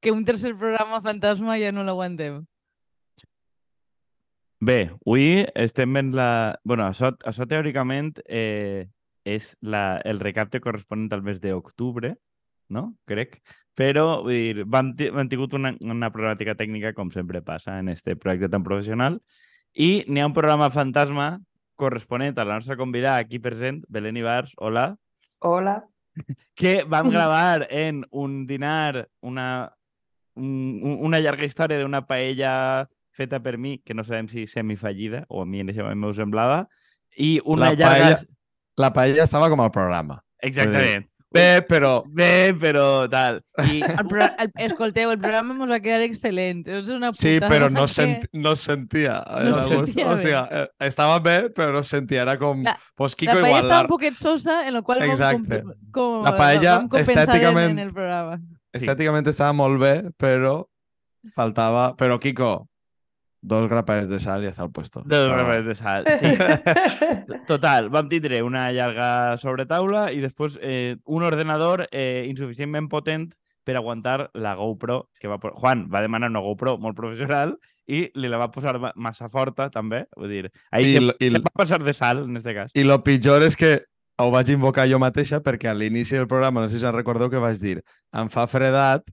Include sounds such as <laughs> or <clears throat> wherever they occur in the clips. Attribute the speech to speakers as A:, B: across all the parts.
A: que un tercer programa fantasma ja no l'aguantem.
B: Bé, avui estem en la... bueno, això, això teòricament eh, és la, el recapte corresponent al mes d'octubre, no? Crec. Però vull dir, vam, vam tingut una, una problemàtica tècnica, com sempre passa en este projecte tan professional, i n'hi ha un programa fantasma corresponent a la nostra convidada aquí present, Belén Ibars, hola,
C: Hola.
B: que vam <laughs> gravar en un dinar una, un, una llarga història d'una paella feta per mi, que no sabem si semifallida, o a mi en aquest moment m'ho semblava, i una
D: La
B: llarga...
D: paella- La paella estava com al programa.
B: Exactament.
D: Bé, però...
B: Bé, però tal. I
A: El pro... el... Escolteu, el programa mos va quedar excel·lent. És una
D: Sí, però no,
A: que-
D: sent, no sentia.
A: No
D: algo-
A: sentia
D: o sigui, eh, estava bé, però no sentia. Era com...
A: La-
D: pues
A: La
D: Kiko
A: paella
D: igual...
A: estava
D: la-
A: un poquet sosa, en la qual
D: Exacte.
A: vam, com, com,
D: La paella,
A: vam compensar en,
D: estèticament-
A: en el programa.
D: Estèticament estava molt bé, però faltava... Però, Kiko, dos grapes de sal i ja està al puesto.
B: Dos
D: Però-
B: grapes de sal, sí. <laughs> Total, vam tindre una llarga sobretaula i després eh, un ordenador eh, insuficientment potent per aguantar la GoPro que va... Juan va demanar una GoPro molt professional i li la va posar ma- massa forta, també. Vull dir, ahí
D: I
B: se,
D: i
B: se va passar de sal, en este cas.
D: I lo pitjor és que ho vaig invocar jo mateixa perquè a l'inici del programa, no sé si se'n recordeu, que vaig dir em fa fredat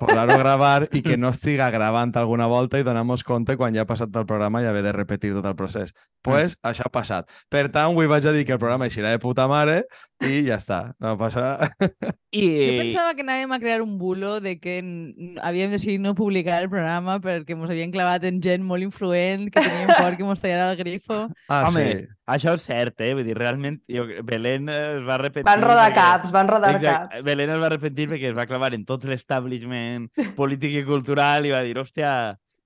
D: posar-ho a gravar i que no estiga gravant alguna volta i donar-nos compte quan ja ha passat el programa i haver de repetir tot el procés. Pues, això ha passat. Per tant, avui vaig a dir que el programa eixirà de puta mare i ja està. No passa... <laughs>
B: I...
A: Jo pensava que anàvem a crear un bulo de que havíem decidit no publicar el programa perquè ens havien clavat en gent molt influent, que teníem por que ens tallara el grifo.
D: Ah,
B: Home,
D: sí.
B: això és cert, eh? Vull dir, realment, jo, Belén es va repetir...
C: Van rodar
B: perquè-
C: caps, van rodar
B: Exacte.
C: caps.
B: Belén es va arrepentir perquè es va clavar en tot l'establishment polític i cultural i va dir, hòstia,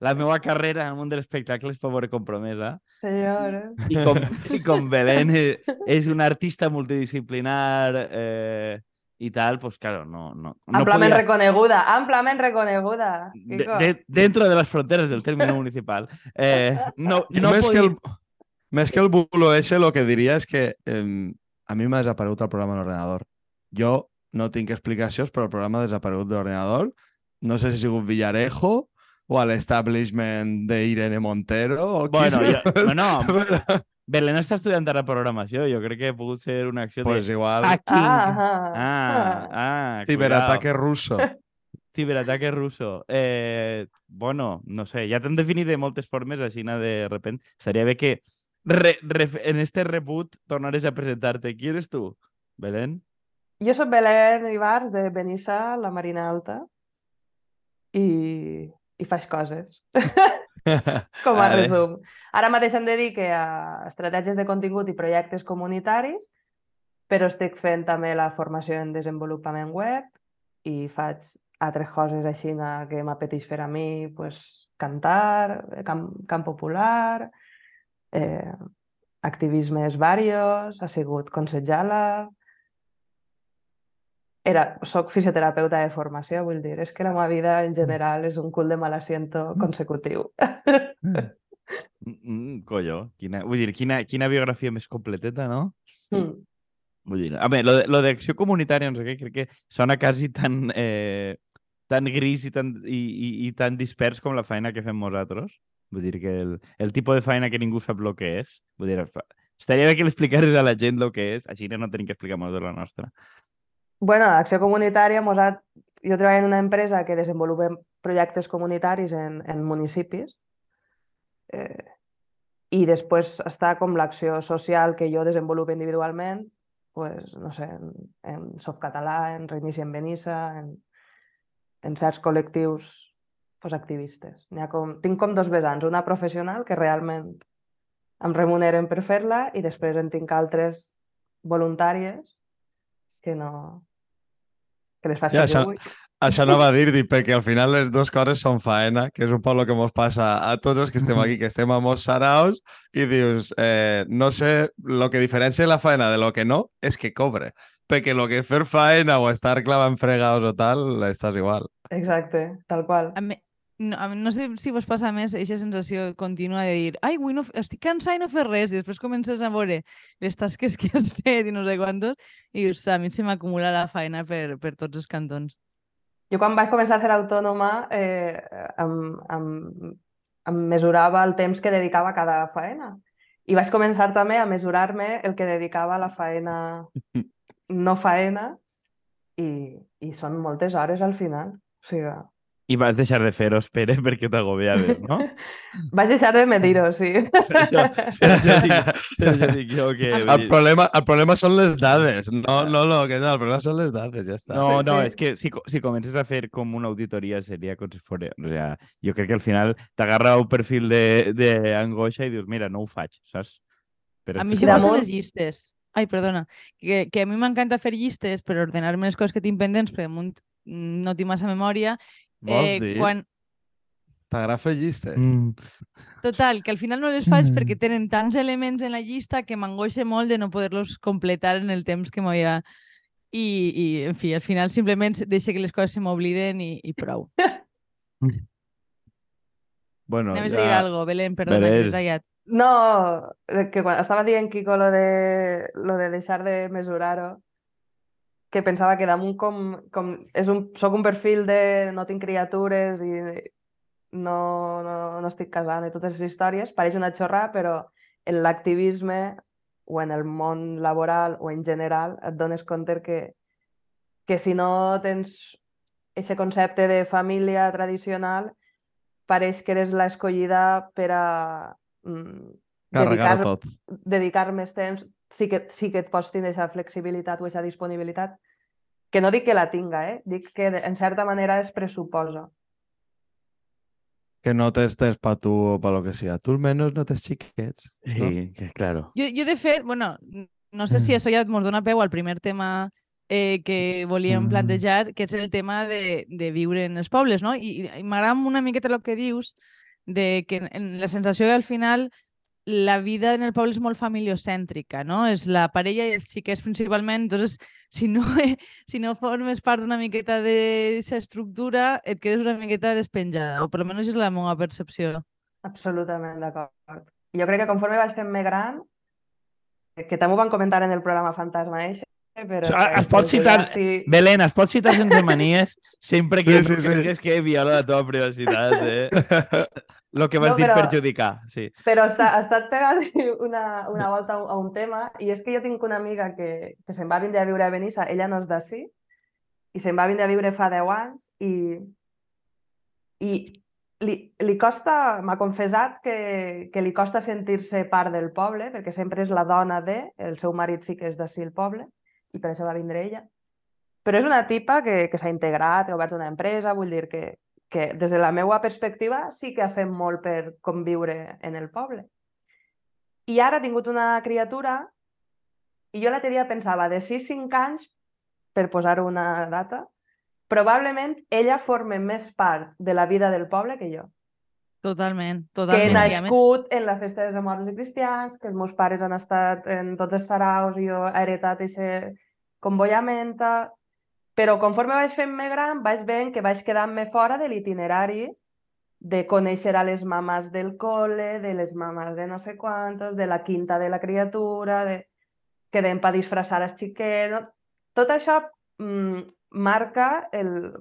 B: la meva carrera en el món de l'espectacle és veure compromesa.
C: Senyores.
B: I com, i com <laughs> Belén és, és una artista multidisciplinar eh, i tal, pues claro, no, no, no
C: Amplament
B: podia...
C: reconeguda, amplament reconeguda.
B: De, de, dentro de las fronteras del término municipal. Eh, no, <laughs> no
D: més,
B: podia...
D: que el, més que el bulo ese, lo que diria és que eh, a mi m'ha desaparegut el programa a l'ordenador. Jo no tinc explicacions, però el programa ha desaparegut de l'ordenador. No sé si ha sigut Villarejo o a l'establishment d'Irene Montero o
B: Bueno, jo, no, no, <laughs>
D: Però,
B: Belén està estudiant ara programació. Jo crec que ha pogut ser una acció
D: pues
B: de
D: igual,
B: hacking.
C: Ah,
B: Ah, ah,
D: ciberataque ruso. <laughs>
B: Ciberataque ruso. Eh, bueno, no sé, ja t'han definit de moltes formes, així de repent. Estaria bé que re, re, en este reboot tornares a presentar-te. Qui eres tu, Belén?
C: Jo sóc Belén Ibars, de Benissa, la Marina Alta, i, i faig coses, <laughs> com a
B: Vale.
C: resum. Ara mateix em dedique a estratègies de contingut i projectes comunitaris, però estic fent també la formació en desenvolupament web i faig altres coses així que m'apeteix fer a mi, pues, cantar, camp, camp popular, eh, activismes varios, ha sigut consejala, era, soc fisioterapeuta de formació, vull dir, és que la meva vida en general és un cul de mal asiento consecutiu.
B: Mm, <laughs> mm, collo, quina, vull dir, quina, quina biografia més completeta, no?
C: Mm.
B: Vull dir, a veure, lo, de- lo d'acció comunitària, no sé què, crec que sona quasi tan, eh, tan gris i tan, i, i, i tan dispers com la feina que fem nosaltres. Vull dir que el, el tipus de feina que ningú sap el que és. Vull dir, estaria bé que l'explicares a la gent el que és, així no tenim que explicar molt de la nostra.
C: Bueno, l'acció comunitària, mos ha... jo treballo en una empresa que desenvolupa projectes comunitaris en, en municipis eh, i després està com l'acció social que jo desenvolupo individualment, pues, no sé, en, en Softcatalà, en Reinici en Benissa, en, en certs col·lectius pues, activistes. Ha com, tinc com dos vessants, una professional que realment em remuneren per fer-la i després en tinc altres voluntàries que no... que les faig
D: Ja, això-
C: vull.
D: Això no va dir, dir, perquè al final les dues coses són faena, que és un poc el que ens passa a tots els que estem aquí, que estem a molts saraos, i dius, eh, no sé, el que diferencia la faena de lo que no és que cobre. Perquè el que és fer faena o estar clavant fregados o tal, estàs igual.
C: Exacte, tal qual.
A: A mi, no, no sé si vos passa més aquesta sensació contínua de dir ai, avui no, estic cansada i no fer res, i després comences a veure les tasques que has <laughs> fet i no sé quantos, i dius, a mi se m'acumula la feina per, per tots els cantons.
C: Jo quan vaig començar a ser autònoma eh, em, em, em mesurava el temps que dedicava a cada faena. I vaig començar també a mesurar-me el que dedicava a la faena <laughs> no faena i, i són moltes hores al final. O sigui,
B: I vas deixar de fer-ho, Pere, <laughs> perquè t'agobiaves, no? <laughs>
C: vaig deixar de medir-ho, sí.
B: Per això, per això dic, per això dic jo que... <laughs>
D: El problema, el problema són les dades, no, no, no, que no, el problema són les dades, ja està.
B: No, no, és que si, si comences a fer com una auditoria seria com si fos... O sea, jo crec que al final t'agarra un perfil de- d'angoixa i dius, mira, no ho faig, saps? Però
A: A mi això passa les llistes. Ai, perdona. Que, que a mi m'encanta fer llistes per ordenar-me les coses que tinc pendents, perquè damunt mm, no tinc massa memòria.
D: Vols
A: Eh,
D: dir?
A: quan...
D: T'agrada fer llistes?
B: Mm.
A: Total, que al final no les faig
B: Mm.
A: perquè tenen tants elements en la llista que m'angoixa molt de no poder-los completar en el temps que m'havia... I, I, en fi, al final simplement deixa que les coses se m'obliden i, i prou.
D: Bueno,
A: Anaves a dir
D: ja...
A: algo, Belén, perdona,
B: Belén.
A: que t'he tallat.
C: No, que quan estava dient Kiko lo de, lo de deixar de mesurar-ho, que pensava que damunt com, com és un, soc un perfil de no tinc criatures i no, no, no estic casant i totes les històries, pareix una xorra, però en l'activisme o en el món laboral o en general et dones compte que, que si no tens aquest concepte de família tradicional, pareix que eres l'escollida per a mm, dedicar,
D: tot.
C: dedicar més temps, sí que, sí que et pots tindre aquesta flexibilitat o aquesta disponibilitat, que no dic que la tinga, eh? dic que en certa manera es pressuposa.
D: Que no t'estés pa tu o pa lo que sea. Tu almenys no tens xiquets.
B: Sí,
D: No?
B: que claro.
A: Jo, jo de fet, bueno, no sé si
B: Mm.
A: això ja ens dona peu al primer tema eh, que volíem
B: Mm.
A: plantejar, que és el tema de, de viure en els pobles, no? I, i m'agrada una miqueta el que dius, de que en, en la sensació que al final la vida en el poble és molt familiocèntrica, no? És la parella i els xiquets principalment, entonces si no, <laughs> si no formes part d'una miqueta d'aquesta estructura, et quedes una miqueta despenjada, o per almenys és la meva percepció.
C: Absolutament d'acord. Jo crec que conforme vaig fent-me gran, que també ho van comentar en el programa Fantasma eixe, però...
B: So, es pot citar-
C: Sí,
B: Belén, es pot citar sense <laughs> manies sempre que
D: Sí, sí, sí.
B: cregues que viola la teva privacitat, eh? Lo que vas
C: No,
B: dir
C: però-
B: perjudicar, sí.
C: Però està, ha estat pegat <laughs> una, una volta a un- a un tema, i és que jo tinc una amiga que, que se'n va vindre a viure a Benissa, ella no és d'ací, i se'n va vindre a viure fa 10 anys, i, i li, li costa, m'ha confessat que, que li costa sentir-se part del poble, perquè sempre és la dona de, el seu marit sí que és d'ací el poble, i per això va vindre ella. Però és una tipa que, que s'ha integrat, que ha obert una empresa, vull dir que, que des de la meva perspectiva sí que ha fet molt per conviure en el poble. I ara ha tingut una criatura i jo l'altre dia pensava, de 6-5 anys, per posar una data, probablement ella forma més part de la vida del poble que jo.
A: Totalment,
C: Que he
A: totalment. A més-
C: nascut en la festa dels morts i cristians, que els meus pares han estat en tots els saraus i jo he heretat aquest convoyamenta, però conforme vaig fent-me gran vaig veient que vaig quedant-me fora de l'itinerari de conèixer a les mamàs del col·le, de les mamàs de no sé quantos, de la quinta de la criatura, de... quedem per disfressar els xiquets... No? Tot això mm, marca el,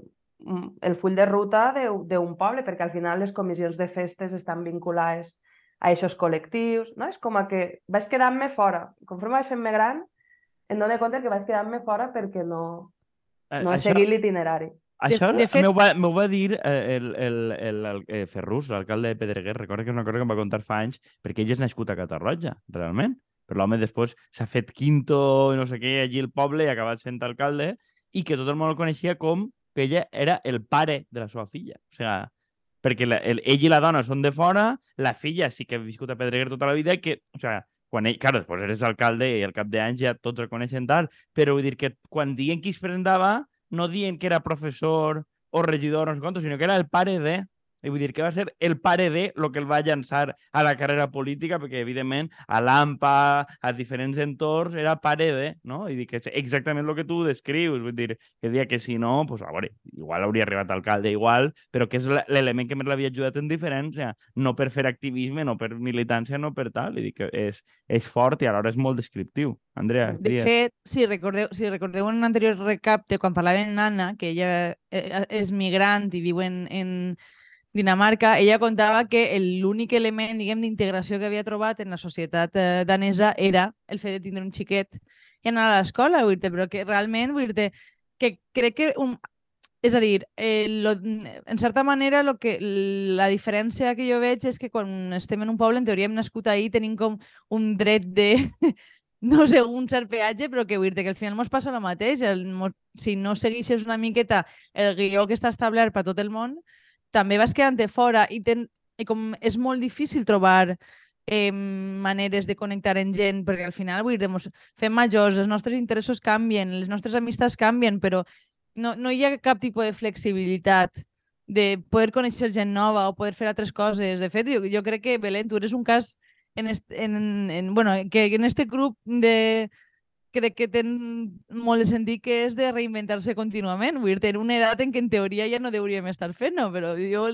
C: el full de ruta de- d'un poble, perquè al final les comissions de festes estan vinculades a aquests col·lectius, no? És com a que vaig quedant-me fora. Conforme vaig fent-me gran, em dono compte que vaig quedant-me fora perquè no, no he
B: Això-
C: seguit l'itinerari.
B: Això
A: de fet-
B: m'ho va, va dir eh, el, el, el, el eh, Ferrus, l'alcalde de Pedreguer, recorda que és una cosa que em va contar fa anys, perquè ell és nascut a Catarroja, realment. Però l'home després s'ha fet quinto i no sé què allí al poble i ha acabat sent alcalde i que tot el món el coneixia com que ella era el pare de la seva filla. O sigui, perquè la, el, ell i la dona són de fora, la filla sí que ha viscut a Pedreguer tota la vida que, o sigui, quan ell, claro, després eres alcalde i al cap d'anys ja tots el coneixen tal, però vull dir que quan diuen qui es presentava no diuen que era professor o regidor, no sé quantos, sinó que era el pare de... i vull dir que va ser el pare de el que el va llançar a la carrera política, perquè, evidentment, a l'AMPA, a diferents entorns, era pare de, no? I dic que és exactament el que tu descrius. Vull dir, que dia que si no, pues, a veure, igual hauria arribat alcalde igual, però que és l'element que més l'havia ajudat en diferència. No per fer activisme, no per militància, no per tal. I dic que és, és fort i alhora és molt descriptiu. Andrea,
A: De
B: dies.
A: fet, si recordeu, si recordeu en un anterior recapte, quan parlaven Anna, que ella eh, és migrant i viu en, en Dinamarca, ella contava que l'únic element, diguem, d'integració que havia trobat en la societat eh, danesa era el fet de tindre un xiquet i anar a l'escola, però que realment, vull dir que crec que un, és a dir, eh, lo, en certa manera lo que, la diferència que jo veig és que quan estem en un poble, en teoria hem nascut ahir, tenim com un dret de, <laughs> no sé, un cert peatge, però que vull dir que al final mos passa el mateix. El, mos, si no segueixes una miqueta el guió que està establert per tot el món, també vas quedant-te fora i, ten, i com és molt difícil trobar eh, maneres de connectar amb gent, perquè al final vull dir, fem majors, els nostres interessos canvien, les nostres amistats canvien, però no, no hi ha cap tipus de flexibilitat de poder conèixer gent nova o poder fer altres coses. De fet, jo, jo crec que, Belén, tu eres un cas en, est, en, en, bueno, que en este grup de crec que ten molt de sentit que és de reinventar-se contínuament. Vull dir, tenir una edat en què en teoria ja no hauríem estar fent-ho, però jo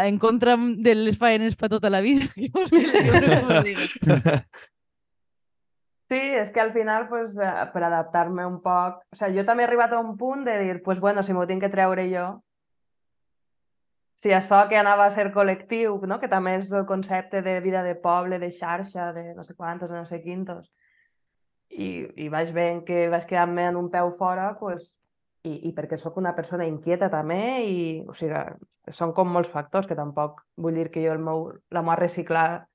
A: en contra de les faenes per tota la vida. <laughs> Jo, jo.
C: Sí, és que al final, pues, eh, per adaptar-me un poc... O sigui, jo també he arribat a un punt de dir, pues, bueno, si m'ho tinc que treure jo, si això que anava a ser col·lectiu, no? que també és el concepte de vida de poble, de xarxa, de no sé quantos, de no sé quintos, i, i vaig veient que vaig quedar-me en un peu fora, pues, i, i perquè sóc una persona inquieta també, i, o sigui, són com molts factors que tampoc vull dir que jo el meu, la meva reciclar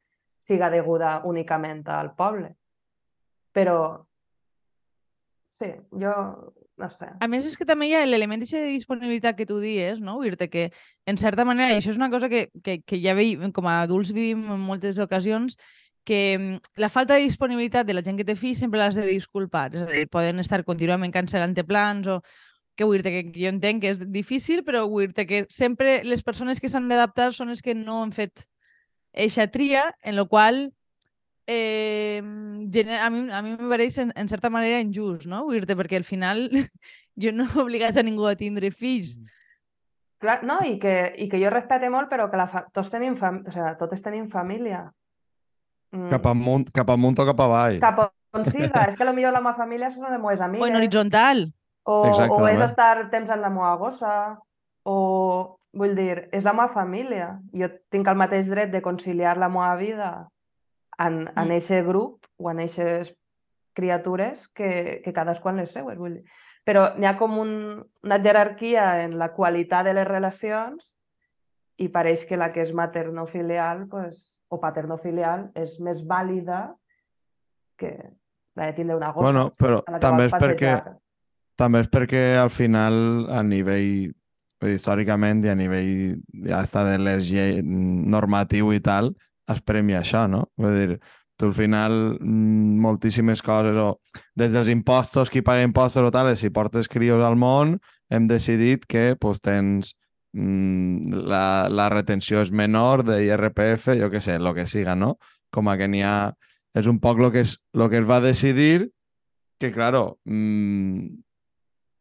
C: siga deguda únicament al poble. Però, sí, jo no sé.
A: A més, és que també hi ha l'element de disponibilitat que tu dies, no? Vull dir que, en certa manera, això és una cosa que, que, que ja veiem, com a adults vivim en moltes ocasions, que mm, la falta de disponibilitat de la gent que té fills sempre l'has de disculpar. És a dir, poden estar contínuament cancel·lant plans o que vull dir que jo entenc que és difícil, però vull dir que sempre les persones que s'han d'adaptar són les que no han fet eixa tria, en la qual eh, a mi, a mi me pareix en, en certa manera injust, no? Vull dir perquè al final <laughs> jo no he obligat a ningú a tindre fills.
C: Clar, no, i que, i que jo respecte molt, però que la fa... tots tenim fam... o sigui, totes tenim família. Mm,
D: Cap amunt, cap amunt o cap avall.
C: cap on siga. és que potser la meva família són les meves
A: O
C: amigues.
A: en horitzontal.
C: O, o és estar temps amb la meva gossa, o vull dir, és la meva família. Jo tinc el mateix dret de conciliar la meva vida en, en
A: Mm.
C: eixe grup o en eixes criatures que, que cadascú en les seues. Vull dir. Però n'hi ha com un, una jerarquia en la qualitat de les relacions i pareix que la que és materno-filial pues, o paterno-filial és més vàlida que la de tindre una gossa
D: Bueno, però també és perquè també és perquè al final a nivell històricament i a nivell ja està de les llei normatiu i tal es premia això, no? Vull dir, tu al final mm, moltíssimes coses o des dels impostos, qui paga impostos o tal, si portes crios al món hem decidit que pues, tens la, la retenció és menor de IRPF, jo què sé, el que siga, no? Com a que n'hi ha... És un poc el que, es, lo que es va decidir que, claro, mmm,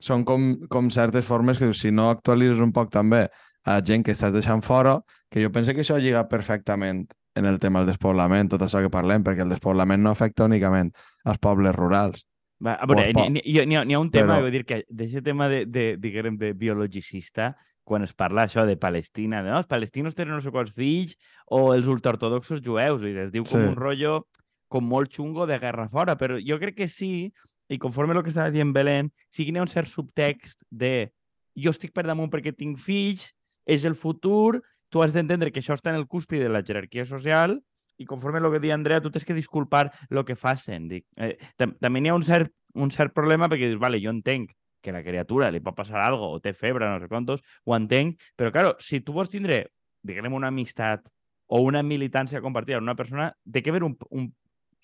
D: són com, com certes formes que si no actualitzes un poc també a gent que estàs deixant fora, que jo penso que això lliga perfectament en el tema del despoblament, tot això que parlem, perquè el despoblament no afecta únicament als pobles rurals.
B: Va, a veure, n'hi ha, ha un tema,
D: però-
B: vull dir que d'aquest tema de, de, diguem, de biologicista, quan es parla això de Palestina, de, no, els palestinos tenen no sé quants fills, o els ultraortodoxos jueus, dir, es diu com
D: Sí.
B: un rotllo com molt xungo de guerra fora, però jo crec que sí, i conforme el que estava dient Belén, sí que n'hi ha un cert subtext de jo estic per damunt perquè tinc fills, és el futur, tu has d'entendre que això està en el cúspide de la jerarquia social i conforme el que deia Andrea, tu tens que disculpar el que facin. Dic, eh, tam també n'hi ha un cert, un cert problema perquè dius, vale, jo entenc que la criatura li pot passar algo o té febre, no sé quantos, ho entenc, però, claro, si tu vols tindre, diguem, una amistat o una militància compartida amb una persona, té que haver un, un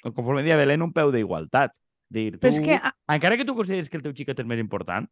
B: conforme deia Belén, un peu d'igualtat. Dir, tu,
A: Però és que a-
B: encara que tu consideris que el teu xiquet és més important,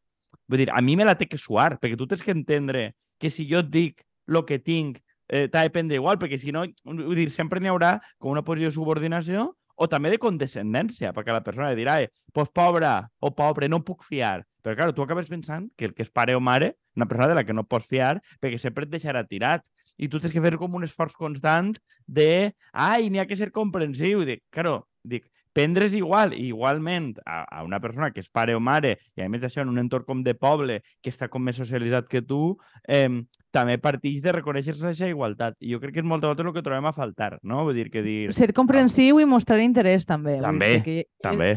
B: vull dir, a mi me la té que suar, perquè tu tens que entendre que si jo et dic el que tinc eh, t'ha de prendre igual, perquè si no, vull dir, sempre n'hi haurà com una posició de subordinació o també de condescendència, perquè la persona dirà, eh, pues pobre o pobre, no puc fiar. Però, clar, tu acabes pensant que el que és pare o mare, una persona de la que no pots fiar, perquè sempre et deixarà tirat. I tu tens que fer com un esforç constant de, ai, n'hi ha que ser comprensiu. Dic, claro, dic, prendre's igual, igualment a, a una persona que és pare o mare, i a més això en un entorn com de poble, que està com més socialitzat que tu, eh, també partix de reconèixer-se aquesta igualtat. I jo crec que és moltes vegades el que trobem a faltar, no? Vull dir que dir...
A: Ser comprensiu i mostrar interès, també.
B: També,
A: que,
B: També.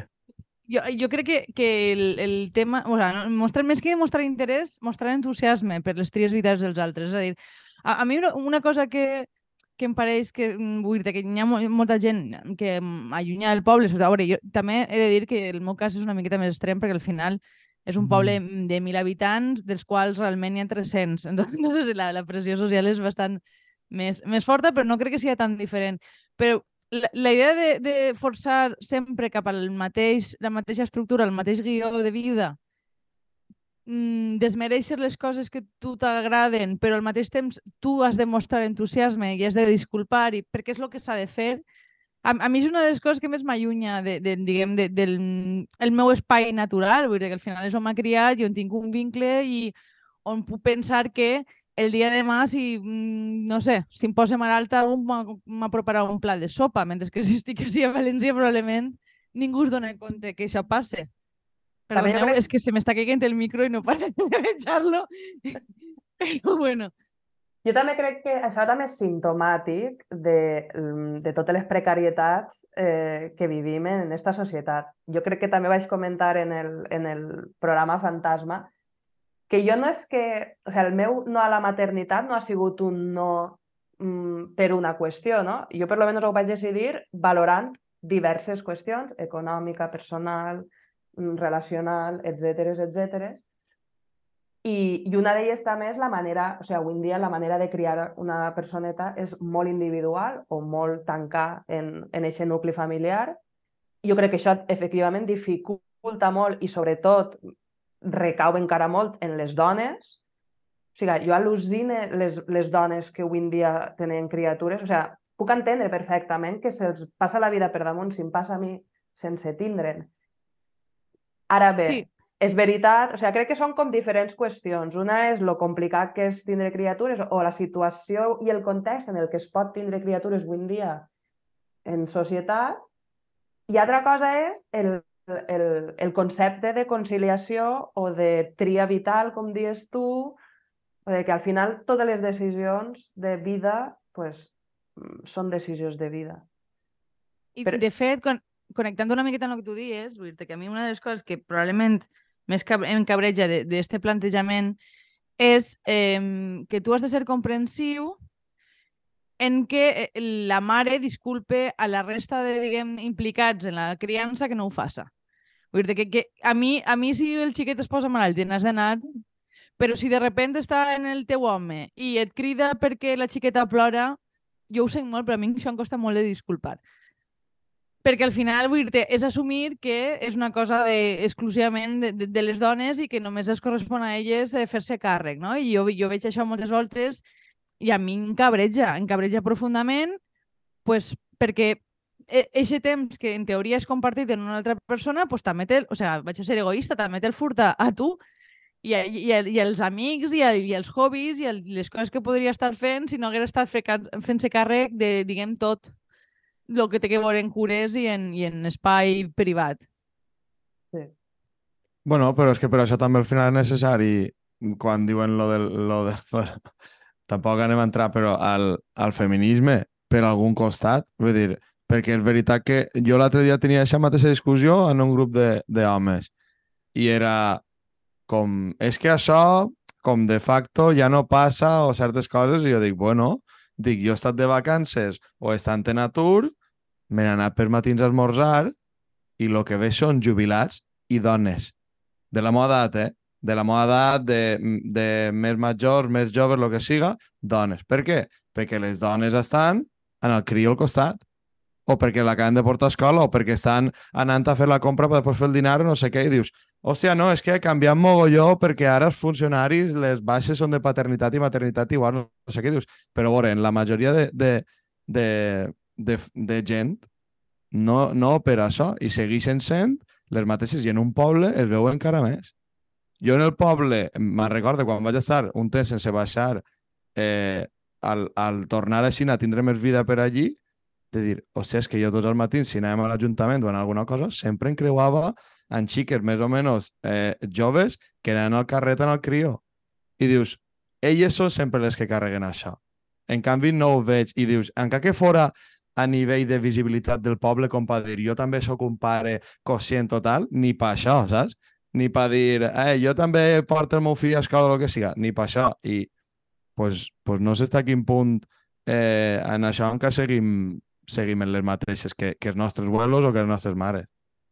A: Jo, jo crec que, que el, el tema... O sigui, no, mostrar, més que mostrar interès, mostrar entusiasme per les tries vitals dels altres. És a dir, a, a mi una cosa que, que em pareix que, mm, vull dir, que hi ha mo- molta gent que mm, allunya del poble, a veure, jo també he de dir que el meu cas és una miqueta més extrem perquè al final és un poble mm, de 1.000 habitants, dels quals realment n'hi ha 300. Entonces <laughs> la, la pressió social és bastant més, més forta, però no crec que sigui tan diferent. Però la, la idea de, de forçar sempre cap al mateix, la mateixa estructura, el mateix guió de vida, mm, desmereixer les coses que tu t'agraden, però al mateix temps tu has de mostrar entusiasme i has de disculpar, i perquè és el que s'ha de fer, a, a mi és una de les coses que més m'allunya de, de, diguem, de, del el meu espai natural, vull dir que al final és on m'ha criat i on tinc un vincle i on puc pensar que el dia de demà, si, mm, no sé, si em posa malalta, algú m'ha- m'aproparà un plat de sopa, mentre que si estic així a València probablement ningú es dona compte que això passe. Perdoneu,
C: crec-
A: és que se m'està caient el micro i no pare <laughs> de menjar-lo. Però bueno,
C: Jo també crec que això també és simptomàtic de, mm, de totes les precarietats eh, que vivim en aquesta societat. Jo crec que també vaig comentar en el, en el programa Fantasma que jo no és que... O sigui, el meu no a la maternitat no ha sigut un no mm, per una qüestió, no? Jo per almenys ho vaig decidir valorant diverses qüestions, econòmica, personal, relacional, etc etc. I, I una d'elles també és la manera, o sigui, avui en dia la manera de criar una personeta és molt individual o molt tancar en, en aquest nucli familiar. Jo crec que això efectivament dificulta molt i sobretot recau encara molt en les dones. O sigui, jo al·lucine les, les dones que avui en dia tenen criatures. O sigui, puc entendre perfectament que se'ls passa la vida per damunt si em passa a mi sense tindre'n. Ara bé,
A: sí,
C: és veritat, o sigui, crec que són com diferents qüestions. Una és lo complicat que és tindre criatures o la situació i el context en el que es pot tindre criatures avui en dia en societat. I altra cosa és el, el, el concepte de conciliació o de tria vital, com dius tu, o de que al final totes les decisions de vida pues, mm, són decisions de vida.
A: I
C: Però-
A: de fet, con connectant una miqueta amb el que tu dius, vull dir que a mi una de les coses que probablement més cab em cabreja d'aquest plantejament és eh, que tu has de ser comprensiu en que eh, la mare disculpe a la resta de, diguem, implicats en la criança que no ho faça. Vull dir que, que a, mi, a mi si el xiquet es posa malalt i n'has d'anar, però si de repente està en el teu home i et crida perquè la xiqueta plora, jo ho sent molt, però a mi això em costa molt de disculpar. Perquè al final, vull dir és assumir que és una cosa de, exclusivament de, de, de les dones i que només es correspon a elles eh, fer-se càrrec, no? I jo, jo veig això moltes voltes i a mi em cabreja, em cabreja profundament, pues, perquè aquest temps que en teoria és compartit en una altra persona, pues, també té, o sigui, vaig a ser egoista, també té el furta a tu i, a, i, a, i als amics i, a, i als hobbies i a les coses que podria estar fent si no hagués estat fe- fent-se càrrec de, diguem, tot el que té que veure en cures i en, i en espai privat.
D: Bueno, però és que per això també al final és necessari, quan diuen lo del... Lo de, bueno, <laughs> tampoc anem a entrar, però al, al feminisme per algun costat, vull dir, perquè és veritat que jo l'altre dia tenia aquesta mateixa discussió en un grup de- d'homes i era com, és que això com de facto ja no passa o certes coses i jo dic, bueno, dic, jo he estat de vacances o estant en atur, me n'he anat per matins a esmorzar i el que veig són jubilats i dones de la meva edat, eh? De la meva edat, de, de més majors, més joves, el que siga, dones. Per què? Perquè les dones estan en el crió al costat. o perquè l'acaben de portar a escola, o perquè estan anant a fer la compra per després fer el dinar o no sé què, i dius, hòstia, no, és que ha canviat mogolló perquè ara els funcionaris, les baixes són de paternitat i maternitat igual, no sé què dius. Però, a veure, en la majoria de, de, de, de, de gent no, no opera això i segueixen sent les mateixes i en un poble es veu encara més. Jo en el poble, me'n recordo quan vaig estar un temps sense baixar, eh, al, al tornar a Xina tindré més vida per allí, de dir, o sigui, és que jo tots els matins, si anàvem a l'Ajuntament o en alguna cosa, sempre encreuava en xiques més o menys eh, joves que anaven al carret en el crió. I dius, elles són sempre les que carreguen això. En canvi, no ho veig. I dius, encara que fora a nivell de visibilitat del poble, com per dir, jo també sóc un pare conscient total, ni per això, saps? Ni per dir, eh, jo també porto el meu fill a escola o el que siga, ni per això. I pues, pues no sé fins a quin punt eh, en això encara seguim, seguim en les mateixes que, que els nostres abuelos o que les nostres mares.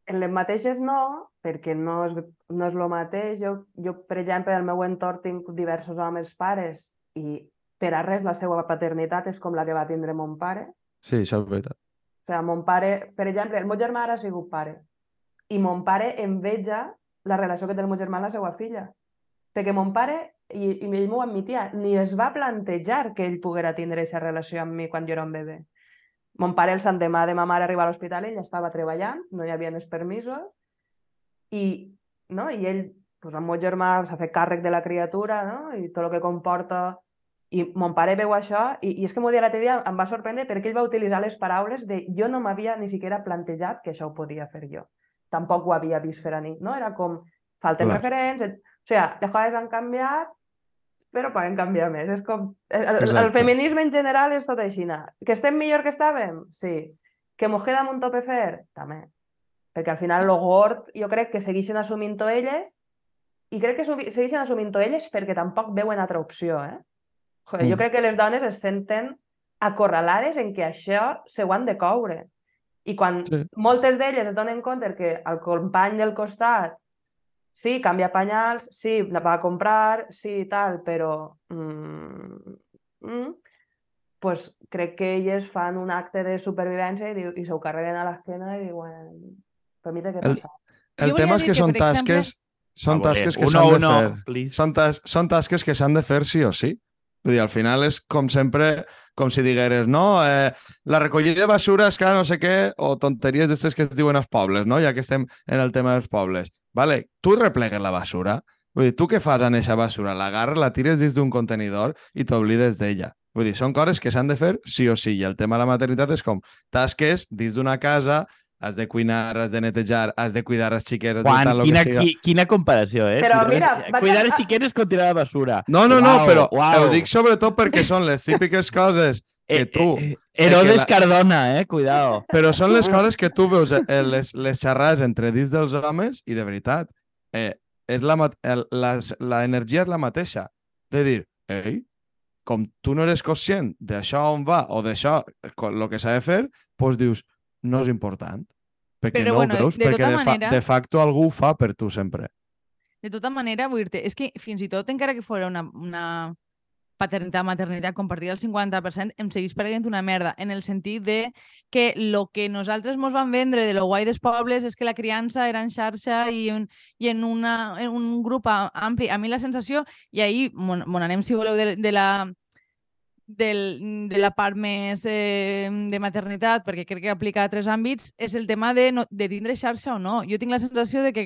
C: En les mateixes no, perquè no és, no és el mateix. Jo, jo, per exemple, el meu entorn tinc diversos homes pares i per a res la seva paternitat és com la que va tindre mon pare.
D: Sí, això és veritat.
C: O sigui, mon pare, per exemple, el meu germà ara ha sigut pare i mon pare enveja la relació que té el meu germà amb la seva filla. Perquè mon pare, i, i ell m'ho admitia, ni es va plantejar que ell poguera tindre aquesta relació amb mi quan jo era un bebè. Mon pare, el sant demà de ma mare arribar a l'hospital, ell estava treballant, no hi havia més permisos, i, no? I ell, pues, el meu germà s'ha fet càrrec de la criatura, no? I tot el que comporta i mon pare veu això i, i és que m'ho dia l'altre dia em va sorprendre perquè ell va utilitzar les paraules de jo no m'havia ni siquiera plantejat que això ho podia fer jo. Tampoc ho havia vist fer a nit, no? Era com, falten
D: Clar.
C: referents, et... o sigui, les coses han canviat, però poden canviar més. És com... El, el, el
D: Exacte.
C: feminisme en general és tot així. Que estem millor que estàvem? Sí. Que mos queda un tope fer? També. Perquè al final lo gord jo crec que segueixen assumint-ho elles i crec que segueixen assumint-ho elles perquè tampoc veuen altra opció, eh? Joder, jo
D: Mm.
C: crec que les dones es senten acorralades en que això se ho han de coure. I quan
D: Sí.
C: moltes d'elles es donen compte que el company del costat sí, canvia pañals, sí, la va a comprar, sí, tal, però mm, mm, pues crec que elles fan un acte de supervivència i, diu- i se ho carreguen a l'esquena i diuen per mi té que
D: El-
C: passar.
D: El
A: Jo
D: tema és que
A: que,
D: són
A: per exemple-
D: tasques, són
B: A veure,
D: tasques que s'han de fer.
B: please.
D: Són, tas són tasques que s'han de fer sí o sí. Vull dir, al final és com sempre, com si digueres, no, eh, la recollida de basura és que no sé què, o tonteries d'aquestes que es diuen als pobles, no? Ja que estem en el tema dels pobles. Vale, tu replegues la basura. Vull dir, tu què fas amb aquesta basura? L'agarres, la tires dins d'un contenidor i t'oblides d'ella. Vull dir, són coses que s'han de fer sí o sí. I el tema de la maternitat és com tasques dins d'una casa, has de cuinar, has de netejar, has de cuidar les xiqueres,
B: Juan,
D: de tal,
B: quina,
D: que
B: qui, quina comparació, eh?
C: Però
B: Cuidar-
C: mira,
B: cuidar
C: a-
B: els xiquetes con tirar la basura.
D: No, no, no,
B: Uau,
D: però
B: uau.
D: ho dic sobretot perquè són les típiques coses que
B: Eh,
D: tu...
B: eh, Herodes
D: que la-
B: Cardona, eh? Cuidado.
D: Però són les coses que tu veus en les, les xerrades entre dins dels homes i de veritat, eh, és la, el, la, la energia és la mateixa. De dir, ei, com tu no eres conscient d'això on va o d'això, el que s'ha de fer, doncs dius, no és important. Perquè
A: Però
D: no
A: bueno,
D: ho veus,
A: de
D: perquè
A: tota
D: de, fa,
A: manera-
D: de facto algú ho fa per tu sempre.
A: De tota manera, vull dir-te, és que fins i tot encara que fos una, una paternitat, maternitat compartida al 50%, em seguís paregent una merda, en el sentit de que lo que nosaltres mos van vendre de lo guai dels pobles és que la criança era en xarxa i en, i en, una, en un grup ampli. A mi la sensació, i ahir mon, mon anem, si voleu, de, de la del, de la part més eh, de maternitat, perquè crec que aplica a tres àmbits, és el tema de, no, de tindre xarxa o no. Jo tinc la sensació de que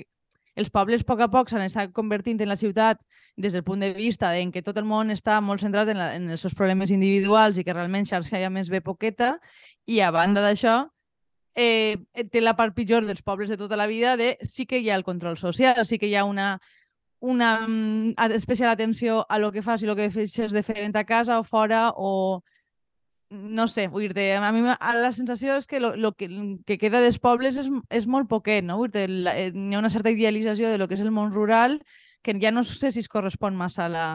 A: els pobles a poc a poc s'han estat convertint en la ciutat des del punt de vista en què tot el món està molt centrat en, la, en els seus problemes individuals i que realment xarxa ja més bé poqueta i a banda d'això eh, té la part pitjor dels pobles de tota la vida de sí que hi ha el control social, sí que hi ha una, una mm, a- especial atenció a lo que fas i lo que deixes de fer ta casa o fora o no sé, vull dir a mi la sensació és que lo que, que queda dels pobles és, és molt poquet, no? Vull dir eh, hi ha una certa idealització de lo que és el món rural que ja no sé si es correspon massa a la,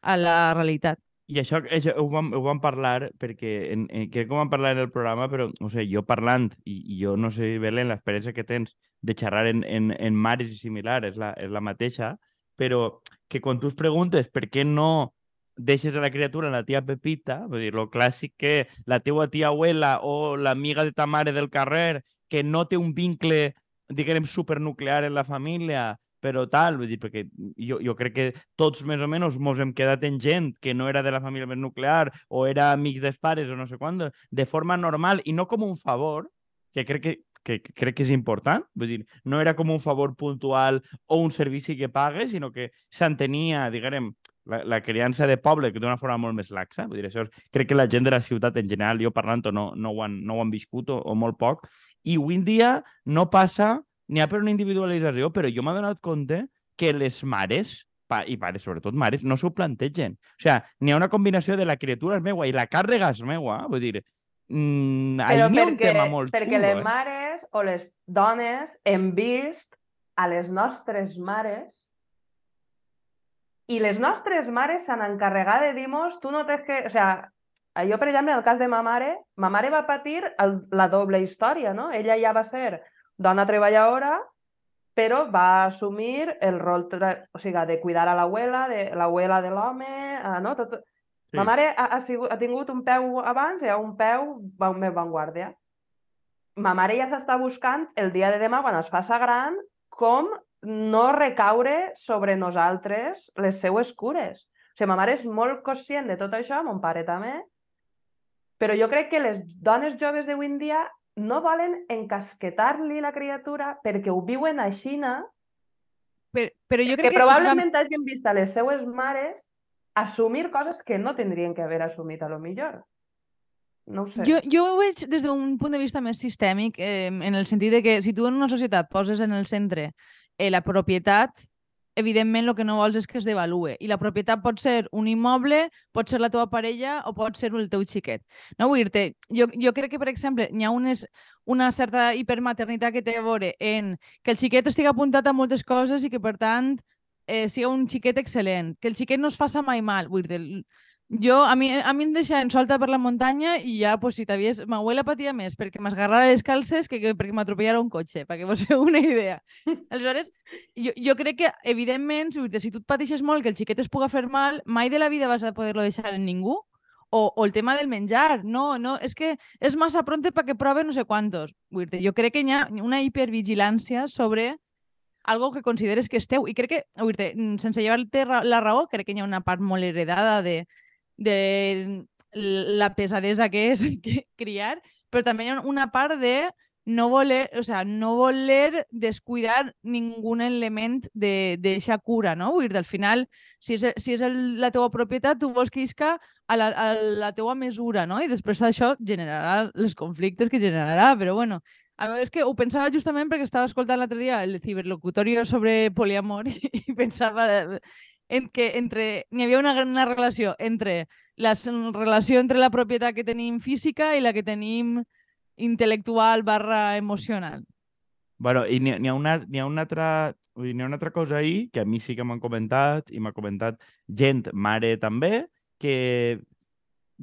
A: a la realitat.
B: I això, això ho, vam, ho vam parlar perquè en, en, crec que ho vam parlar en el programa, però no sé, jo parlant, i, i jo no sé, Belén, l'experiència que tens de xerrar en, en, en mares i similar és la, és la mateixa, però que quan tu es preguntes per què no deixes a la criatura en la tia Pepita, vull dir, lo clàssic que la teua tia abuela o l'amiga de ta mare del carrer que no té un vincle, diguem, supernuclear en la família, però tal, vull dir, perquè jo, jo crec que tots més o menys mos hem quedat en gent que no era de la família més nuclear o era amics dels pares o no sé quant, de forma normal i no com un favor, que crec que, que, crec que és important, vull dir, no era com un favor puntual o un servici que pagues, sinó que s'entenia, diguem, la, la criança de poble que d'una forma molt més laxa. Vull dir, això és, crec que la gent de la ciutat en general, jo parlant no, no, ho han, no ho han viscut o, o molt poc, i avui en dia no passa n'hi ha per una individualització, però jo m'he donat compte que les mares, pa, i pares, sobretot mares, no s'ho plantegen. O sigui, n'hi ha una combinació de la criatura és meua i la càrrega és meua, vull dir, mm,
C: Però
B: n'hi ha un tema molt
C: perquè
B: xungo,
C: les
B: eh?
C: mares o les dones hem vist a les nostres mares i les nostres mares s'han encarregat de dir-nos tu no tens que... O sea, jo, per exemple, en el cas de ma mare, ma mare va patir el, la doble història, no? Ella ja va ser dona treballadora, però va assumir el rol o sigui, de cuidar a l'abuela, de l'abuela de l'home, eh, no? Tot...
B: Sí.
C: Ma mare ha, ha, sigut, ha tingut un peu abans i ha un peu va- més vanguardia. Ma mare ja s'està buscant el dia de demà, quan es faça gran, com no recaure sobre nosaltres les seues cures. O sigui, ma mare és molt conscient de tot això, mon pare també, però jo crec que les dones joves d'avui en dia no volen encasquetar-li la criatura perquè ho viuen a Xina,
A: Però, però jo
C: que
A: crec que...
C: probablement hagin vist a les seues mares assumir coses que no tindrien que haver assumit a lo millor. No sé.
A: Jo, jo ho veig des d'un punt de vista més sistèmic, eh, en el sentit de que si tu en una societat poses en el centre eh, la propietat, evidentment el que no vols és que es devalue. I la propietat pot ser un immoble, pot ser la teva parella o pot ser el teu xiquet. No vull dir-te, jo, jo crec que, per exemple, hi ha unes, una certa hipermaternitat que té a veure en que el xiquet estigui apuntat a moltes coses i que, per tant, eh, sigui un xiquet excel·lent, que el xiquet no es faça mai mal. Vull dir jo, a mi, a mi em deixaven solta per la muntanya i ja, pues, si t'havies... Ma patia més perquè m'esgarrara les calces que, que perquè m'atropellara un cotxe, perquè vos <laughs> feu una idea. Aleshores, jo, jo crec que, evidentment, si si tu et pateixes molt que el xiquet es puga fer mal, mai de la vida vas a poder-lo deixar en ningú. O, o el tema del menjar. No, no, és que és massa pronte perquè prove no sé quantos. Vull dir jo crec que hi ha una hipervigilància sobre algo que consideres que és teu. I crec que, vull dir sense llevar-te la raó, crec que hi ha una part molt heredada de, de la pesadesa que és <laughs> que- criar, però també hi ha una part de no voler, o sea, no voler descuidar ningú element d'eixa cura, no? Vull dir, al final, si és, si és el, la teua propietat, tu vols que isca a la, a la teua mesura, no? I després això generarà els conflictes que generarà, però bueno, és que ho pensava justament perquè estava escoltant l'altre dia el ciberlocutorio sobre poliamor <laughs> i, pensava en que entre n'hi havia una, una relació entre la relació entre la propietat que tenim física i la que tenim intel·lectual barra emocional.
B: Bueno, i n'hi ha- una, ha, una altra, dir, ha una altra cosa ahí que a mi sí que m'han comentat i m'ha comentat gent, mare també, que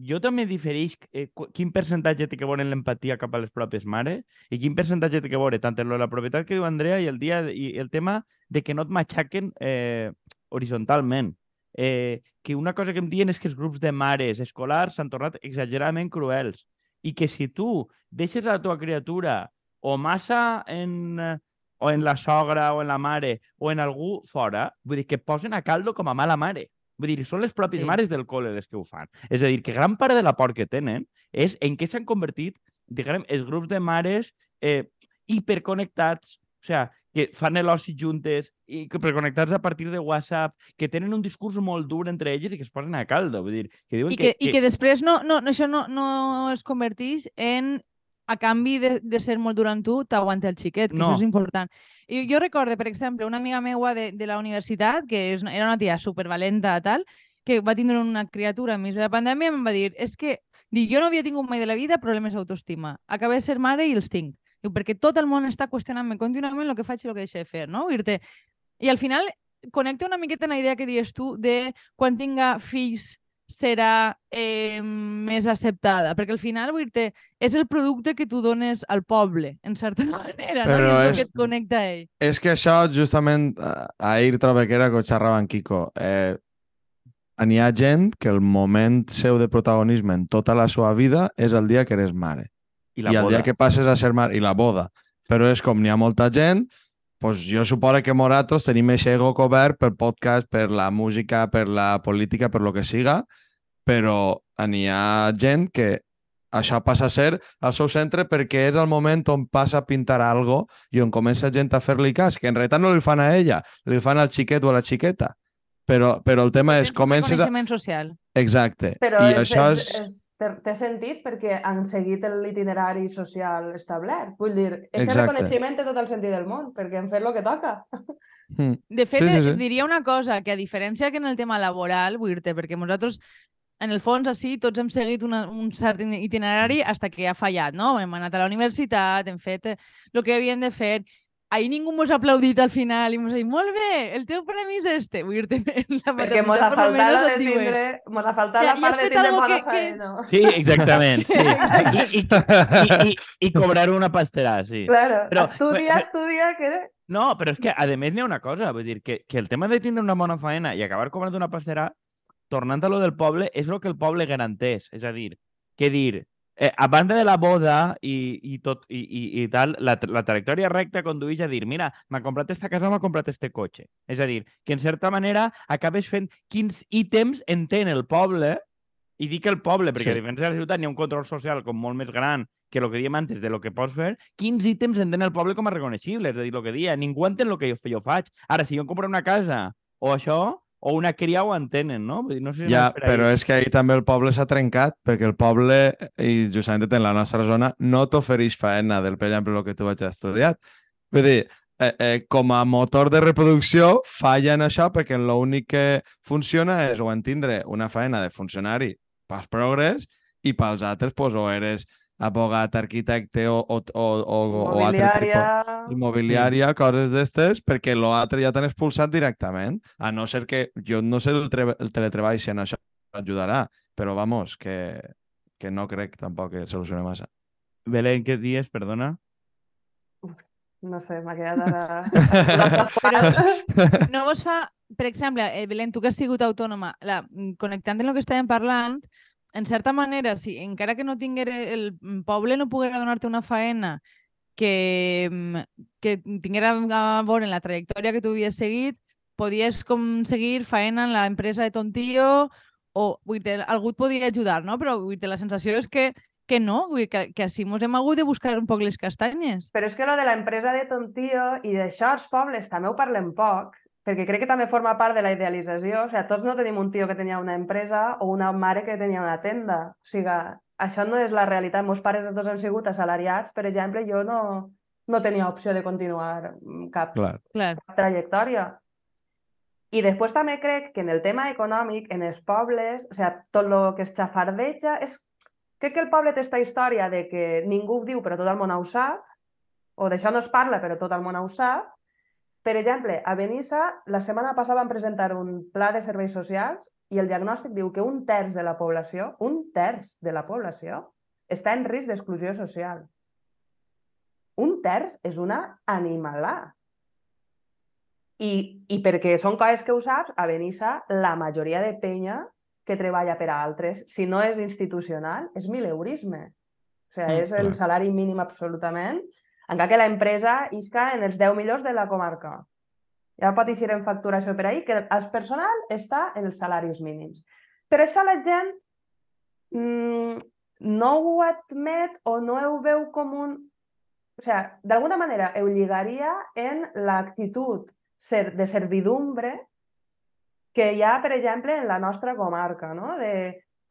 B: jo també difereix eh, qu- quin percentatge té que veure l'empatia cap a les pròpies mares i quin percentatge té que veure tant en la propietat que diu Andrea i el, dia, i el tema de que no et matxaquen eh, horitzontalment. Eh, que una cosa que em diuen és que els grups de mares escolars s'han tornat exageradament cruels i que si tu deixes a la teva criatura o massa en, eh, o en la sogra o en la mare o en algú fora, vull dir que posen a caldo com a mala mare. Vull dir, són les pròpies
C: Sí.
B: mares del col·le les que ho fan. És a dir, que gran part de la por que tenen és en què s'han convertit, diguem, els grups de mares eh, hiperconnectats, o sigui, que fan l'oci juntes i que hiperconnectats a partir de WhatsApp, que tenen un discurs molt dur entre elles i que es posen a caldo. Vull dir, que diuen
A: I que, i que després no, no, no, això no, no es converteix en a canvi de, de ser molt dur amb tu, t'aguanta el xiquet, que
B: No.
A: això és important. I jo recorde, per exemple, una amiga meua de, de la universitat, que és, era una tia supervalenta, tal, que va tindre una criatura enmig de la pandèmia em va dir, és que dic, jo no havia tingut mai de la vida problemes d'autoestima. Acabé de ser mare i els tinc. Diu, perquè tot el món està qüestionant-me contínuament el que faig i el que deixo de fer, no? Dir-te, I al final connecta una miqueta en la idea que dius tu de quan tinga fills serà eh, més acceptada, perquè al final vull dir és el producte que tu dones al poble, en certa <laughs> manera, no?
D: Però
A: I és, el
D: és-
A: que et connecta a ell.
D: És que això, justament, ahir trobo que era que xerrava en Kiko. Eh, n'hi ha gent que el moment seu de protagonisme en tota la seva vida és el dia que eres mare.
B: I
D: I,
B: la
D: el
B: boda.
D: dia que passes a ser mare, i la boda. Però és com n'hi ha molta gent, pues jo suposo que nosaltres tenim aquest ego cobert per podcast, per la música, per la política, per lo que siga, però n'hi ha gent que això passa a ser el seu centre perquè és el moment on passa a pintar algo i on comença gent a fer-li cas, que en realitat no li fan a ella, li fan al xiquet o a la xiqueta. Però, però el tema és, comences a...
A: social.
D: Exacte.
C: Però
D: I
C: és,
D: això
C: és,
D: és...
C: és, té, té sentit perquè han seguit l'itinerari social establert. Vull dir, aquest
D: Exacte.
C: reconeixement té tot el sentit del món, perquè han fet el que toca.
D: Mm.
A: De fet,
D: Sí, sí, sí.
A: diria una cosa, que a diferència que en el tema laboral, vull dir-te, perquè nosaltres, en el fons, així, tots hem seguit una, un cert itinerari hasta que ha fallat, no? Hem anat a la universitat, hem fet eh, el que havíem de fer, ahir ningú mos ha aplaudit al final i mos ha dit, molt bé, el teu premi és este. Vull dir-te, la
C: Perquè mos ha
A: maternitat, per lo
C: faltat la de tindre, mos ha faltat
A: Ja-
C: la part de tindre bona
A: que- que-
C: faena.
B: Sí, exactament. Sí. <laughs> I, i, i, i, i cobrar una pastera, sí.
C: Claro,
B: Però-
C: estudia,
B: però-
C: estudia, que...
B: No, però és que, a més, n'hi ha una cosa. Vull dir, que, que el tema de tindre una bona faena i acabar cobrant una pastera, tornant a lo del poble, és el que el poble garanteix. És a dir, que dir, eh, a banda de la boda i, i tot i, i, i tal, la, la trajectòria recta condueix a dir, mira, m'ha comprat esta casa, m'ha comprat este cotxe. És a dir, que en certa manera acabes fent quins ítems entén el poble i dic el poble, perquè
D: Sí.
B: a diferència de la ciutat n'hi ha un control social com molt més gran que el que diem antes de lo que pots fer, quins ítems entén el poble com a reconeixibles, és a dir, el que dia, ningú entén el que jo, jo faig. Ara, si jo em compro una casa o això, o una cria ho entenen, no? Vull dir, no sé si
D: Ja, però és que ahir també el poble s'ha trencat, perquè el poble, i justament en la nostra zona, no t'ofereix faena del, per exemple, el que tu vaig estudiar. Vull dir, eh, eh, com a motor de reproducció, falla en això perquè l'únic que funciona és o en tindre una faena de funcionari pels progres i pels altres, pues, o eres abogat, arquitecte o, o, o, o, o altre tipus
C: Immobiliària...
D: coses d'estes, perquè l'altre ja t'han expulsat directament. A no ser que, jo no sé el, tre el teletreball si en això ajudarà, però vamos, que, que no crec tampoc que solucioni massa.
B: Belén, què dies, perdona?
C: No sé, m'ha quedat ara... <laughs>
A: Però <laughs> no vos fa... Per exemple, eh, Belén, tu que has sigut autònoma, la, mm, connectant amb el que estàvem parlant, en certa manera, si encara que no tinguera el poble no poguera donar-te una faena que, mm, que tinguera a veure en la trajectòria que tu havies seguit, podies com seguir faena en l'empresa de ton tio o vull dir, algú et podia ajudar, no? Però vull dir, la sensació és que, que no, vull dir, que, que així mos hem hagut de buscar un poc les castanyes.
C: Però és que lo de l'empresa de ton tio i d'això els pobles també ho parlem poc, perquè crec que també forma part de la idealització. O sigui, tots no tenim un tio que tenia una empresa o una mare que tenia una tenda. O sigui, això no és la realitat. Meus pares tots han sigut assalariats, per exemple, jo no, no tenia opció de continuar cap,
D: Clar.
A: Clar.
C: cap trajectòria. I després també crec que en el tema econòmic, en els pobles, o sigui, tot el que es xafardeja, és... crec que el poble té aquesta història de que ningú ho diu però tot el món ho sap, o d'això no es parla però tot el món ho sap. Per exemple, a Benissa la setmana passada van presentar un pla de serveis socials i el diagnòstic diu que un terç de la població, un terç de la població, està en risc d'exclusió social. Un terç és una animalà. I, I perquè són coses que ho saps, a Benissa la majoria de penya que treballa per a altres, si no és institucional, és mileurisme. O sigui,
B: Mm,
C: és el
D: clar.
C: salari mínim absolutament, encara que l'empresa isca en els 10 millors de la comarca. Ja en facturació per ahir, que el personal està en els salaris mínims. Per això la gent mm, no ho admet o no ho veu com un... O sigui, d'alguna manera ho lligaria en l'actitud de servidumbre que hi ha, per exemple, en la nostra comarca, no? De,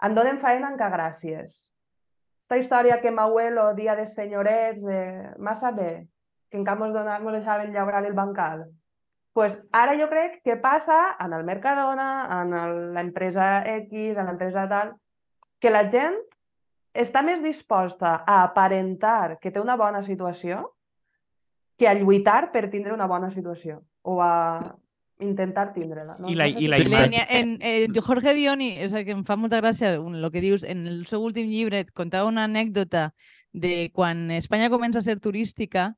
C: em donen faena enca gràcies. Esta història que m'abuelo, dia de senyorets, de massa bé, que encara mos, dona, mos deixaven llaurar el bancal. pues ara jo crec que passa en el Mercadona, en l'empresa X, en l'empresa tal, que la gent està més disposta a aparentar que té una bona situació que a lluitar per tindre una bona situació o a intentar tindre-la. No?
B: I la- i la imatge-
A: en, eh, Jorge Dioni, és el que em fa molta gràcia el que dius, en el seu últim llibre et contava una anècdota de quan Espanya comença a ser turística,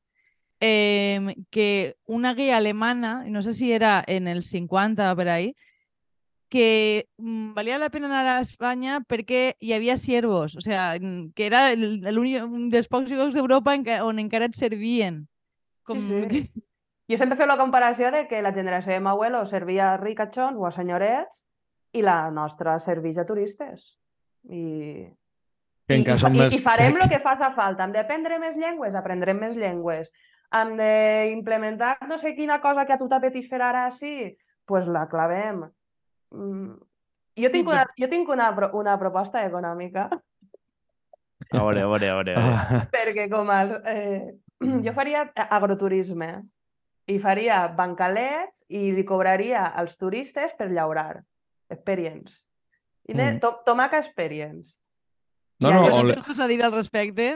A: eh, que una guia alemana, no sé si era en el 50 o per ahí, que mm, valia la pena anar a Espanya perquè hi havia siervos, o sigui, que era l'únic- un dels pocs llocs d'Europa en on encara et servien. Com...
C: Sí, sí. Jo sempre feu la comparació de que la generació de Mauelo servia a ricachons o a senyorets i la nostra serveix a turistes. I,
D: Que
C: I, i,
D: més...
C: i farem el que faça falta. Hem d'aprendre més llengües, aprendrem més llengües. Hem d'implementar no sé quina cosa que a tu t'apeteix fer ara sí, pues la clavem. Mm. Jo tinc, una, jo tinc una, una proposta econòmica
B: A veure, a veure, a veure. a veure.
D: Ah,
C: perquè com el, eh, <clears throat> jo faria agroturisme i faria bancalets i li cobraria als turistes per llaurar. Experience. I
D: Mm.
C: to, tomaca experience.
D: No,
C: Ja,
D: no, o
A: no tens res a dir al respecte.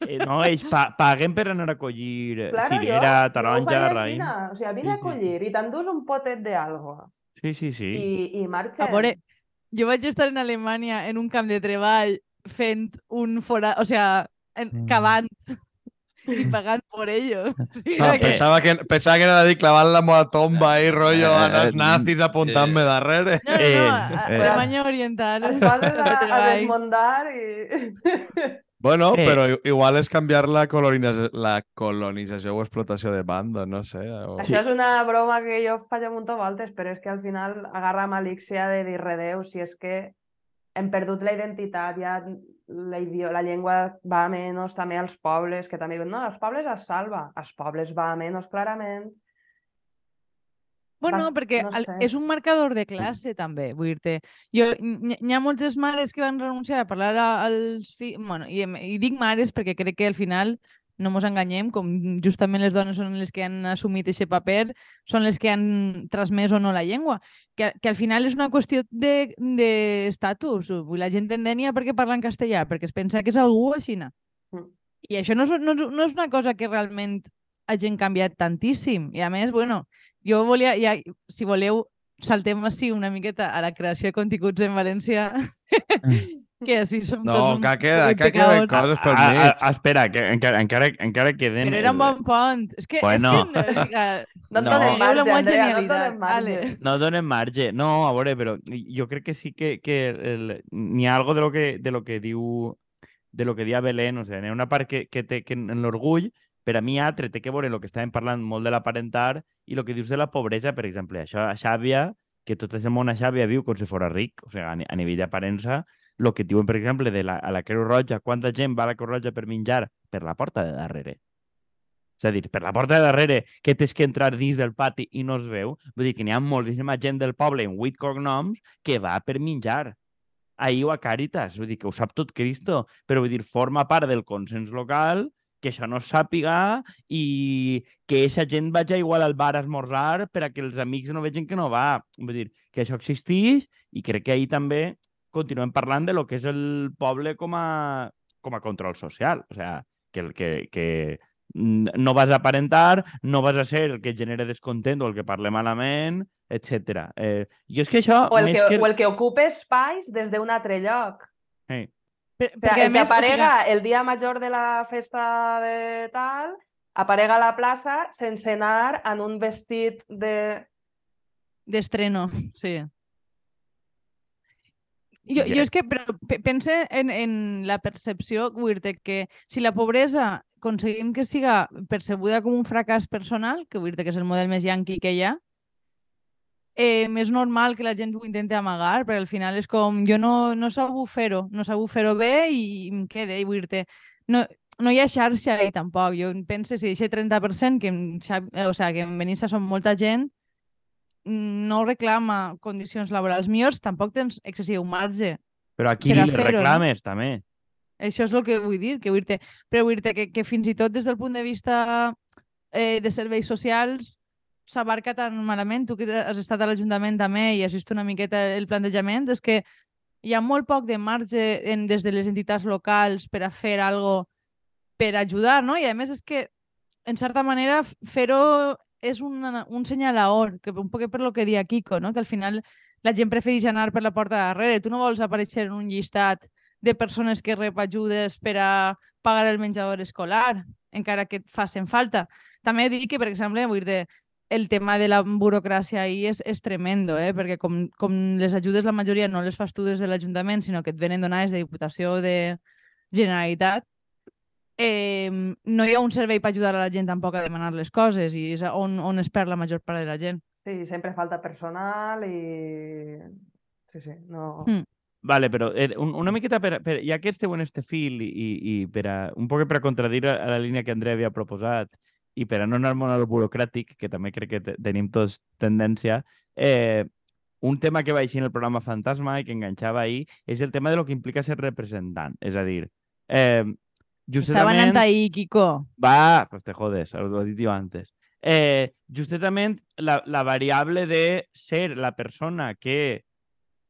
B: Eh, no, ells pa paguen per anar a collir eh,
C: Claro,
B: figuera,
C: jo,
B: taronja,
C: faria
B: raïm.
C: O sigui, vine
B: Sí,
C: a
B: sí,
C: collir i t'endús un potet d'algo
B: Sí, sí, sí.
C: i, i marxem.
A: A veure, jo vaig estar en Alemanya en un camp de treball fent un fora... O sea, en,
B: Mm.
A: cavant i pagant por ello. <laughs>
D: Ah,
A: que-
D: pensava, que, pensava que era de dir clavant la meva tomba i rotllo
B: Eh,
D: a
B: eh,
D: nazis apuntant-me darrere.
A: No, no,
B: Eh,
A: no, a-
B: eh.
A: Alemanya Oriental. De <laughs>
C: a, a desmuntar i...
D: Bueno,
B: Eh.
D: però igual és canviar la, colonització, la colonització o explotació de banda, no sé. O...
C: Això és una broma que jo faig a munt voltes, però és que al final agarra malícia de dir redeu si és que hem perdut la identitat, ja la, la llengua va a menys, també als pobles, que també diuen, no, els pobles es salva, els pobles va a menys, clarament.
A: Bueno, perquè
C: no sé.
A: és un marcador de classe, també, vull dir-te. N'hi n'hi ha moltes mares que van renunciar a parlar als fills... Bueno, i, i dic mares perquè crec que al final, no mos enganyem, com justament les dones són les que han assumit aquest paper, són les que han transmès o no la llengua. Que, que al final és una qüestió de- d'estatus. De, la gent t'endènia perquè parla en castellà, perquè es pensa que és algú així.
C: Mm.
A: I això no és, no, és- no és una cosa que realment hagin canviat tantíssim. I a més, bueno, jo volia, ja, si voleu, saltem així una miqueta a la creació de continguts en València, <laughs> que així som
D: No,
A: tots
D: que queda, que queden
A: pecados.
D: coses pel
B: a,
D: mig.
B: a, espera, que encara, encara, encara queden...
A: Però era un bon pont. És que,
B: Bueno.
A: és que no, és que, <laughs>
C: No
B: No.
A: la
C: marge, Andrea, no donem marge.
B: No donen marge. No, a veure, però jo crec que sí que, que el- n'hi ha algo de lo que, de lo que diu de lo que dia Belén, o sigui, n'hi ha una part que, que té que en l'orgull, per a mi altre té que veure el que estàvem parlant molt de l'aparentar i el que dius de la pobresa, per exemple. Això a Xàbia, que tot el món a Xàbia viu com si fos ric, o sigui, a, ni- a nivell d'aparença, el que diuen, per exemple, de la, a la Creu Roja, quanta gent va a la Creu Roja per menjar per la porta de darrere. És a dir, per la porta de darrere, que tens que entrar dins del pati i no es veu, vull dir que n'hi ha moltíssima gent del poble en vuit cognoms que va per menjar. Ahir o a Càritas, vull dir que ho sap tot Cristo, però vull dir, forma part del consens local que això no sàpiga i que aquesta gent vagi igual al bar a esmorzar per a que els amics no vegin que no va. Vull dir, que això existeix i crec que ahir també continuem parlant de lo que és el poble com a, com a control social. O sigui, que, el- que, que no vas a aparentar, no vas a ser el que genera descontent o el que parle malament, etc. Eh, jo és que això...
C: O el
B: més
C: que,
B: que...
C: o el que ocupa espais des d'un altre lloc.
B: Eh,
A: per,
C: O sigui,
A: perquè a
C: el que aparega el dia major de la festa de tal, aparega a la plaça sense anar en un vestit de...
A: D'estreno, sí. Jo, jo és que però, pe- pense en, en la percepció, vull dir que si la pobresa aconseguim que siga percebuda com un fracàs personal, que vull dir que és el model més yanqui que hi ha, eh, és normal que la gent ho intenti amagar, perquè al final és com, jo no, no sabut fer-ho, no sabut fer-ho bé i em quede, i vull dir no, no hi ha xarxa ahí tampoc. Jo penso si aquest 30% que Xavi- eh, o sea, que en Benissa són molta gent, no reclama condicions laborals millors, tampoc tens excessiu marge.
B: però aquí
A: Per
B: li reclames, també.
A: Això és el que vull dir, que vull dir però vull dir que, que fins i tot des del punt de vista eh, de serveis socials s'abarca tan malament. Tu que has estat a l'Ajuntament també i has vist una miqueta el plantejament, és que hi ha molt poc de marge en, des de les entitats locals per a fer algo per ajudar, no? I a més és que, en certa manera, fer-ho és una, un senyalaor, que un poc per lo que dia Kiko, no? que al final la gent prefereix anar per la porta de darrere. Tu no vols aparèixer en un llistat de persones que rep ajudes per a pagar el menjador escolar, encara que et facin falta. També dic que, per exemple, vull dir, el tema de la burocràcia ahí és, és tremendo, eh? perquè com, com les ajudes la majoria no les fas tu des de l'Ajuntament, sinó que et venen donades de Diputació de Generalitat, eh, no hi ha un servei per ajudar a la gent tampoc a demanar les coses i és on, on es perd la major part de la gent.
C: Sí, sempre falta personal i... Sí, sí, no...
A: Mm.
B: Vale, però eh, un, una miqueta per, per, ja que esteu en este fil i, i, per a, un poc per a contradir a, a la línia que Andrea havia proposat i per a no anar molt al burocràtic, que també crec que te, tenim tots tendència, eh, un tema que va així en el programa Fantasma i que enganxava ahir és el tema de lo que implica ser representant. És a dir, eh, justament...
A: Estava anant ahir, Kiko.
B: Va, pues te jodes, lo he dit jo antes. Eh, justament la, la variable de ser la persona que,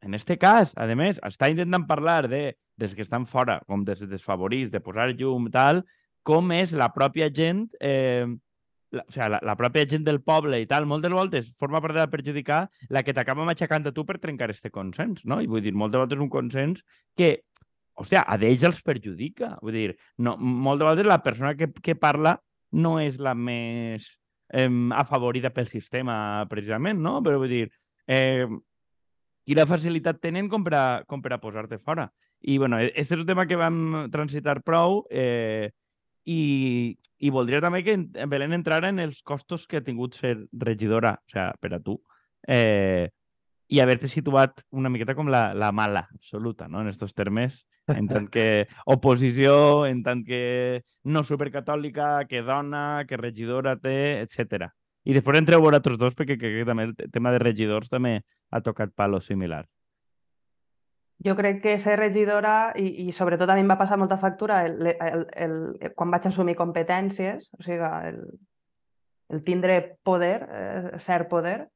B: en este cas, a més, està intentant parlar de des que estan fora, com des desfavorits, de posar llum, tal, com és la pròpia gent, eh, la, o sigui, la, la pròpia gent del poble i tal, moltes voltes forma part de la perjudicar la que t'acaba matxacant a tu per trencar este consens, no? I vull dir, moltes voltes un consens que, hòstia, a d'ells els perjudica. Vull dir, no, moltes voltes la persona que, que parla no és la més eh, afavorida pel sistema, precisament, no? Però vull dir, eh, i la facilitat tenen com per a, com per a posar-te fora. I, bueno, aquest és un tema que vam transitar prou eh, i, i voldria també que Belén entrara en els costos que ha tingut ser regidora, o sigui, per a tu, eh, i haver-te situat una miqueta com la, la mala absoluta, no?, en aquests termes, en tant que oposició, en tant que no supercatòlica, que dona, que regidora té, etc. I després entreu vosaltres dos, perquè crec que també el tema de regidors també ha tocat palo similar.
C: Jo crec que ser regidora, i, i sobretot a mi em va passar molta factura el, el, el, el, quan vaig assumir competències, o sigui, el, el tindre poder, eh, ser poder,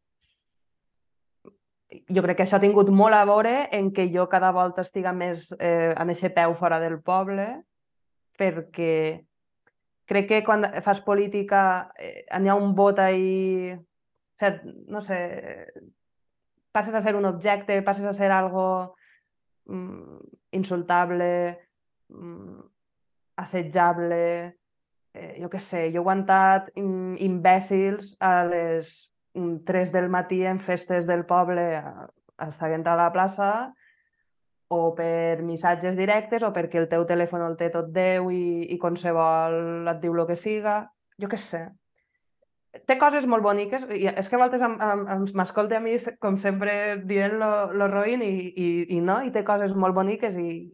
C: jo crec que això ha tingut molt a veure en que jo cada volta estiga més eh, amb aquest peu fora del poble, perquè crec que quan fas política eh, n'hi ha un vot ahí, o sigui, no sé, passes a ser un objecte, passes a ser algo mm, insultable, mm, assetjable, eh, jo què sé, jo he aguantat mm, imbècils a les 3 mm, del matí en festes del poble estaient a la plaça o per missatges directes o perquè el teu telèfon el té tot Déu i, i qualsevol et diu el que siga, jo què sé. Té coses molt boniques, i és que a vegades m'escolta a mi, com sempre, dient lo, lo roïn i, i, i no, i té coses molt boniques i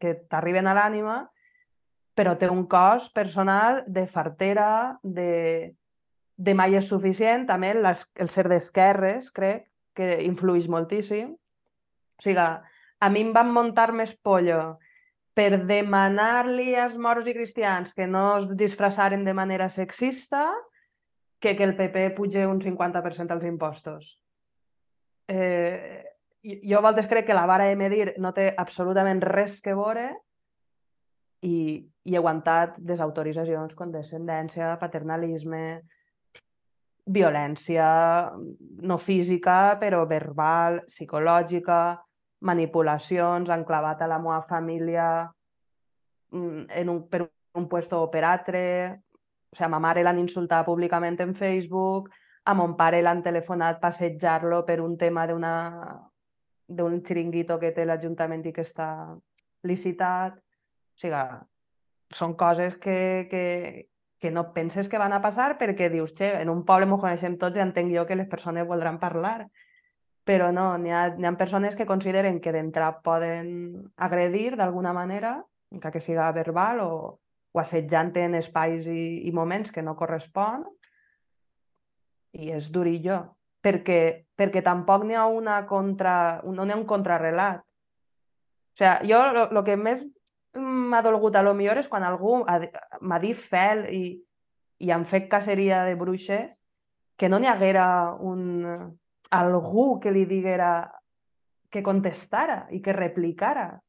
C: que t'arriben a l'ànima, però té un cos personal de fartera, de, de mai és suficient, també les, el ser d'esquerres, crec, que influeix moltíssim. O sigui, a mi em van muntar més pollo per demanar-li als moros i cristians que no es disfressaren de manera sexista que que el PP puja un 50% als impostos. Eh, jo a voltes crec que la vara de medir no té absolutament res que veure i, i he aguantat desautoritzacions, condescendència, paternalisme, violència no física, però verbal, psicològica, manipulacions, enclavat a la meva família mm, en un, per un puesto o per altre, o sigui, a ma mare l'han insultat públicament en Facebook, a mon pare l'han telefonat per assetjar-lo per un tema d'un xiringuito que té l'Ajuntament i que està licitat. O sigui, són coses que, que, que no penses que van a passar perquè dius, che, en un poble m'ho coneixem tots i entenc jo que les persones voldran parlar. Però no, n'hi ha, ha persones que consideren que d'entrar poden agredir d'alguna manera, que siga verbal o, o assetjant en espais i, i moments que no correspon i és durillo perquè, perquè tampoc n'hi ha una contra, no ha un contrarrelat. O sigui, jo el que més m'ha dolgut a lo millor és quan algú m'ha dit fel i, i han fet caceria de bruixes que no n'hi haguera un, algú que li diguera que contestara i que replicara.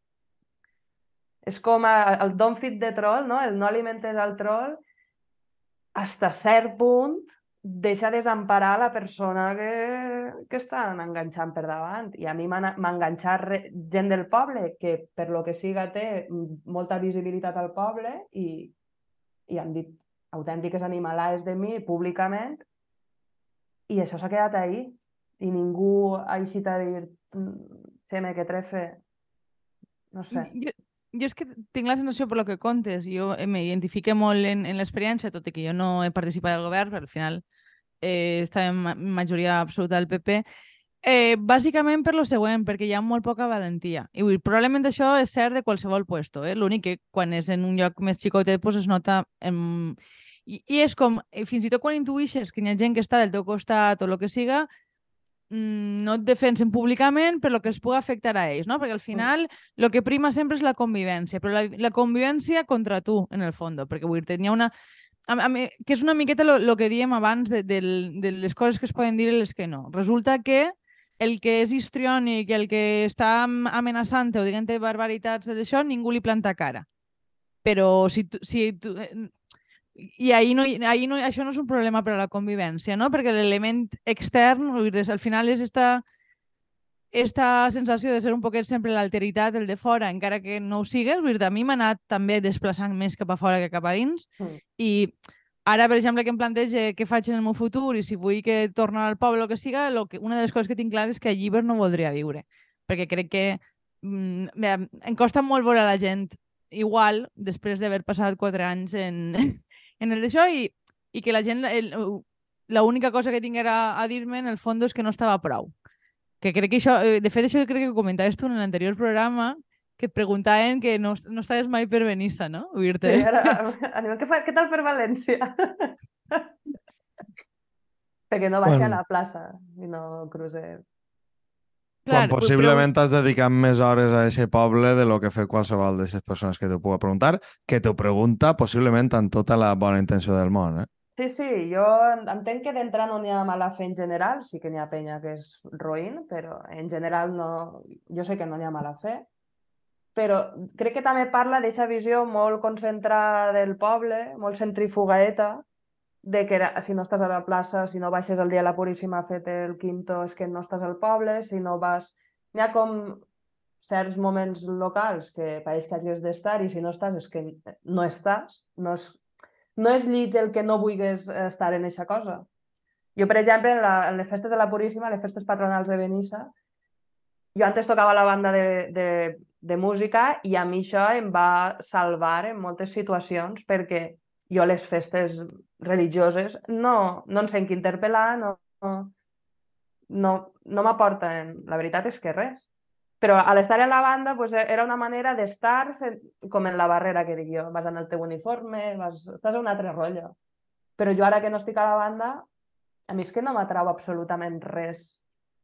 C: És com a, el don't feed the troll, no? el no alimentes al troll, hasta cert punt deixa desemparar la persona que, que estan enganxant per davant. I a mi m'ha enganxat gent del poble que, per lo que siga, té molta visibilitat al poble i, i han dit autèntiques animalades de mi públicament I això s'ha quedat ahí. I ningú ha eixit a dir Xeme, que trefe. No sé.
A: Jo, jo és que tinc la sensació per lo que contes, jo m'identifique molt en, en l'experiència, tot i que jo no he participat del govern, però al final eh, estava en ma majoria absoluta del PP, eh, bàsicament per lo següent, perquè hi ha molt poca valentia. I vull, probablement això és cert de qualsevol puesto. Eh? L'únic que quan és en un lloc més xicotet pues es nota... En... I, I és com, eh, fins i tot quan intuïixes que hi ha gent que està del teu costat o el que siga, no et defensen públicament per lo que es pugui afectar a ells, no? Perquè al final el que prima sempre és la convivència, però la, la convivència contra tu, en el fons, perquè vull dir, tenia una... A, a, que és una miqueta el que diem abans de, de, de les coses que es poden dir i les que no. Resulta que el que és histriònic, el que està amenaçant o dient barbaritats d'això, ningú li planta cara. Però si, tu, si tu, eh, i ahir no, ahir no, això no és un problema per a la convivència, no? perquè l'element extern, al final és esta, esta sensació de ser un poquet sempre l'alteritat, el de fora, encara que no ho sigues, dir, a mi m'ha anat també desplaçant més cap a fora que cap a dins, mm. i ara, per exemple, que em plantege què faig en el meu futur i si vull que torni al poble o que siga, lo que, una de les coses que tinc clar és que a llibre no voldria viure, perquè crec que mm, em costa molt veure la gent igual després d'haver passat quatre anys en, en el d'això i, i que la gent, l'única cosa que tinguera a dir-me en el fons és que no estava prou. Que crec que això, eh, de fet, això crec que comentaves tu en l'anterior programa, que et preguntaven que no, no estaves mai per Benissa, no?
C: Oir-te. Sí, ara, <laughs> animal, què, fa, què tal per València? <laughs> Perquè no baixi bueno. a la plaça i no cruce
D: Clar, Quan possiblement però... t'has dedicat més hores a aquest poble de lo que fer qualsevol d'aquestes persones que t'ho pugui preguntar, que t'ho pregunta possiblement amb tota la bona intenció del món. Eh?
C: Sí, sí, jo entenc que d'entrar no n'hi ha mala fe en general, sí que n'hi ha penya que és roïn, però en general no... jo sé que no n'hi ha mala fe, però crec que també parla d'aquesta visió molt concentrada del poble, molt centrifugaeta, de que era, si no estàs a la plaça, si no baixes el dia a la Puríssima a fer el quinto, és que no estàs al poble, si no vas... N'hi ha com certs moments locals que pareix que hagis d'estar i si no estàs és que no estàs, no és, no és llig el que no vulguis estar en aquesta cosa. Jo, per exemple, en, la, en les festes de la Puríssima, les festes patronals de Benissa, jo antes tocava la banda de, de, de música i a mi això em va salvar en moltes situacions perquè jo les festes religioses no, no en sent que interpel·lar, no, no, no, m'aporten, la veritat és que res. Però a l'estar en la banda pues, era una manera d'estar com en la barrera que dic jo. Vas en el teu uniforme, vas... estàs a un altre rotllo. Però jo ara que no estic a la banda, a mi és que no m'atrau absolutament res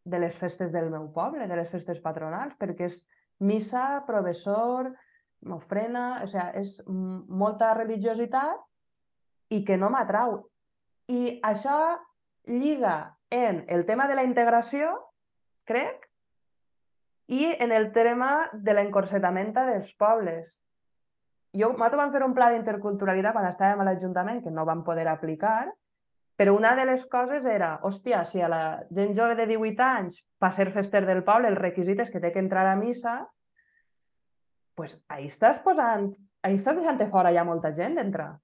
C: de les festes del meu poble, de les festes patronals, perquè és missa, professor, ofrena, o sigui, és molta religiositat i que no m'atrau. I això lliga en el tema de la integració, crec, i en el tema de l'encorsetament dels pobles. Jo, nosaltres vam fer un pla d'interculturalitat quan estàvem a l'Ajuntament, que no vam poder aplicar, però una de les coses era, hòstia, si a la gent jove de 18 anys, per ser fester del poble, el requisit és que té que entrar a missa, pues ahí estàs posant, ahí estàs deixant fora ja molta gent d'entrar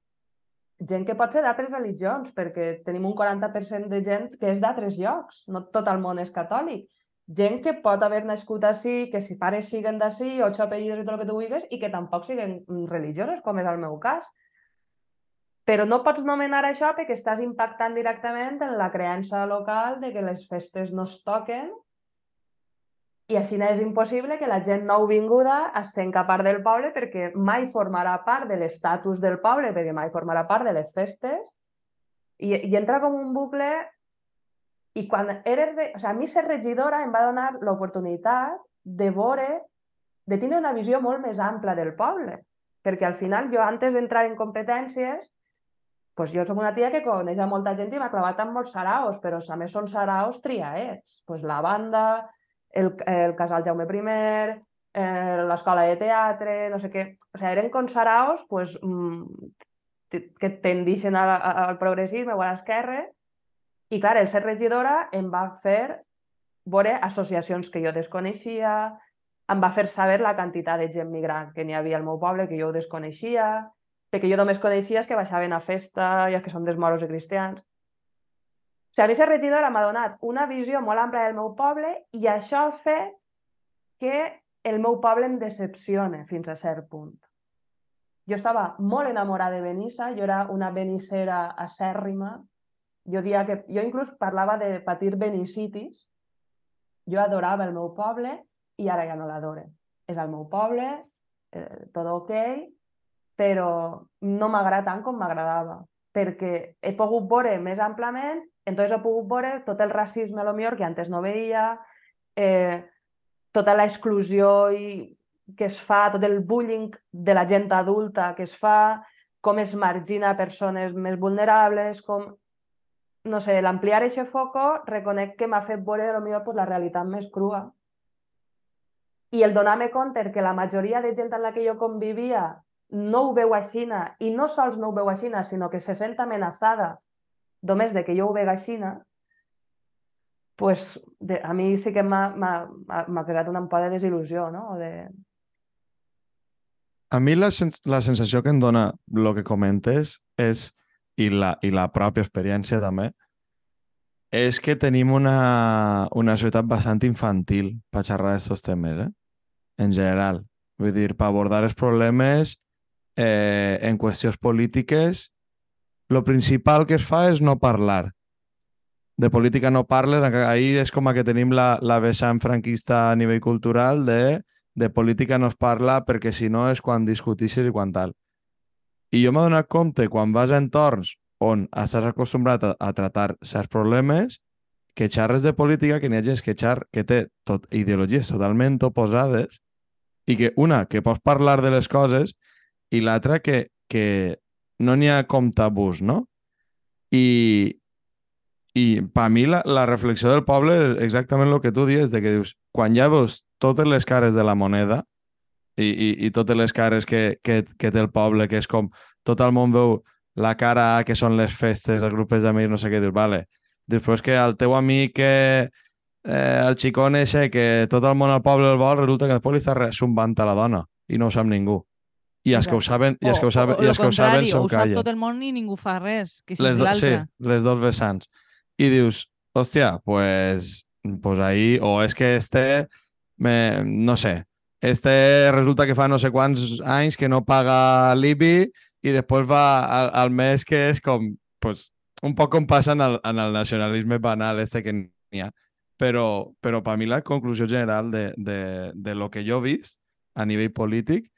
C: gent que pot ser d'altres religions, perquè tenim un 40% de gent que és d'altres llocs, no tot el món és catòlic. Gent que pot haver nascut així, que si pares siguen d'ací, ocho apellidos i tot el que tu vulguis, i que tampoc siguen religiosos, com és el meu cas. Però no pots nomenar això perquè estàs impactant directament en la creença local de que les festes no es toquen i així és impossible que la gent nouvinguda es sent part del poble perquè mai formarà part de l'estatus del poble, perquè mai formarà part de les festes, i, i entra com un bucle i quan eres... De... O sigui, a mi ser regidora em va donar l'oportunitat de veure, de tenir una visió molt més ampla del poble. Perquè al final jo, antes d'entrar en competències, pues jo som una tia que coneix a molta gent i m'ha clavat amb molts saraos, però a més són saraos triaets. Pues la banda, el, el casal Jaume I, eh, l'escola de teatre, no sé què... O sigui, eren consaraos pues, mm, que tendixen al, al progressisme o a l'esquerra. I, clar, el ser regidora em va fer veure associacions que jo desconeixia, em va fer saber la quantitat de gent migrant que n'hi havia al meu poble, que jo ho desconeixia, perquè jo només coneixia que baixaven a festa i que són dels moros i cristians. Ser regidora m'ha donat una visió molt àmplia del meu poble i això ha fet que el meu poble em decepcione fins a cert punt. Jo estava molt enamorada de Benissa, jo era una benissera acèrrima, jo, dia que, jo inclús parlava de patir benicitis, jo adorava el meu poble i ara ja no l'adore. És el meu poble, eh, tot ok, però no m'agrada tant com m'agradava, perquè he pogut veure més amplament, entonces he pogut veure tot el racisme a lo millor que antes no veia, eh, tota l'exclusió i que es fa, tot el bullying de la gent adulta que es fa, com es margina persones més vulnerables, com... No sé, l'ampliar aquest foco reconec que m'ha fet veure potser pues, la realitat més crua. I el donar-me compte que la majoria de gent amb la que jo convivia no ho veu així, i no sols no ho veu així, sinó que se sent amenaçada només de que jo ho vega així, pues, de, a mi sí que m'ha creat una por de desil·lusió, no? De...
D: A mi la, sens la sensació que em dona el que comentes és, i la, i la pròpia experiència també, és que tenim una, una societat bastant infantil per xerrar d'aquests temes, eh? en general. Vull dir, per abordar els problemes eh, en qüestions polítiques, el principal que es fa és no parlar. De política no parles, ahir és com que tenim la, la vessant franquista a nivell cultural de de política no es parla perquè si no és quan discutissis i quan tal. I jo m'he donat compte quan vas a entorns on estàs acostumbrat a, a tratar certs problemes que xarres de política, que n'hi ha gent que, xar, que té tot, ideologies totalment oposades i que una, que pots parlar de les coses i l'altra que, que no n'hi ha com tabús, no? I, i per mi la, la reflexió del poble és exactament el que tu dius, de que dius, quan ja veus totes les cares de la moneda i, i, i totes les cares que, que, que té el poble, que és com tot el món veu la cara A, que són les festes, els grups d'amics, no sé què, dius, vale. Després que el teu amic, que, eh, el xicón ese, que tot el món al poble el vol, resulta que després li està zumbant a la dona i no ho sap ningú. I els que ho saben, i els que ho saben, i els que ho saben són
A: calla. Ho sap tot el món i ningú fa res, que
D: les
A: és
D: Sí, les dos vessants. I dius, hòstia, pues, pues ahí, o és que este me, no sé, este resulta que fa no sé quants anys que no paga l'IBI i després va al, al mes que és com, pues, un poc com passa en el, en el nacionalisme banal este que n'hi ha. Però, però per mi la conclusió general de, de, de lo que jo he vist a nivell polític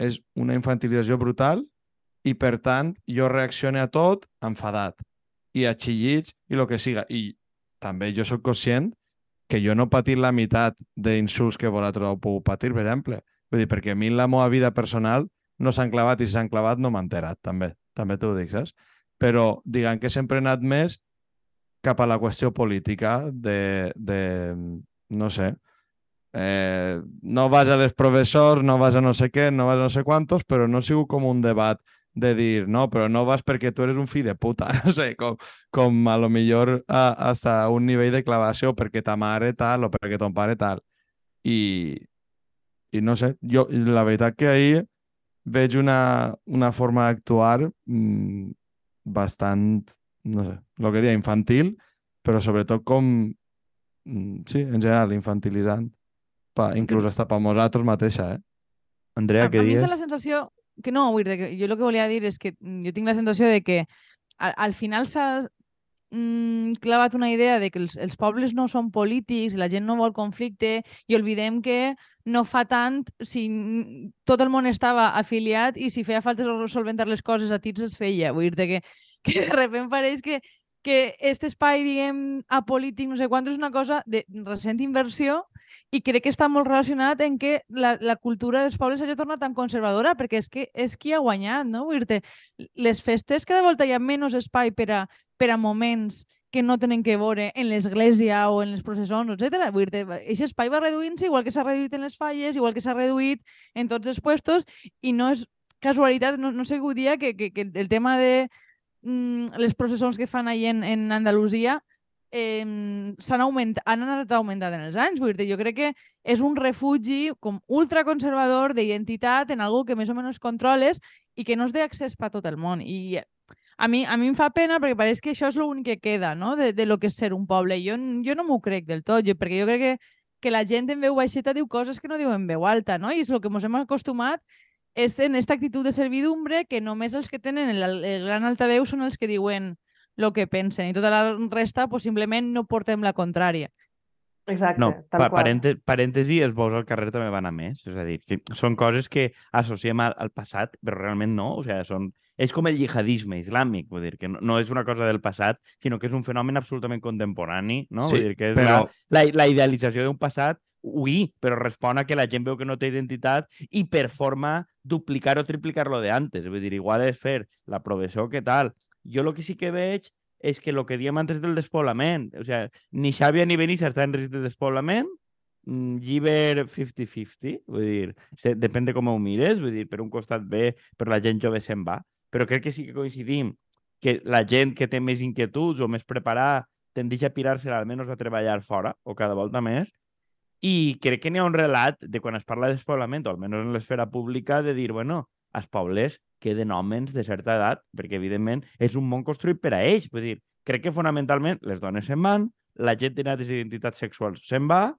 D: és una infantilització brutal i, per tant, jo reaccione a tot enfadat i a xillits i el que siga. I també jo sóc conscient que jo no he patit la meitat d'insults que vosaltres heu pogut patir, per exemple. Vull dir, perquè a mi la meva vida personal no s'han clavat i si s'han clavat no m'ha enterat, també. També t'ho dic, saps? Però diguem que sempre he anat més cap a la qüestió política de, de no sé, eh, no vas a les professors, no vas a no sé què, no vas a no sé quantos, però no ha sigut com un debat de dir, no, però no vas perquè tu eres un fill de puta, <laughs> no sé, com, com a lo millor a, hasta un nivell de clavació perquè ta mare tal o perquè ton pare tal. I, i no sé, jo la veritat que ahir veig una, una forma d'actuar mmm, bastant, no sé, el que dia, infantil, però sobretot com, mm, sí, en general, infantilitzant, pa, inclús hasta per nosaltres mateixa, eh?
B: Andrea, què dius?
A: A mi fa la sensació que no, vull dir, que jo el que volia dir és que mm, jo tinc la sensació de que al, al final s'ha mm, clavat una idea de que els, els pobles no són polítics, la gent no vol conflicte i oblidem que no fa tant si tot el món estava afiliat i si feia falta solventar les coses a tits es feia. Vull dir que, que de repente pareix que que aquest espai, diguem, apolític, no sé quant, és una cosa de recent inversió i crec que està molt relacionat en que la, la cultura dels pobles hagi tornat tan conservadora, perquè és que és qui ha guanyat, no? Vull dir les festes cada volta hi ha menys espai per a, per a moments que no tenen que veure en l'església o en les processons, etc. Vull dir aquest espai va reduint-se igual que s'ha reduït en les falles, igual que s'ha reduït en tots els puestos, i no és casualitat, no, no sé què dia, que, que, que el tema de les processons que fan ahir en, en Andalusia eh, s'han augmentat, han anat augmentant en els anys. Vull dir, jo crec que és un refugi com ultraconservador d'identitat en algú que més o menys controles i que no es té accés per tot el món. I a mi, a mi em fa pena perquè pareix que això és l'únic que queda, no?, de, de lo que és ser un poble. Jo, jo no m'ho crec del tot, jo, perquè jo crec que, que la gent en veu baixeta diu coses que no diu en veu alta, no? I és el que ens hem acostumat és en aquesta actitud de servidumbre que només els que tenen el, el gran altaveu són els que diuen el que pensen i tota la resta pues, simplement no portem la contrària.
C: Exacte,
B: No,
C: tal
B: pa
C: qual.
B: parènte parèntesi, els bous al carrer també van a més. És a dir, que són coses que associem al, al passat, però realment no. O sigui, són... És com el jihadisme islàmic, vull dir, que no, no és una cosa del passat, sinó que és un fenomen absolutament contemporani, no?
D: Sí,
B: vull dir, que és
D: però-
B: la, la, la idealització d'un passat, ui, però respon a que la gent veu que no té identitat i per forma duplicar o triplicar-lo de antes. Vull dir, igual és fer la professor que tal. Jo el que sí que veig és que el que diem antes del despoblament, o sigui, ni Xàbia ni Benissa estan en risc de despoblament, mm, lliber 50-50, vull dir, se, depèn de com ho mires, vull dir, per un costat bé, però la gent jove se'n va. Però crec que sí que coincidim que la gent que té més inquietuds o més preparada tendeix a pirar-se almenys a treballar fora, o cada volta més, i crec que n'hi ha un relat de quan es parla de despoblament, o almenys en l'esfera pública, de dir, bueno, als pobles queden homes de certa edat, perquè evidentment és un món construït per a ells. Vull dir, crec que fonamentalment les dones se'n van, la gent de altres identitats sexuals se'n va,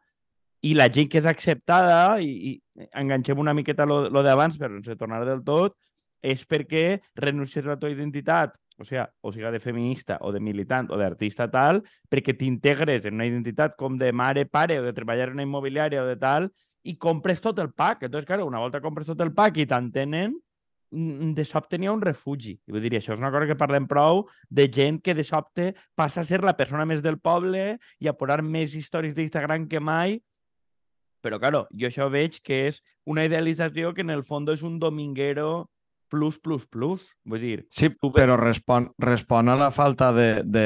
B: i la gent que és acceptada, i, i enganxem una miqueta lo, lo d'abans, però sense tornar del tot, és perquè renuncies a la teva identitat, o sigui, o sigui, de feminista, o de militant, o d'artista tal, perquè t'integres en una identitat com de mare, pare, o de treballar en una immobiliària o de tal, i compres tot el pack. Entonces, claro, una volta compres tot el pack i t'entenen, de sobte n'hi ha un refugi. I vull dir, això és una cosa que parlem prou de gent que de sobte passa a ser la persona més del poble i a posar més històries d'Instagram que mai. Però, claro, jo això veig que és una idealització que en el fons és un dominguero plus, plus, plus. Vull dir,
D: Sí,
B: Tu
D: però respon, respon a la falta de, de,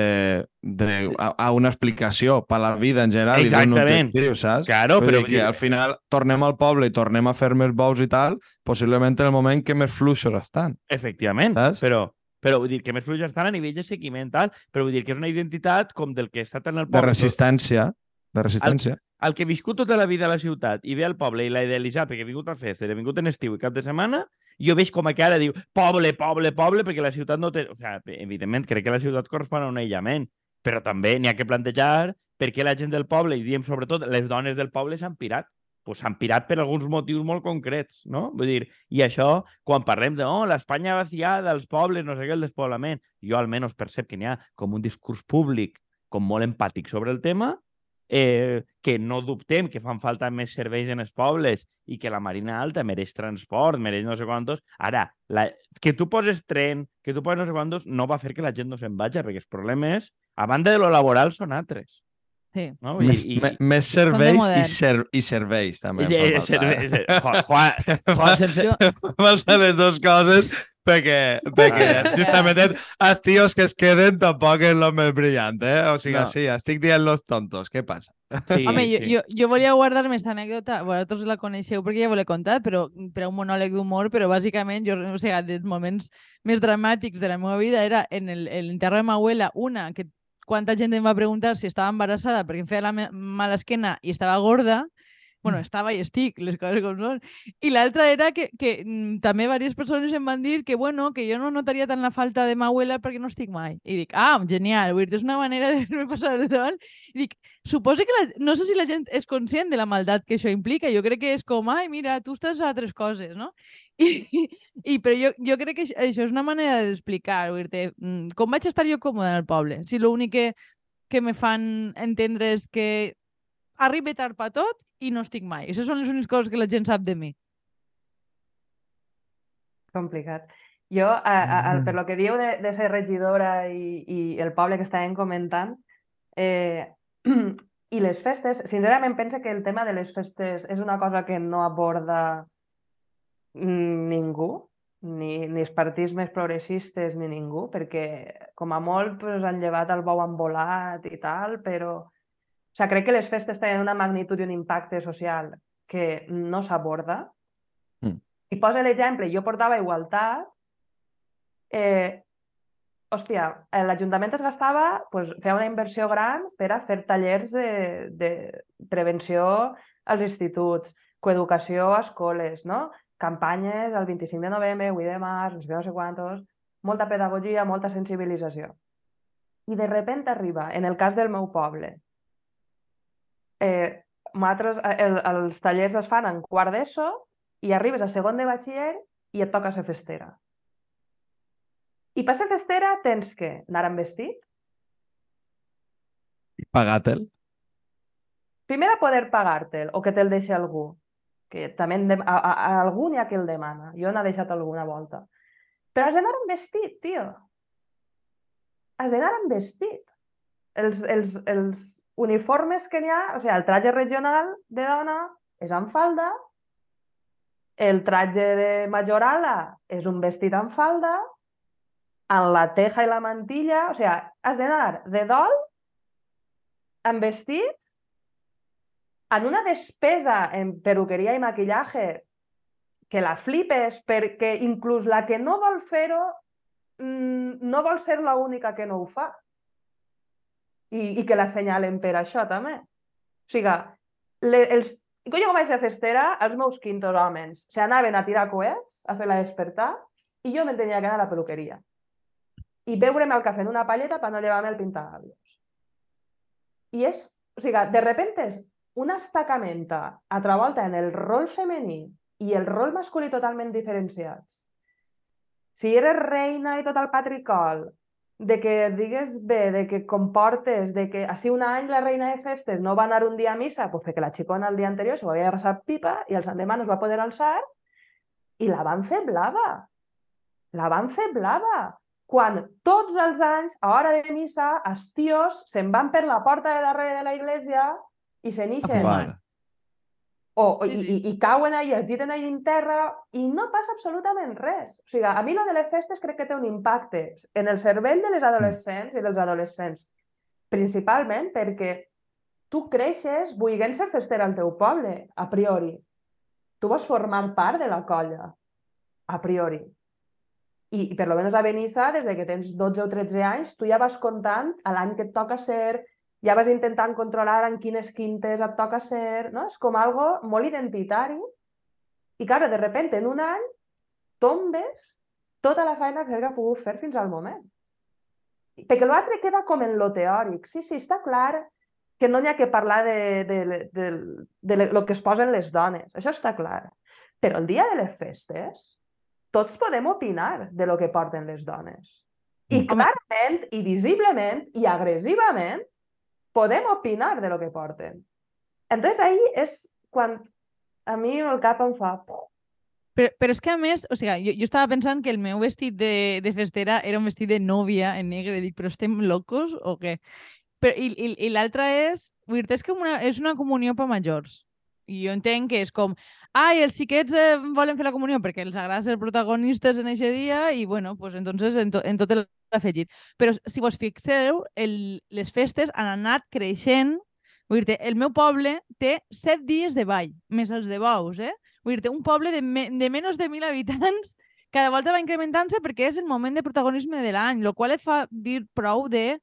D: de a, a una explicació per la vida en general i d'un
B: Exactament.
D: objectiu, saps?
B: Claro,
D: Vull
B: però
D: dir que al final tornem al poble i tornem a fer més bous i tal, possiblement en el moment que més fluixos estan.
B: Efectivament,
D: Saps?
B: però, però vull dir que més fluix estan a nivell de seguiment, tal, però vull dir que és una identitat com del que estat en el
D: De
B: poble.
D: resistència. De resistència.
B: El que ha viscut tota la vida a la ciutat i ve al poble i l'ha idealitzat perquè ha vingut a festes, ha vingut en estiu i cap de setmana, jo veig com que ara diu poble, poble, poble, perquè la ciutat no té... O sigui, evidentment, crec que la ciutat correspon a un aïllament, però també n'hi ha que plantejar per què la gent del poble, i diem sobretot les dones del poble, s'han pirat. Pues s'han pirat per alguns motius molt concrets, no? Vull dir, i això, quan parlem de oh, l'Espanya vaciada, els pobles, no sé què, el despoblament, jo almenys percep que n'hi ha com un discurs públic com molt empàtic sobre el tema, eh, que no dubtem que fan falta més serveis en els pobles i que la Marina Alta mereix transport, mereix no sé quantos. Ara, la... que tu poses tren, que tu poses no sé quantos, no va fer que la gent no se'n vagi, perquè el problema és, a banda de lo laboral, són altres.
A: Sí.
B: No? Vull
D: Més, me- més serveis i, ser, i serveis, també.
B: i, i,
D: falta, eh?
B: i, <laughs> Juan, Juan, Juan sense...
A: Jo, <laughs>
D: falta les dues coses perquè, perquè justament els tios que es queden tampoc és el més brillant, eh? O sigui,
B: No.
D: sí, estic dient los tontos, què passa?
B: Sí,
A: Home, jo,
B: sí.
A: jo, jo volia guardar-me aquesta anècdota, vosaltres la coneixeu perquè ja vos l'he contat, però per a un monòleg d'humor, però bàsicament, jo, o sigui, dels moments més dramàtics de la meva vida era en l'enterro de ma abuela, una, que quanta gent em va preguntar si estava embarassada perquè em feia la mala esquena i estava gorda, bueno, estava i estic, les coses com són. I l'altra era que, que mm, també diverses persones em van dir que, bueno, que jo no notaria tant la falta de ma abuela perquè no estic mai. I dic, ah, genial, vull dir, és una manera de fer-me passar el davant. I dic, suposo que la, no sé si la gent és conscient de la maldat que això implica. Jo crec que és com, ai, mira, tu estàs a altres coses, no? <laughs> I, i però jo, jo crec que això, és una manera d'explicar, vull dir mm, com vaig estar jo còmode en el poble? Si l'únic que, que me fan entendre és que arribe tard per tot i no estic mai. Aquestes són les úniques coses que la gent sap de mi.
C: Complicat. Jo, a, a, a, per lo que diu de, de ser regidora i, i el poble que estàvem comentant, eh, <clears throat> i les festes, sincerament penso que el tema de les festes és una cosa que no aborda ningú, ni, ni els partits més progressistes ni ningú, perquè com a molt pues, han llevat el bou embolat i tal, però o sigui, crec que les festes tenen una magnitud i un impacte social que no s'aborda.
D: Mm.
C: I posa l'exemple, jo portava igualtat, eh, hòstia, eh, l'Ajuntament es gastava, pues, feia una inversió gran per a fer tallers de, de prevenció als instituts, coeducació a escoles, no? campanyes el 25 de novembre, 8 de març, no sé no sé quantos... molta pedagogia, molta sensibilització. I de repente arriba, en el cas del meu poble, eh, nosaltres, eh, el, els tallers es fan en quart d'ESO i arribes a segon de batxiller i et toca ser festera. I per ser festera tens que anar amb vestit,
D: I pagar-te'l.
C: primer a poder pagar-te'l o que te'l deixi algú, que també de... a, a, a algú n'hi ha que el demana. Jo n'ha deixat alguna volta. Però has d'anar amb vestit, tio. Has d'anar amb vestit. Els, els, els uniformes que n'hi ha, o sigui, el traje regional de dona és amb falda, el traje de majorala és un vestit amb falda, amb la teja i la mantilla, o sigui, has d'anar de dol amb vestit en una despesa en peruqueria i maquillatge que la flipes perquè inclús la que no vol fer-ho mm, no vol ser l'única que no ho fa. I, I que l'assenyalen per això també. O sigui, le, els, jo quan vaig ser festera, els meus quintos homes s'anaven a tirar coets, a fer la despertar, i jo me'n tenia que anar a la peluqueria. I beure'm el cafè en una palleta per no llevar-me el pintagabios. I és, o sigui, de repente és una estacamenta altra volta en el rol femení i el rol masculí totalment diferenciats. Si eres reina i tot el patricol, de que digues bé, de que comportes, de que així un any la reina de festes no va anar un dia a missa, pues perquè la xicona el dia anterior se ho havia passat pipa i el l'endemà no es va poder alçar i la van fer blava. La van fer blava. Quan tots els anys, a hora de missa, els tios se'n van per la porta de darrere de la iglesia i se n'ixen. O,
A: Sí,
C: i,
A: sí.
C: i, i cauen allà, es giten allà en terra i no passa absolutament res. O sigui, a mi lo de les festes crec que té un impacte en el cervell de les adolescents i dels adolescents. Principalment perquè tu creixes volent ser fester al teu poble, a priori. Tu vols formar part de la colla, a priori. I, i per lo menos a Benissa, des de que tens 12 o 13 anys, tu ja vas comptant l'any que et toca ser, ja vas intentant controlar en quines quintes et toca ser, no? És com algo molt identitari. I, claro, de repente, en un any, tombes tota la feina que hagués pogut fer fins al moment. Perquè l'altre queda com en lo teòric. Sí, sí, està clar que no n'hi ha que parlar de, de, de, de, de, lo que es posen les dones. Això està clar. Però el dia de les festes, tots podem opinar de lo que porten les dones. I
A: Home.
C: clarament, i visiblement, i agressivament, podem opinar de lo que porten. Entonces ahí és quan a mi el cap em fa...
A: Però, però és que a més, o sigui, jo, jo estava pensant que el meu vestit de, de festera era un vestit de nòvia en negre. Dic, però estem locos o què? Però, I i, i l'altra és, vull dir és que una, és una comunió per majors. Jo entenc que és com, ai, els xiquets eh, volen fer la comunió perquè els agrada ser protagonistes en aquest dia i, bueno, pues entonces en, to, en tot l'afegit. Però si vos fixeu, el, les festes han anat creixent. Vull dir el meu poble té set dies de ball, més els de bous, eh? Vull dir un poble de, me, de menys de 1.000 habitants cada volta va incrementant-se perquè és el moment de protagonisme de l'any, el qual et fa dir prou de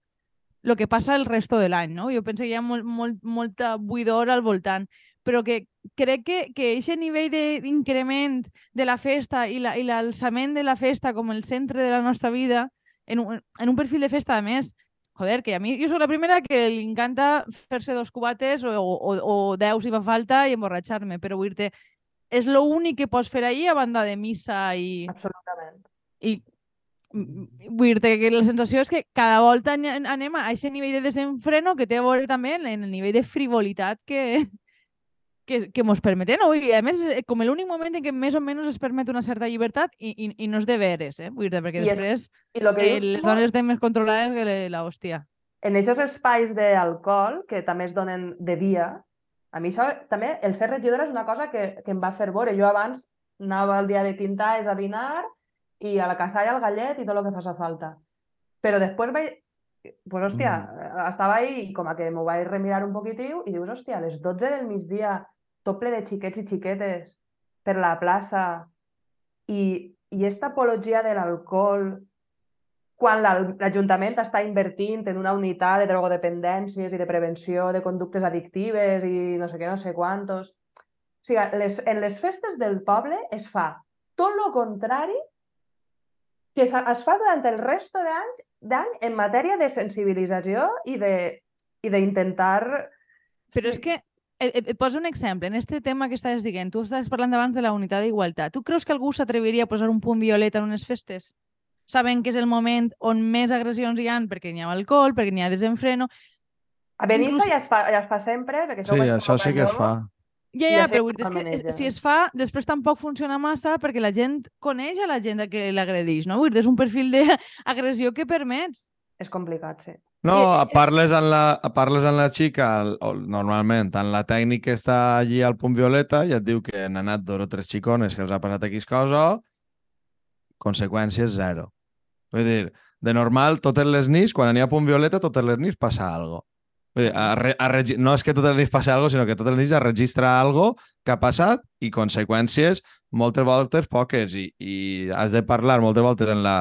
A: lo que passa el resto de l'any, no? Jo penso que hi ha molt, molt, molta buidor al voltant, però que crec que, que aquest nivell d'increment de la festa i la- i l'alçament de la festa com el centre de la nostra vida, en un, en un perfil de festa, a més, joder, que a mi, jo soc la primera que li encanta fer-se dos cubates o, o, o deu si fa falta i emborratxar-me, però vull dir és l'únic que pots fer ahir a banda de missa i,
C: Absolutament.
A: i vull dir que la sensació és que cada volta an- anem a aquest nivell de desenfreno que té a veure també en el nivell de frivolitat que, que, que mos permeten. No? A més, és com l'únic moment en què més o menys es permet una certa llibertat i, i, i no és de veres, eh? Vull dir, perquè
C: I és-
A: després
C: I lo que
A: eh,
C: dius
A: les dones tenen més controlades que le- la hòstia.
C: en aquests espais d'alcohol, que també es donen de dia, a mi això també, el ser regidora és una cosa que, que em va fer veure. Jo abans anava el dia de quintaes a dinar i a la casalla al gallet i tot el que faci falta. Però després vaig... Pues, hòstia, mm. estava ahí i com a que m'ho vaig remirar un poquitiu i dius, hòstia, a les 12 del migdia, tot ple de xiquets i xiquetes per la plaça i, i esta apologia de l'alcohol quan l'Ajuntament està invertint en una unitat de drogodependències i de prevenció de conductes addictives i no sé què, no sé quantos. O sigui, les, en les festes del poble es fa tot el contrari que es, es fa durant el resto d'anys d'any en matèria de sensibilització i de i d'intentar...
A: Però és que et, et, et poso un exemple. En este tema que estaves dient, tu estaves parlant abans de la unitat d'igualtat. Tu creus que algú s'atreviria a posar un punt violet en unes festes? Sabent que és el moment on més agressions hi han perquè n'hi ha alcohol, perquè n'hi ha desenfreno.
C: A Benissa
A: Inclús-
C: ja, es fa, ja es fa sempre, perquè
D: Sí, això sí que es fa.
A: Ja, ja, però és que eh, si es fa, després tampoc funciona massa perquè la gent coneix a la gent a que l'agredeix, no? Vull dir, és un perfil d'agressió <laughs> que permets.
C: És complicat, sí.
D: No, a parles amb la, a parles amb la xica, normalment, en la tècnica està allí al punt violeta i et diu que han anat dos o tres xicones que els ha passat X cosa, conseqüències zero. Vull dir, de normal, totes les nits, quan n'hi ha punt violeta, totes les nits passa algo. Vull dir, a, a, regi- no és que totes les nits passa algo, sinó que totes les nits es registra algo que ha passat i conseqüències moltes voltes poques i, i has de parlar moltes voltes en la,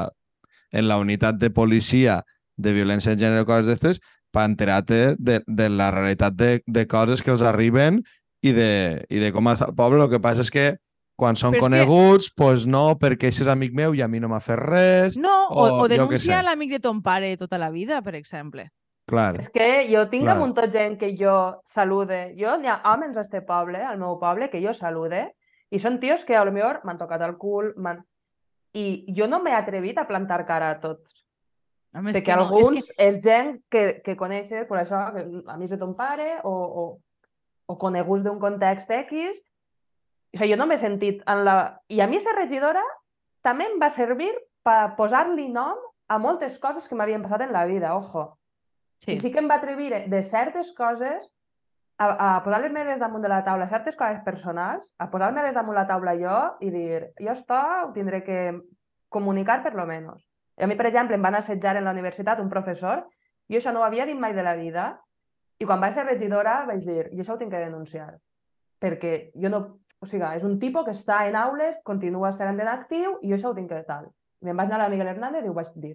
D: en la unitat de policia de violència de gènere o coses d'estes per enterar-te de, de la realitat de, de coses que els arriben i de, i de com està el poble. El que passa és que quan són
A: Però que-
D: coneguts, doncs pues no, perquè això és amic meu i a mi no m'ha fet res.
A: No, o,
D: O
A: o
D: sé.
A: l'amic de ton pare tota la vida, per exemple.
D: Clar.
C: És que jo tinc
D: Clar.
C: un munt de gent que jo salude. Jo, n'hi ha homes a este poble, al meu poble, que jo salude, i són tios que a lo millor m'han tocat el cul, m'han... I jo no m'he atrevit a plantar cara a tots.
A: Home, és
C: perquè
A: que no,
C: alguns
A: és que...
C: és, gent que, que coneixes, per això, que, amics de ton pare o, o, o coneguts d'un context X. O sigui, jo no m'he sentit en la... I a mi aquesta regidora també em va servir per posar-li nom a moltes coses que m'havien passat en la vida, ojo.
A: Sí.
C: I sí que em va atrevir de certes coses a, a posar-les damunt de la taula, certes coses personals, a posar-me-les damunt la taula jo i dir, jo esto ho tindré que comunicar per lo menos. I a mi, per exemple, em van assetjar en la universitat un professor, jo això no ho havia dit mai de la vida, i quan vaig ser regidora vaig dir, jo això ho tinc que denunciar, perquè jo no... O sigui, és un tipus que està en aules, continua estant en actiu, i jo això ho tinc que tal. I em vaig anar a la Miguel Hernández i ho vaig dir.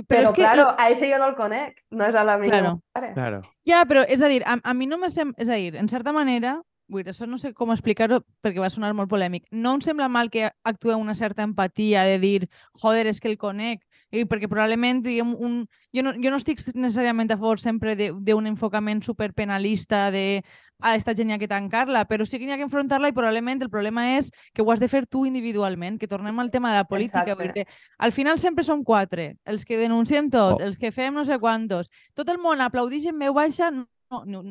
A: Però,
C: Però,
A: és que...
C: claro, a ese jo no el conec, no és a l'amic
A: Claro.
B: Claro.
A: Ja, però és a dir, a, a mi no me sembla... És a dir, en certa manera, vull dir, això no sé com explicar-ho perquè va sonar molt polèmic. No em sembla mal que actue una certa empatia de dir, joder, és que el conec, i perquè probablement, diguem, un... jo, no, jo no estic necessàriament a favor sempre de- d'un enfocament superpenalista de a esta gent hi ha que tancar-la, però sí que hi ha que enfrontar-la i probablement el problema és que ho has de fer tu individualment, que tornem al tema de la política.
C: Exacte.
A: Dir, al final sempre som quatre, els que denunciem tot,
D: Oh.
A: els que fem no sé quantos. Tot el món aplaudix en veu baixa, no, no,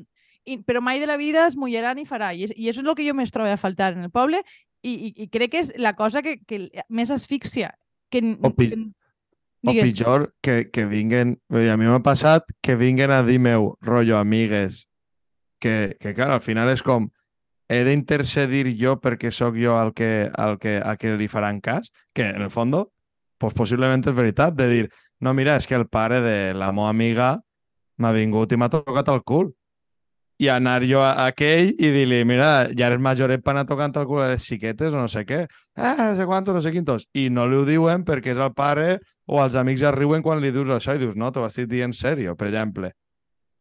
A: i, però mai de la vida es mullarà ni farà. I, és, I això és el que jo més trobo a faltar en el poble i, i, i crec que és la cosa que, que més asfíxia. Que,
D: O pi-
A: que,
D: O
A: digues,
D: pitjor, que, que vinguen... A mi m'ha passat que vinguen a dir meu, rotllo, amigues, que, que clar, al final és com he d'intercedir jo perquè sóc jo el que, el que, a que li faran cas, que en el fons, pues possiblement és veritat, de dir, no, mira, és que el pare de la meva amiga m'ha vingut i m'ha tocat el cul. I anar jo a aquell i dir-li, mira, ja eres majoret per anar tocant el cul a les xiquetes o no sé què. Ah, no sé quantos, no sé quintos. I no li ho diuen perquè és el pare o els amics es riuen quan li dius això i dius, no, t'ho estic dient sèrio, per exemple.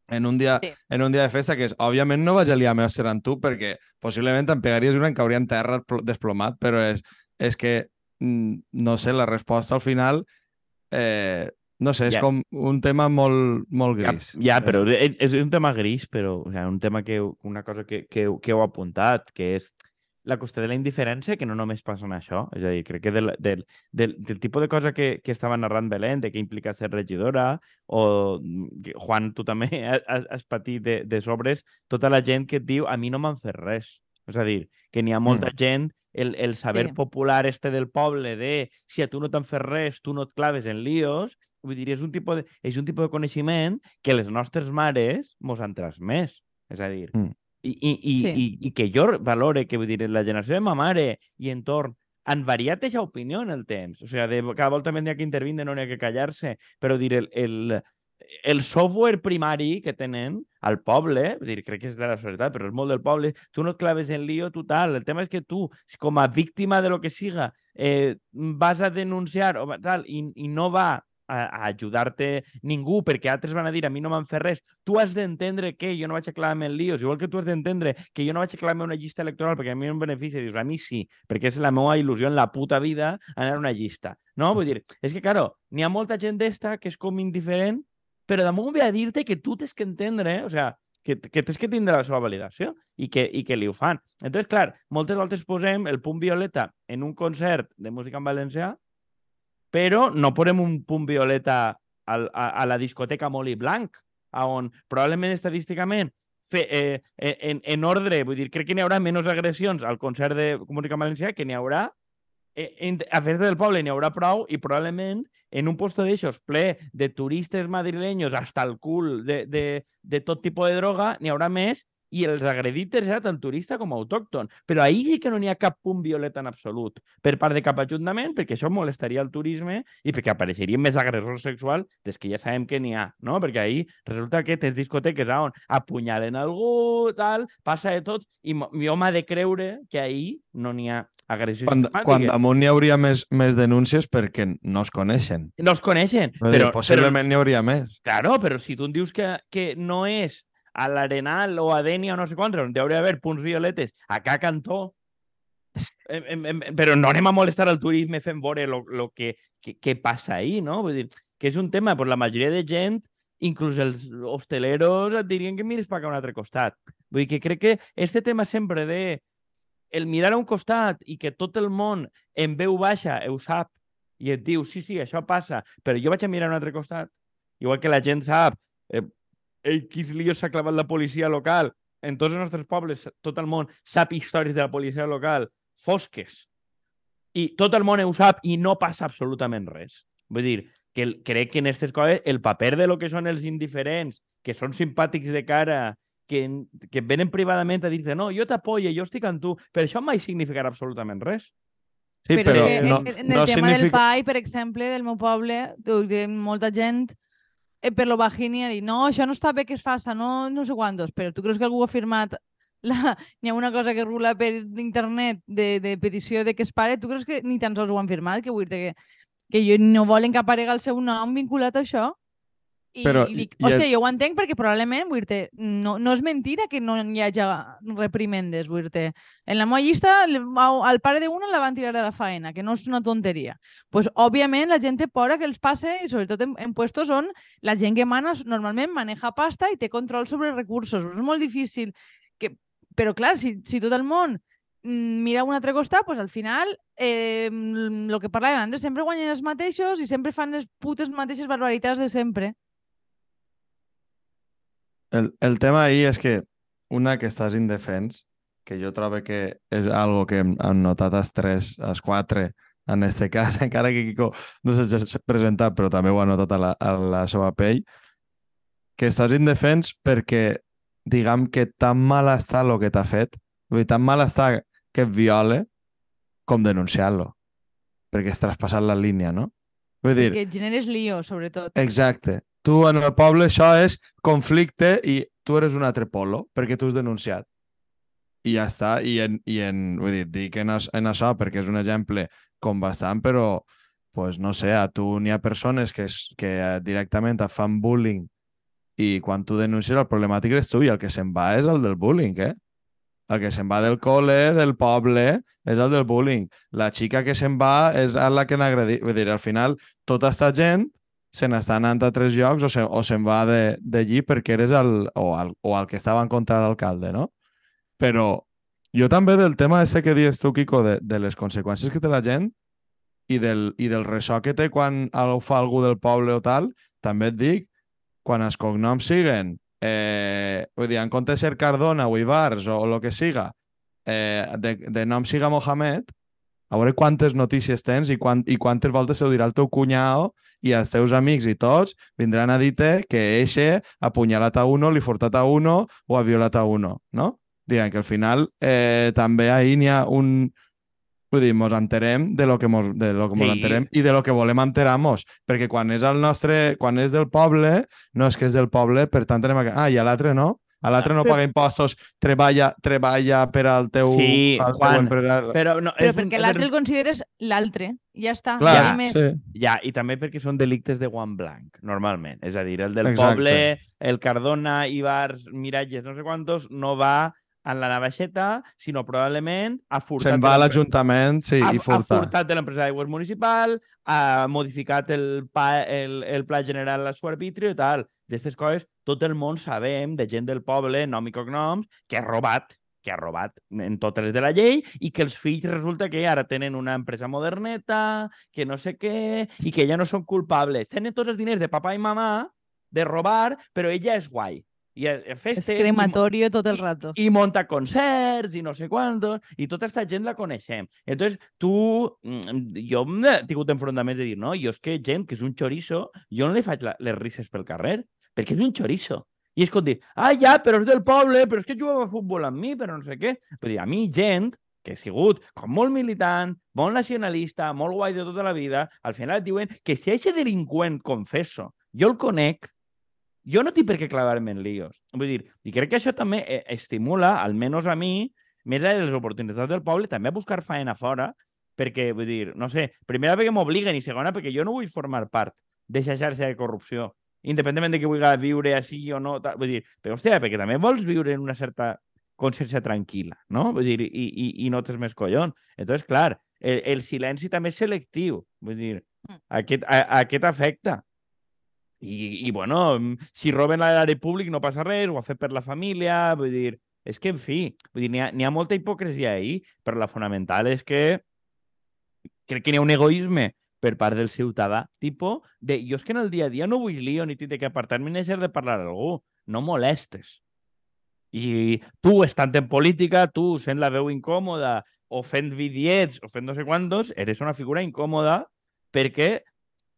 D: En un, dia,
A: Sí.
D: en un dia de festa que és, òbviament no vaig a liar meu ser amb tu perquè possiblement em pegaries una em cauria en terra pl- desplomat, però és, és que, mm, no sé, la resposta al final, eh, no sé, és
B: Ja.
D: com un tema molt, molt
B: Ja,
D: gris.
B: ja, però és, és un tema gris, però o sigui, un tema que, una cosa que, que, que heu apuntat, que és la qüestió de la indiferència, que no només passa en això. És a dir, crec que del, del, del, del tipus de cosa que, que estava narrant Belén, de què implica ser regidora, o mm, que, Juan, tu també <laughs> has, has patit de, de sobres, tota la gent que et diu a mi no m'han fet res. És a dir, que n'hi ha molta gent, el, el saber
A: Sí.
B: popular este del poble de si a tu no t'han fet res, tu no et claves en líos, vull dir, és un tipus de, és un tipus de coneixement que les nostres mares mos han transmès. És a dir,
D: Mm.
B: i, i, i,
A: Sí.
B: i, i que jo valore que vull dir, la generació de ma mare i entorn han variat aquesta opinió en el temps. O sigui, de, cada volta n'hi ha que intervindre, no n'hi ha que callar-se, però dir, el, el, el software primari que tenen al poble, vull dir, crec que és de la societat, però és molt del poble, tu no et claves en lío, tu tal. El tema és que tu, com a víctima de lo que siga, eh, vas a denunciar o tal, i, i no va a, a ajudar-te ningú, perquè altres van a dir a mi no m'han fet res. Tu has d'entendre que jo no vaig aclarar-me en líos, igual que tu has d'entendre que jo no vaig aclarar-me una llista electoral perquè a mi no em beneficia. Dius, a mi sí, perquè és la meva il·lusió en la puta vida anar a una llista. No? Vull dir, és que, claro, n'hi ha molta gent d'esta que és com indiferent, però damunt ve a dir-te que tu tens que entendre, eh? o sea, que, que tens que tindre la seva validació i que, i que li ho fan. Entonces, clar, moltes voltes posem el punt violeta en un concert de música en valencià, però no posem un punt violeta al, a, a la discoteca Moli Blanc, on probablement estadísticament fe, eh, en, en ordre, vull dir, crec que n'hi haurà menys agressions al concert de en valencià que n'hi haurà eh, en, a Festa del Poble n'hi haurà prou i probablement en un posto d'eixos ple de turistes madrileños hasta el cul de, de, de tot tipus de droga, n'hi haurà més i els agredits era tant turista com autòcton. Però ahir sí que no n'hi ha cap punt violet en absolut per part de cap ajuntament, perquè això molestaria el turisme i perquè apareixerien més agressors sexuals des que ja sabem que n'hi ha, no? Perquè ahir resulta que tens discoteques on apunyalen algú, tal, passa de tot, i jo m'ha de creure que ahir no n'hi ha agressions
D: Quan,
B: sistemàtiques.
D: quan damunt n'hi hauria més, més denúncies perquè no es coneixen.
B: No es coneixen. Però,
D: dir, possiblement n'hi hauria més.
B: Claro, però si tu em dius que, que no és a l'Arenal o a Dènia o no sé quantes, on hi hauria d'haver punts violetes a cada cantó, em, em, em, però no anem a molestar el turisme fent veure lo que, que, que passa ahí, no? Vull dir, que és un tema, pues, la majoria de gent, inclús els hosteleros, et dirien que mires per a un altre costat. Vull dir que crec que este tema sempre de el mirar a un costat i que tot el món en veu baixa ho sap i et diu, sí, sí, això passa, però jo vaig a mirar a un altre costat, igual que la gent sap, eh, el quins lios s'ha clavat la policia local, en tots els nostres pobles, tot el món sap històries de la policia local, fosques, i tot el món ho sap i no passa absolutament res. Vull dir, que el, crec que en aquestes coses el paper de lo que són els indiferents, que són simpàtics de cara, que, que venen privadament a dir-te no, jo t'apoyo, jo estic amb tu, però això mai significarà absolutament res.
D: Sí,
A: però,
D: però,
A: és que
D: no,
A: en, en el
D: no
A: tema del
D: significa...
A: PAI, per exemple, del meu poble, de molta gent eh, per lo bajini ha dit no, això no està bé que es faça, no, no sé quantos, però tu creus que algú ha firmat la... <laughs> hi ha una cosa que rula per internet de, de petició de que es pare, tu creus que ni tan sols ho han firmat? Que vull dir que, que jo no volen que aparega el seu nom vinculat a això? I,
D: Però,
A: i dic,
D: i- i
A: hòstia,
D: el-
A: jo ho entenc perquè probablement, vull dir no, no és mentira que no hi hagi reprimendes, vull dir En la meva llista, al pare de una la van tirar de la faena, que no és una tonteria. pues, òbviament, la gent té por que els passe, i sobretot en, en puestos on la gent que mana normalment maneja pasta i té control sobre recursos. És molt difícil. Que... Però, clar, si, si tot el món mm, mira un altre costat, pues, al final eh, el que parlàvem antes, sempre guanyen els mateixos i sempre fan les putes mateixes barbaritats de sempre.
D: El, el tema ahí és que una que estàs indefens, que jo trobo que és algo que hem notat els tres, els quatre, en este <laughs> cas, encara que Kiko no s'ha presentat, però també ho ha notat a la, a la seva pell, que estàs indefens perquè, diguem que tan mal està el que t'ha fet, vull dir, tan mal està que et viole com denunciar-lo, perquè has traspassat la línia, no? Vull dir,
A: Que generes lío, sobretot.
D: Exacte. Tu en el poble això és conflicte i tu eres un altre polo perquè tu has denunciat. I ja està. I en, i en vull dir, dic en, en això perquè és un exemple com bastant, però pues, no sé, a tu n'hi ha persones que, que directament et fan bullying i quan tu denuncies el problemàtic és tu i el que se'n va és el del bullying, eh? El que se'n va del col·le, del poble, és el del bullying. La xica que se'n va és la que n'ha agredit. Vull dir, al final, tota esta gent se n'està anant a tres llocs o, se, se'n va de- d'allí perquè eres el, o, el, o el que estava en contra de l'alcalde, no? Però jo també del tema ese que dius tu, Kiko, de, de les conseqüències que té la gent i del, i del ressò que té quan ho fa algú del poble o tal, també et dic, quan els cognoms siguen, eh, vull dir, en compte de ser Cardona o Ibars o el que siga, eh, de, de nom siga Mohamed, a veure quantes notícies tens i, quant, i quantes voltes se ho dirà el teu cunyao i els teus amics i tots vindran a dir-te que eixe ha apunyalat a uno, li ha furtat a uno o ha violat a uno, no? Diguem que al final eh, també ahir n'hi ha un... Vull dir, mos enterem de lo que mos, de lo que mos
B: Sí.
D: enterem i de lo que volem enterar-nos. Perquè quan és el nostre... Quan és del poble, no és que és del poble, per tant tenem que... Ah, i a l'altre no? A l'altre no paga impostos, treballa, treballa per al teu,
B: Sí,
D: al teu
B: Juan,
D: empresa.
B: Però, no,
A: Però
B: és un-
A: perquè l'altre el consideres l'altre. Ja està.
D: Clar,
A: ha més.
D: sí.
B: Ja, i també perquè són delictes de guant blanc, normalment. És a dir, el del
D: Exacte.
B: poble, el Cardona, Ibars, Miralles, no sé quantos, no va en la navaixeta, sinó probablement ha furtat...
D: Se'n
B: de
D: va a l'Ajuntament, sí,
B: ha,
D: i
B: ha
D: furta.
B: furtat de l'empresa d'aigües municipal, ha modificat el, pa, el, el pla general a su arbitrio i tal. D'aquestes coses, tot el món sabem, de gent del poble, nom i cognoms, que ha robat que ha robat en totes les de la llei i que els fills resulta que ara tenen una empresa moderneta, que no sé què, i que ja no són culpables. Tenen tots els diners de papà i mamà de robar, però ella és guai. I a, a
A: És
B: festes, i,
A: crematorio tot el rato.
B: i monta concerts i no sé quantos, i tota aquesta gent la coneixem. Entonces, tu, mm, jo he tingut enfrontaments de dir, no, jo és que gent que és un chorizo, jo no li faig la, les risses pel carrer, perquè és un chorizo. I és com dir, ah, ja, però és del poble, però és que jugava a futbol amb mi, però no sé què. Vull dir, a mi gent que he sigut com molt militant, molt nacionalista, molt guai de tota la vida, al final et diuen que si aquest delinqüent confesso, jo el conec, jo no tinc per què clavar-me en líos. Vull dir, i crec que això també eh, estimula, almenys a mi, més de les oportunitats del poble, també a buscar faena fora, perquè, vull dir, no sé, primera perquè m'obliguen i segona perquè jo no vull formar part d'aquesta xarxa de corrupció, independentment de que vulgui viure així o no. Tal. Vull dir, però, hòstia, perquè també vols viure en una certa consciència tranquil·la, no? Vull dir, i, i, i no tens més collons. Entonces, clar, el, el silenci també és selectiu. Vull dir,
A: Mm.
B: aquest, a, aquest afecta. I, I, bueno, mm, si roben a l'àrea públic no passa res, ho ha fet per la família, vull dir, és que, en fi, vull dir, n'hi ha, ha molta hipocresia ahí, però la fonamental és que crec que n'hi ha un egoisme per part del ciutadà, tipo, de jo és que en el dia a dia no vull lío ni tinc que apartar-me ni deixar de parlar a algú, no molestes. I tu, estant en política, tu, sent la veu incòmoda, o fent vidiets, o fent no sé quantos, eres una figura incòmoda perquè,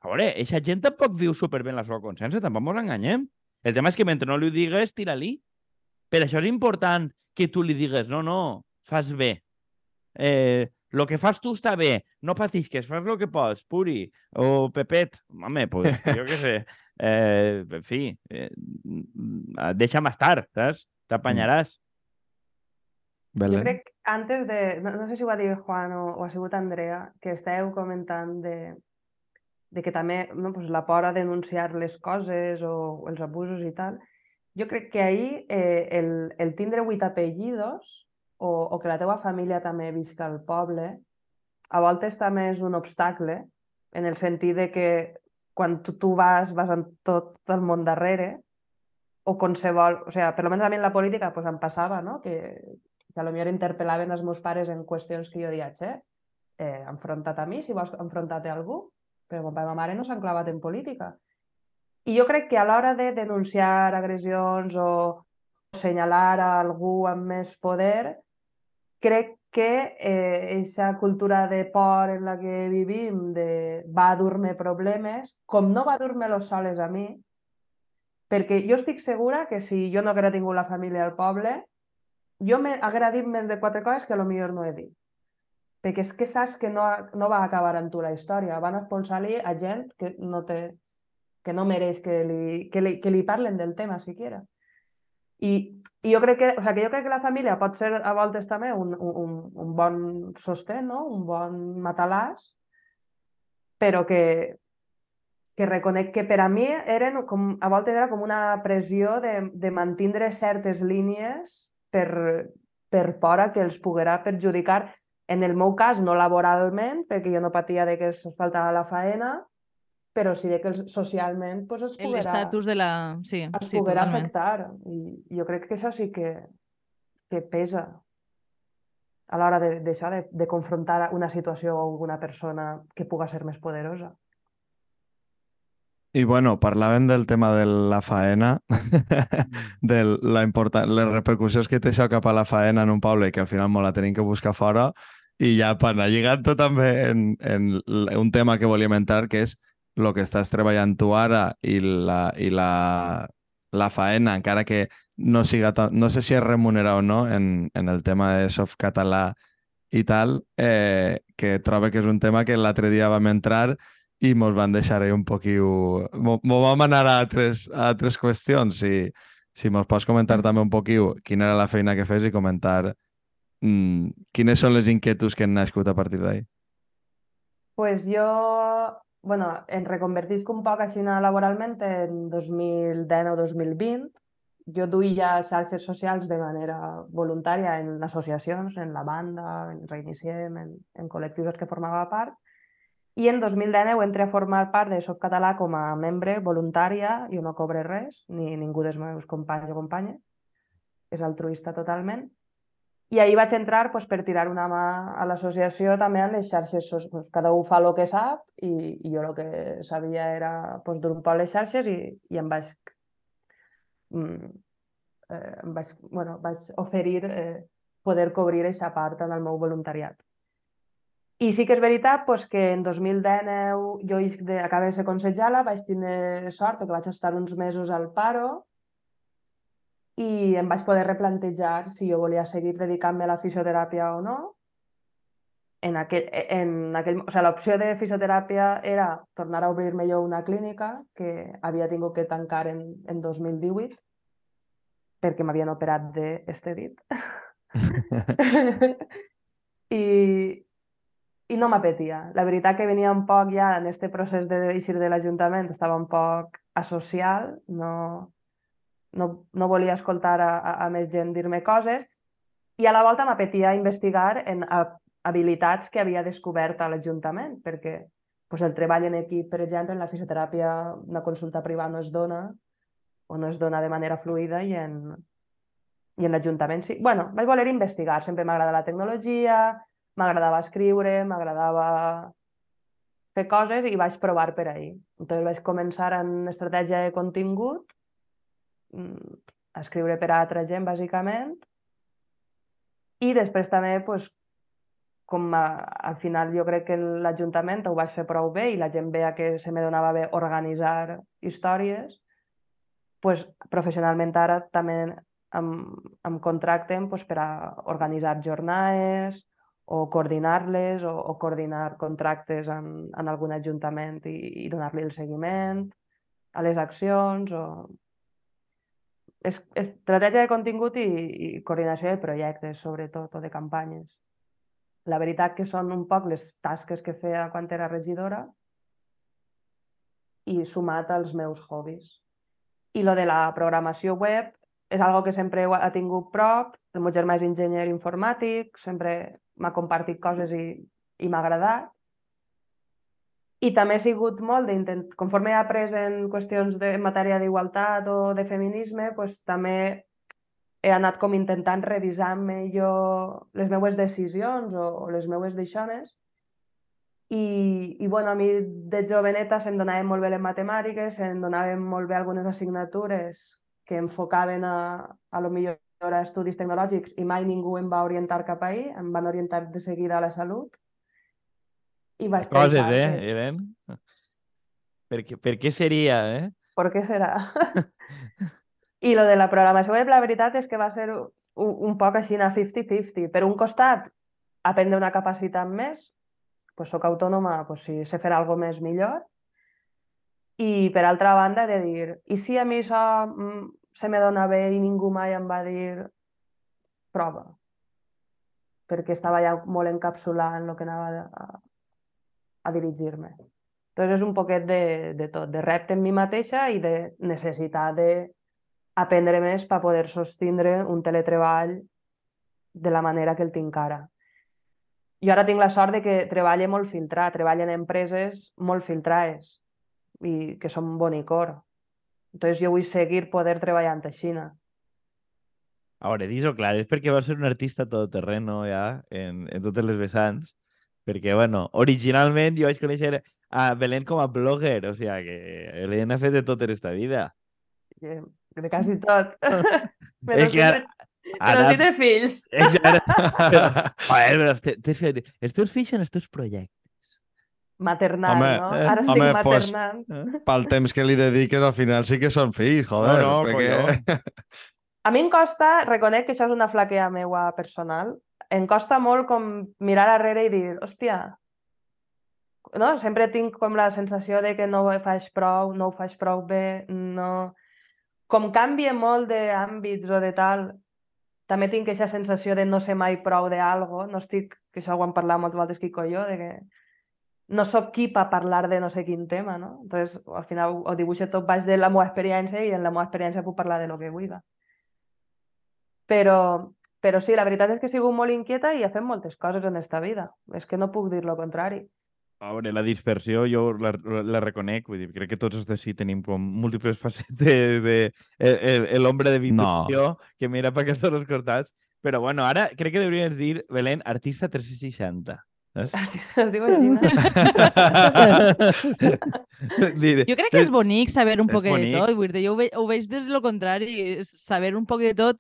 B: a veure, eixa gent tampoc viu superbé en la seva consciència, tampoc ens enganyem. El tema és que mentre no li ho digues, tira-li. Per això és important que tu li digues, no, no, fas bé. Eh, lo que fas tu està bé, no patisques, fas lo que pots, Puri, o Pepet, home, pues, jo què sé, <laughs> eh, en fi, eh, mm, deixa'm estar, saps? T'apanyaràs.
C: Jo
D: Belén?
C: crec, antes de... No, no sé si ho ha dit Juan o, o ha sigut Andrea, que estàveu comentant de, de que també no, pues, la por a denunciar les coses o els abusos i tal. Jo crec que ahir eh, el, el tindre vuit apellidos o, o que la teua família també visca al poble, a voltes també és un obstacle, en el sentit de que quan tu, tu vas, vas amb tot el món darrere, o qualsevol... O sigui, per almenys a mi en la política pues, em passava, no?, que, que millor interpel·laven els meus pares en qüestions que jo deia, che, eh, enfronta't a mi si vols enfrontar-te a algú, però mon pare i ma mare no s'han clavat en política. I jo crec que a l'hora de denunciar agressions o assenyalar a algú amb més poder, crec que aquesta eh, cultura de por en la que vivim de va a dur-me problemes, com no va a dur-me-los soles a mi, perquè jo estic segura que si jo no haguera tingut la família al poble, jo m'haguera dit més de quatre coses que a lo millor no he dit. Perquè és que saps que no, no va acabar amb tu la història. Van expulsar-li a gent que no, té, que no mereix que li, que, li, que li parlen del tema, siquiera. I, i jo crec que, o sea, que jo crec que la família pot ser a voltes també un, un, un bon sostén, no? un bon matalàs, però que, que reconec que per a mi eren com, a voltes era com una pressió de, de mantindre certes línies per, per por a que els poguera perjudicar. En el meu cas, no laboralment, perquè jo no patia de que es faltava la faena, però sí de que els, socialment pues, es poguera,
A: L'estatus de la... Sí,
C: es
A: sí,
C: poguera
A: totalment.
C: afectar. I jo crec que això sí que, que pesa a l'hora de, d'això, de, de confrontar una situació o alguna persona que puga ser més poderosa.
D: I bueno, parlaven del tema de la faena, <laughs> de la les repercussions que té això cap a la faena en un poble i que al final molt la tenim que buscar fora i ja per anar lligant-ho també en, en un tema que volíem entrar que és el que estàs treballant tu ara i la, i la, la faena, encara que no siga tan, no sé si és remunerat o no en, en el tema de softcatalà i tal, eh, que trobo que és un tema que l'altre dia vam entrar i mos van deixar ahí un poquiu... Mo, mo vam anar a altres, a altres qüestions, si, si mos pots comentar també un poquiu quina era la feina que fes i comentar mm, quines són les inquietuds que han nascut a partir d'ahí.
C: pues jo, bueno, em reconvertisc un poc així laboralment en 2010 o 2020. Jo duia xarxes socials de manera voluntària en associacions, en la banda, en Reiniciem, en, en col·lectius que formava part, i en 2019 entré a formar part de Softcatalà com a membre voluntària, jo no cobre res, ni ningú dels meus companys o companyes, és altruista totalment, i ahir vaig entrar pues, per tirar una mà a l'associació també en les xarxes. Pues, cada un fa el que sap i, i jo el que sabia era pues, poc les xarxes i, i em vaig, mm, eh, em vaig, bueno, vaig oferir eh, poder cobrir aquesta part en el meu voluntariat. I sí que és veritat pues, que en 2019 jo de, acabé de ser consellera, vaig tenir sort perquè vaig estar uns mesos al paro i em vaig poder replantejar si jo volia seguir dedicant-me a la fisioteràpia o no. En aquell, en aquell, o sigui, l'opció de fisioteràpia era tornar a obrir-me jo una clínica que havia tingut que tancar en, en 2018 perquè m'havien operat d'este dit. <laughs> <laughs> I, i no m'apetia. La veritat que venia un poc ja en este procés de deixir de l'Ajuntament, estava un poc asocial, no, no, no volia escoltar a, a, a més gent dir-me coses i a la volta m'apetia investigar en a, habilitats que havia descobert a l'Ajuntament, perquè pues, el treball en equip, per exemple, en la fisioteràpia, una consulta privada no es dona o no es dona de manera fluida i en, i en l'Ajuntament sí. bueno, vaig voler investigar, sempre m'agrada la tecnologia, m'agradava escriure, m'agradava fer coses i vaig provar per ahir. Entonces vaig començar en estratègia de contingut escriure per a altra gent, bàsicament. I després també, pues, com a, al final jo crec que l'Ajuntament ho vaig fer prou bé i la gent veia que se me donava bé organitzar històries, pues, professionalment ara també em, em contracten pues, per a organitzar jornades o coordinar-les o, o coordinar contractes en, en algun ajuntament i, i donar-li el seguiment a les accions o és, estratègia de contingut i, i coordinació de projectes, sobretot, o de campanyes. La veritat que són un poc les tasques que feia quan era regidora i sumat als meus hobbies. I lo de la programació web és algo que sempre ha tingut prop, el meu germà és enginyer informàtic, sempre m'ha compartit coses i, i m'ha agradat, i també he sigut molt d'intent... Conforme he après en qüestions de en matèria d'igualtat o de feminisme, pues, també he anat com intentant revisar-me jo les meues decisions o, o les meues deixones. I, I, bueno, a mi de joveneta se'm donaven molt bé les matemàtiques, se'm donaven molt bé algunes assignatures que enfocaven a, a lo millor a estudis tecnològics i mai ningú em va orientar cap ahir, em van orientar de seguida a la salut i vaig
B: Coses, eh,
C: que-
B: Eren? Per què, per què seria, eh?
C: ¿Por qué serà? I <laughs> lo de la programació web, la veritat és que va ser un, un poc així a 50-50. Per un costat, aprendre una capacitat més, pues soc autònoma, pues si sé fer alguna més millor. I per altra banda, de dir, i si a mi això mm, se me dona bé i ningú mai em va dir prova? Perquè estava ja molt encapsulat en el que anava a, a dirigir-me. Entonces és un poquet de, de tot, de repte en mi mateixa i de necessitat de aprendre més per poder sostindre un teletreball de la manera que el tinc ara. Jo ara tinc la sort de que treballe molt filtrat, treballo en empreses molt filtrades i que són bonicor. Entonces jo vull seguir poder treballant així.
B: A veure, dis-ho clar, és perquè vols ser un artista todoterreno ja, en, en totes les vessants. Perquè, bueno, originalment jo vaig conèixer a Belén com a blogger, o sigui que Belén ha fet de tot en esta vida.
C: Eh, De quasi tot. <laughs>
B: És
C: però,
B: que ara-
C: té- però sí té fills.
B: És que ara... Joder, però te- t'has fet... Els teus fills són els teus projectes.
C: Maternant,
D: Home,
C: no?
B: eh,
C: Ara estic
D: home, pues-
C: maternant.
D: Pel temps que li dediques, al final sí que són fills, joder.
B: No, no,
D: perquè... <laughs>
C: A mi em costa, reconec que això és una flaquea meua personal, em costa molt com mirar darrere i dir, hòstia, no? Sempre tinc com la sensació de que no ho faig prou, no ho faig prou bé, no... com canvia molt d'àmbits o de tal, també tinc aquesta sensació de no ser mai prou de no estic, que això ho hem parlat moltes vegades Quico i jo, de que no sóc qui per parlar de no sé quin tema, no? Entonces, al final ho dibuixo tot baix de la meva experiència i en la meva experiència puc parlar de lo que vulgui. Però, però sí, la veritat és que he sigut molt inquieta i he fet moltes coses en esta vida. És que no puc dir lo contrari.
B: A veure, la dispersió jo la, la reconec, vull dir, crec que tots els de sí tenim com múltiples <laughs> facetes de, de l'ombra de habitació no. que mira per aquests dos costats, però bueno, ara crec que hauries dir, Belén, artista 360. Saps?
C: Es diu així, no?
A: jo crec que és bonic saber un poc de tot. Vull dir, jo ho, ve, ho veig des lo contrari. és Saber un poc de tot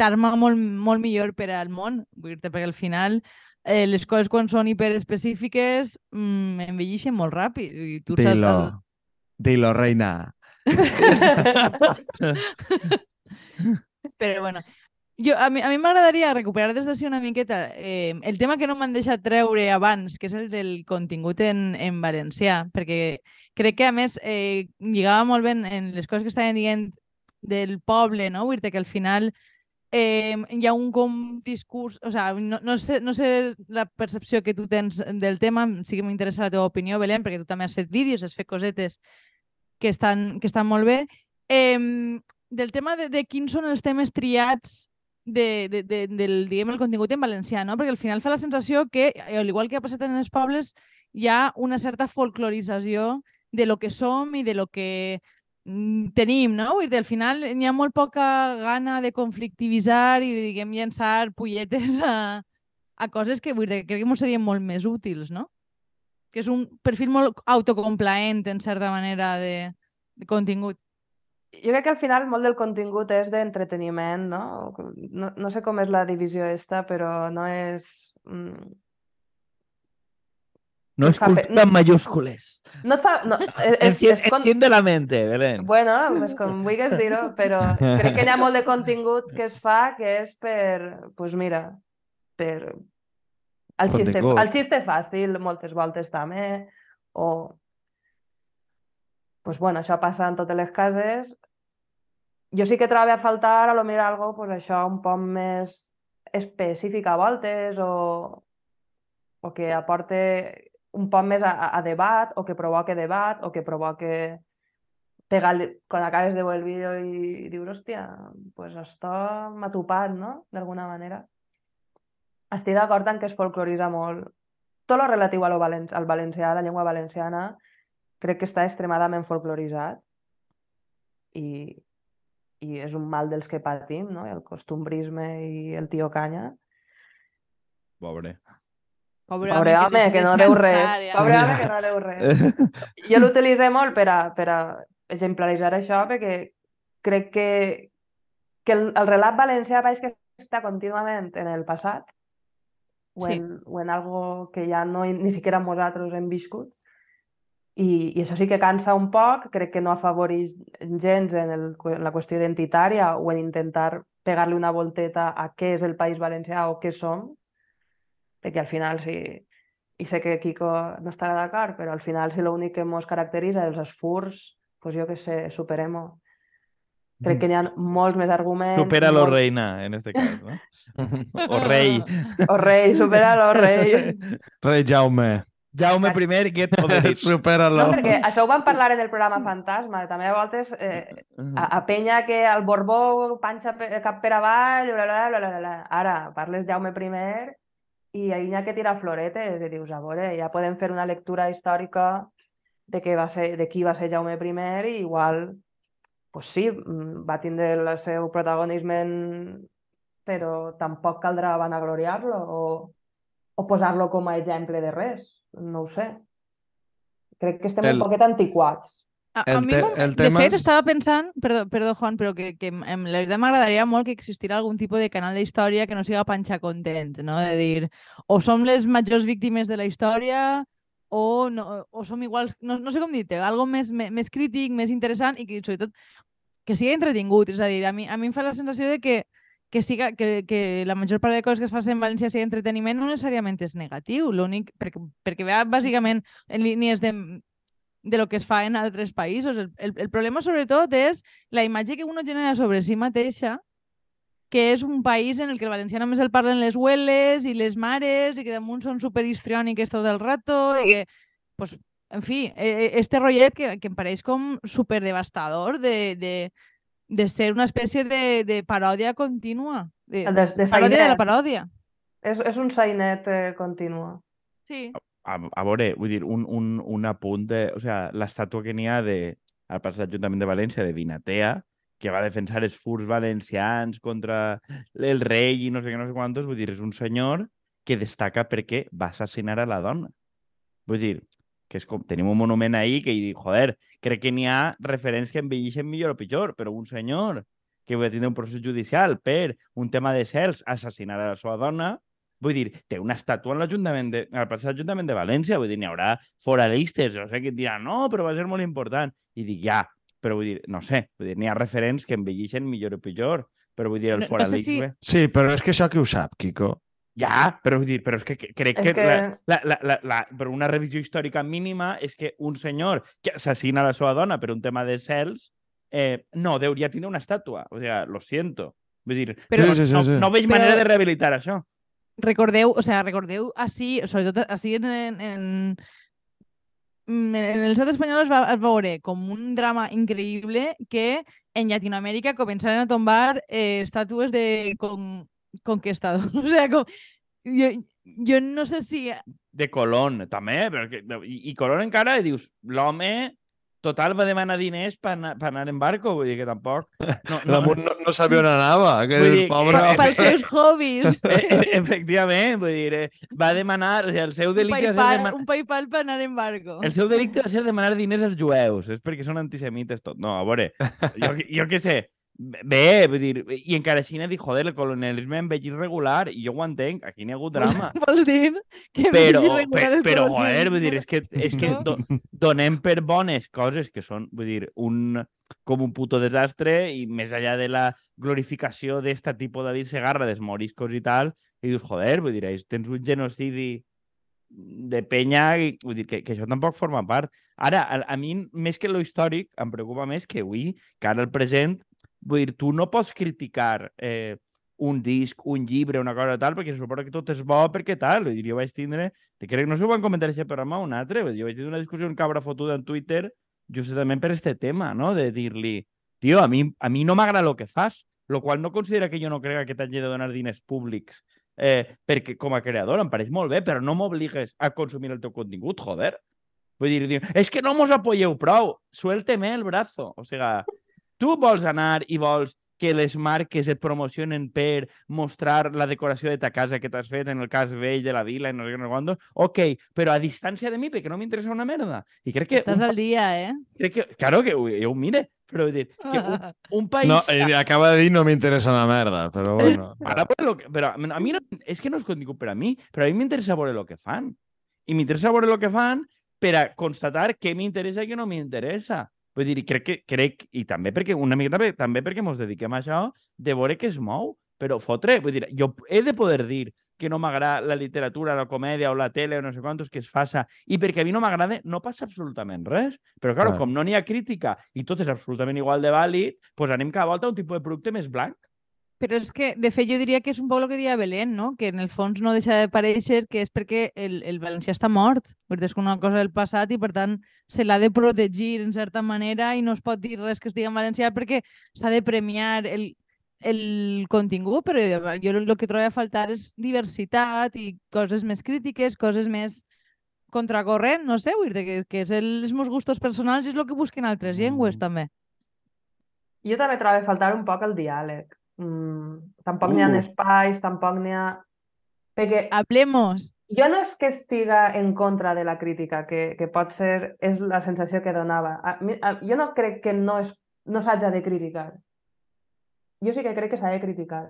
A: t'arma molt, molt millor per al món. Vull dir perquè al final eh, les coses quan són hiperespecífiques mm, molt ràpid. I tu saps...
D: Dilo. Dilo, reina. <laughs>
A: Però bueno, jo, a mi a m'agradaria recuperar des d'ací una miqueta eh, el tema que no m'han deixat treure abans, que és el del contingut en, en valencià, perquè crec que a més eh, lligava molt bé en, en les coses que estaven dient del poble, no? Vull dir que al final eh, hi ha un com discurs, o sea, no, no, sé, no sé la percepció que tu tens del tema, sí que m'interessa la teva opinió, Belén, perquè tu també has fet vídeos, has fet cosetes que estan, que estan molt bé. Eh, del tema de, de quins són els temes triats de, de, de, del, diguem, el contingut en valencià, no? Perquè al final fa la sensació que, al igual que ha passat en els pobles, hi ha una certa folclorització de lo que som i de lo que tenim, no? Vull dir, al final n'hi ha molt poca gana de conflictivitzar i, diguem, llançar polletes a, a coses que, vull dir, crec que ens serien molt més útils, no? Que és un perfil molt autocomplaent, en certa manera, de, de contingut.
C: Jo crec que al final molt del contingut és d'entreteniment, no? no? No sé com és la divisió esta, però no és... Mm,
B: No es
C: fe-
B: cultura en mayúscules.
C: no fa... No, <laughs> és, és,
B: Encien-
C: és con...
B: Enciende la mente, Belén.
C: Bueno, pues com vulguis dir-ho, però <laughs> crec que hi ha molt de contingut que es fa que és per, pues mira, per el xiste, el xiste fàcil, moltes voltes també, o pues bueno, això passa en totes les cases. Jo sí que trobo a faltar a lo millor algo, pues això un poc més específic a voltes o, o que aporte un poc més a, a debat o que provoque debat o que provoque pegar quan acabes de veure el vídeo i, dius, hòstia, pues esto m'ha topat, no? D'alguna manera. Estic d'acord en que es folcloritza molt. Tot lo relatiu a lo valen al valencià, a la llengua valenciana, crec que està extremadament folcloritzat i, i és un mal dels que patim, no? El costumbrisme i el tio canya.
B: Pobre.
A: Pobre,
C: Pobre home, que no deu res.
A: ja.
C: Pobre home, que no deu res. <laughs> Jo l'utilitzé molt per a, per a exemplaritzar això, perquè crec que, que el, el relat valencià veig que està contínuament en el passat o,
A: Sí.
C: en, o en algo que ja no, ni siquiera nosaltres hem viscut. I, I això sí que cansa un poc, crec que no afavoreix gens en, el, en la qüestió identitària o en intentar pegar-li una volteta a què és el País Valencià o què som, perquè al final sí, i sé que Kiko no estarà d'acord, però al final si l'únic que ens caracteritza els furs, doncs jo que sé, superem-ho. Crec que n'hi ha molts més arguments.
B: Supera-lo,
C: molts-
B: reina, en este cas, no? <laughs> O rei.
C: O rei, supera-lo, rei. <laughs>
D: Rei Jaume,
B: Jaume I, get over it.
D: supera-lo.
C: No, perquè això ho vam parlar en el programa Fantasma. També a voltes eh, a, a penya que el Borbó panxa pe- cap per avall, bla, bla, bla, bla, bla. Ara parles Jaume I i ahir n'hi ha que tirar floretes i dius, a veure, ja podem fer una lectura històrica de, què va ser, de qui va ser Jaume I i igual, pues sí, mm, va tindre el seu protagonisme, en... però tampoc caldrà vanagloriar-lo o, o posar-lo com a exemple de res, no ho sé. Crec que estem
D: El-
C: un poquet antiquats.
A: A,
D: El
A: a mi,
D: el
A: de
D: tema
A: fet,
D: és-
A: estava pensant, perdó, perdó Juan, però que, que em, la veritat m'agradaria molt que existira algun tipus de canal de història que no siga panxa content, no? De dir, o som les majors víctimes de la història o, no, o som iguals, no, no sé com dir-te, algo més, més, més crític, més interessant i que sobretot que sigui entretingut. És a dir, a mi, a mi em fa la sensació de que que, siga, que, que la major part de coses que es facin en València sigui entreteniment no necessàriament és negatiu, l'únic, perquè, perquè bàsicament en línies de de lo que es fa en altres països. El, el, el problema, sobretot, és la imatge que uno genera sobre si mateixa, que és un país en el que el valencià només el parlen les hueles i les mares i que damunt són superhistriòniques tot el rato i que, pues, en fi, eh, este rotllet que, que em pareix com superdevastador de, de, de ser una espècie de, de paròdia contínua. De,
C: De, de
A: paròdia de la paròdia.
C: És, és un sainet eh, continu.
A: Sí.
B: A, a veure, vull dir, un, un, un apunt de... O sea, l'estàtua que n'hi ha de, al passat Ajuntament de València de Vinatea, que va defensar els furs valencians contra el rei i no sé què, no sé quantos, vull dir, és un senyor que destaca perquè va assassinar a la dona. Vull dir, que és com, tenim un monument ahí que joder, crec que n'hi ha referents que envelleixen millor o pitjor, però un senyor que va tindre un procés judicial per un tema de cels assassinar a la seva dona, Vull dir, té una estàtua en l'Ajuntament de, al passat Ajuntament de València, vull dir, n'hi haurà foralistes, no sé, que et diran, no, però va ser molt important. I dic, ja, però vull dir, no sé, vull dir, n'hi ha referents que envelleixen millor o pitjor, però vull dir, el
A: No- no sé
B: foralisme...
A: si-
D: Sí, però és que això qui ho sap, Quico?
B: Ja, però vull dir, però és que que- crec
C: És
B: que,
C: que-
B: La, la, la, la, la, per una revisió històrica mínima és que un senyor que assassina a la seva dona per un tema de cels eh, no, hauria tindre una estàtua. O sea, lo siento. Vull dir,
A: Però-
B: no,
D: Sí, sí, sí,
B: no,
D: sí.
B: no veig
A: Però-
B: manera de rehabilitar això.
A: Recordeu, o sea, recordeu així, sobretot així en, en, en, en el estat espanyol es va, es veure com un drama increïble que en Llatinoamèrica començaren a tombar eh, estàtues de con, conquistadors. <laughs> O sea, com, jo, jo no sé si...
B: De Colón, també. Que, i, I Colón encara dius, l'home total va demanar diners per anar, per anar en barco, vull dir que tampoc... <laughs> No,
D: Damunt no, no sabia on anava,
B: Vull dir,
D: pobre
B: que-
D: home.
A: pels seus <laughs> hobbies.
B: Eh, eh, <laughs> efectivament, vull dir, eh, va demanar... O sigui, el seu
A: Un
B: delicte va ser
A: PayPal,
B: demanar...
A: un PayPal per anar en barco.
B: El seu delicte va ser demanar diners als jueus. És perquè són antisemites tot. No, a veure, jo, jo què sé. Bé, vull dir, i encara així n'he dit, joder, el colonialisme ha envellit regular, i jo ho entenc, aquí n'hi ha hagut drama. <laughs>
A: Vols dir que
B: Però, per, però joder, vull dir, és que, és que do, donem per bones coses que són, vull dir, un, com un puto desastre i més allà de la glorificació d'esta tipus de Segarra, dels moriscos i tal, i dius, joder, vull dir, tens un genocidi de penya, i, vull dir, que, que això tampoc forma part. Ara, a, a mi, més que lo històric, em preocupa més que avui, que ara el present, tu no pots criticar eh, un disc, un llibre, una cosa tal, perquè suposa que tot és bo perquè tal. Vull dir, jo vaig tindre, que crec, no sé ho van comentar aquest programa o un altre, vull dir, jo vaig tindre una discussió amb cabra fotuda en Twitter justament per este tema, no? De dir-li, tio, a mi, a mi no m'agrada el que fas, lo qual no considera que jo no crega que t'hagi de donar diners públics eh, perquè com a creador em pareix molt bé, però no m'obligues a consumir el teu contingut, joder. Vull dir, és que no mos apoyeu prou, suélteme el brazo. O sigui, tu vols anar i vols que les marques et promocionen per mostrar la decoració de ta casa que t'has fet, en el cas vell de la vila i no sé què, no sé quantos, ok, però a distància de mi, perquè no m'interessa una merda. I crec que...
A: Estàs
B: un,
A: al dia, eh?
B: crec que claro que ho, jo ho mire, però vull dir, que un, <laughs> un país...
D: No, eh, acaba de dir no m'interessa una merda, però bueno.
B: Ara, per lo que, però a mi no, és que no és contingut per a mi, però a mi m'interessa veure el que fan. I m'interessa veure el que fan per a constatar què m'interessa i què no m'interessa. Vull dir, crec que, crec, i també perquè, una miqueta també, també perquè ens dediquem a això, de veure què es mou. Però fotre, vull dir, jo he de poder dir que no m'agrada la literatura, la comèdia o la tele o no sé quantos que es faça, i perquè a mi no m'agrada, no passa absolutament res. Però, clar,
D: Clar.
B: com no n'hi ha crítica i tot és absolutament igual de vàlid, doncs anem cada volta a un tipus de producte més blanc.
A: Però és que, de fet, jo diria que és un poc el que deia Belén, no? que en el fons no deixa de parèixer que és perquè el, el valencià està mort, perquè és una cosa del passat i, per tant, se l'ha de protegir en certa manera i no es pot dir res que estigui en valencià perquè s'ha de premiar el, el contingut, però jo el que trobo a faltar és diversitat i coses més crítiques, coses més contracorrent, no sé, dir que, que és el, els meus gustos personals i és el que busquen altres llengües,
D: Mm.
A: també.
C: Jo també trobo a faltar un poc el diàleg. Mm, tampoc n'hi ha
B: Uh.
C: espais, tampoc n'hi ha... Perquè
A: Hablemos!
C: jo no és que estiga en contra de la crítica, que, que pot ser, és la sensació que donava. A, mi- a, jo no crec que no, és, no s'haja de criticar. Jo sí que crec que s'ha de criticar.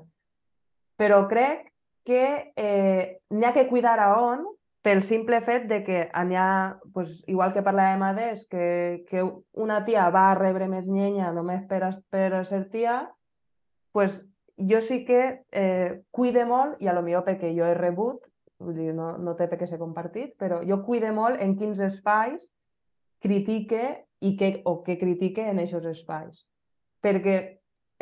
C: Però crec que eh, n'hi ha que cuidar a on pel simple fet de que n'hi ha, pues, igual que parlàvem abans, que, que una tia va a rebre més llenya només per, es- per ser tia, pues, jo sí que eh, cuide molt, i a lo millor perquè jo he rebut, vull dir, no, no té per què ser compartit, però jo cuide molt en quins espais critique i què, o què critique en aquests espais. Perquè,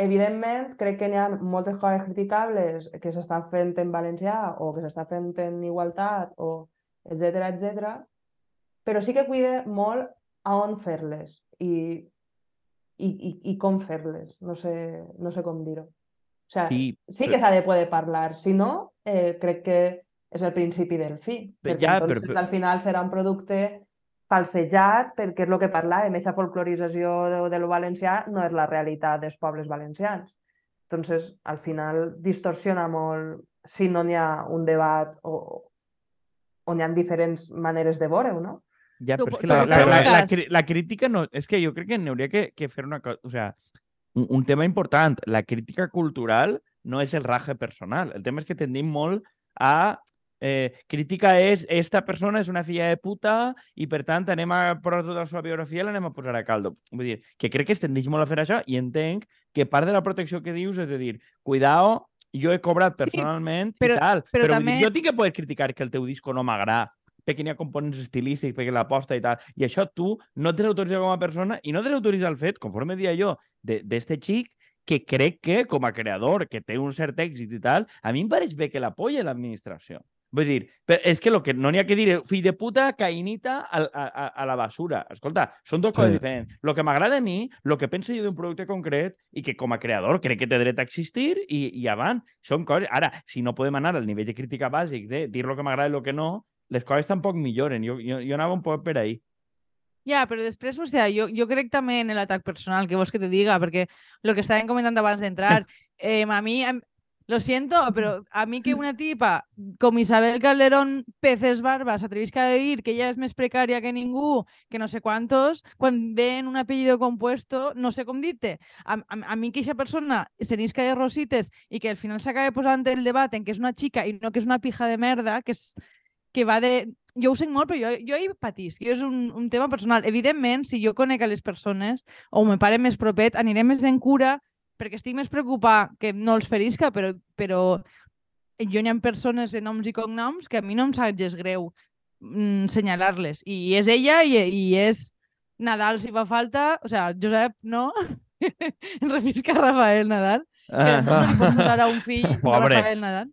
C: evidentment, crec que n'hi ha moltes coses criticables que s'estan fent en valencià o que s'estan fent en igualtat o etc etc. però sí que cuida molt a on fer-les i, i, i, i com fer-les. No, sé, no sé com dir-ho. O sigui,
B: Sí,
C: sí que s'ha de poder parlar, si no, eh, crec que és el principi del fi.
B: Però
C: Perquè
B: ja,
C: entonces,
B: però-
C: al final serà un producte falsejat, perquè és el que parlàvem, aquesta folclorització de, de lo valencià no és la realitat dels pobles valencians. Entonces, al final distorsiona molt si no n'hi ha un debat o on hi ha diferents maneres de veure-ho, no?
B: Ja,
A: Tu-
B: però és que la, la, la, la, crítica no... És que jo crec que n'hauria que, que fer una cosa... O sea, un, un tema important. La crítica cultural no és el raje personal. El tema és que tendim molt a... Eh, crítica és esta persona és una filla de puta i per tant anem a posar tota la seva biografia i l'anem a posar a caldo. Vull dir, que crec que es tendeix molt a fer això i entenc que part de la protecció que dius és de dir, cuidao, jo he cobrat
A: Sí,
B: personalment
A: però-
B: i tal,
A: però
B: però,
A: també-
B: dir, jo tinc que poder criticar que el teu disco no m'agrada perquè n'hi ha components estilístics, perquè l'aposta i tal. I això tu no et desautoritza com a persona i no desautoritza el fet, conforme dia jo, de- d'este xic, que crec que, com a creador, que té un cert èxit i tal, a mi em pareix bé que l'apoya l'administració. Vull dir, però és que lo que no n'hi ha que dir, fill de puta, caïnita a, a, a, la basura. Escolta, són dues coses
D: Sí.
B: diferents. Lo que m'agrada a mi, lo que penso jo d'un producte concret i que com a creador crec que té dret a existir i, i avant, són coses... Ara, si no podem anar al nivell de crítica bàsic de dir lo que m'agrada i lo que no, les coses tampoc milloren. Jo, jo, jo anava un poc per ahí.
A: Ja, però després, o sea, jo, jo crec també en l'atac personal, que vols que te diga, perquè el que estàvem comentant abans d'entrar, <laughs> eh, a mi, lo siento, però a mi que <laughs> una tipa com Isabel Calderón Peces Barba s'atrevisca a dir que ella és més precària que ningú, que no sé quantos, quan ven un apellido compuesto, no sé com dir-te. A, a, a mi que aquesta persona s'enisca de rosites i que al final s'acaba posant el debat en que és una xica i no que és una pija de merda, que és que va de... Jo ho sé molt, però jo, jo hi patisc. Jo és un, un tema personal. Evidentment, si jo conec a les persones o me pare més propet, aniré més en cura perquè estic més preocupat que no els ferisca, però, però jo n'hi ha persones de noms i cognoms que a mi no em sap greu mm, senyalar-les. I és ella i, i és Nadal si fa falta. O sea, Josep, no? <laughs> em refisca Rafael Nadal. Que
B: Ah.
A: no li posar a un fill de <laughs>
B: Pobre.
A: Rafael Nadal.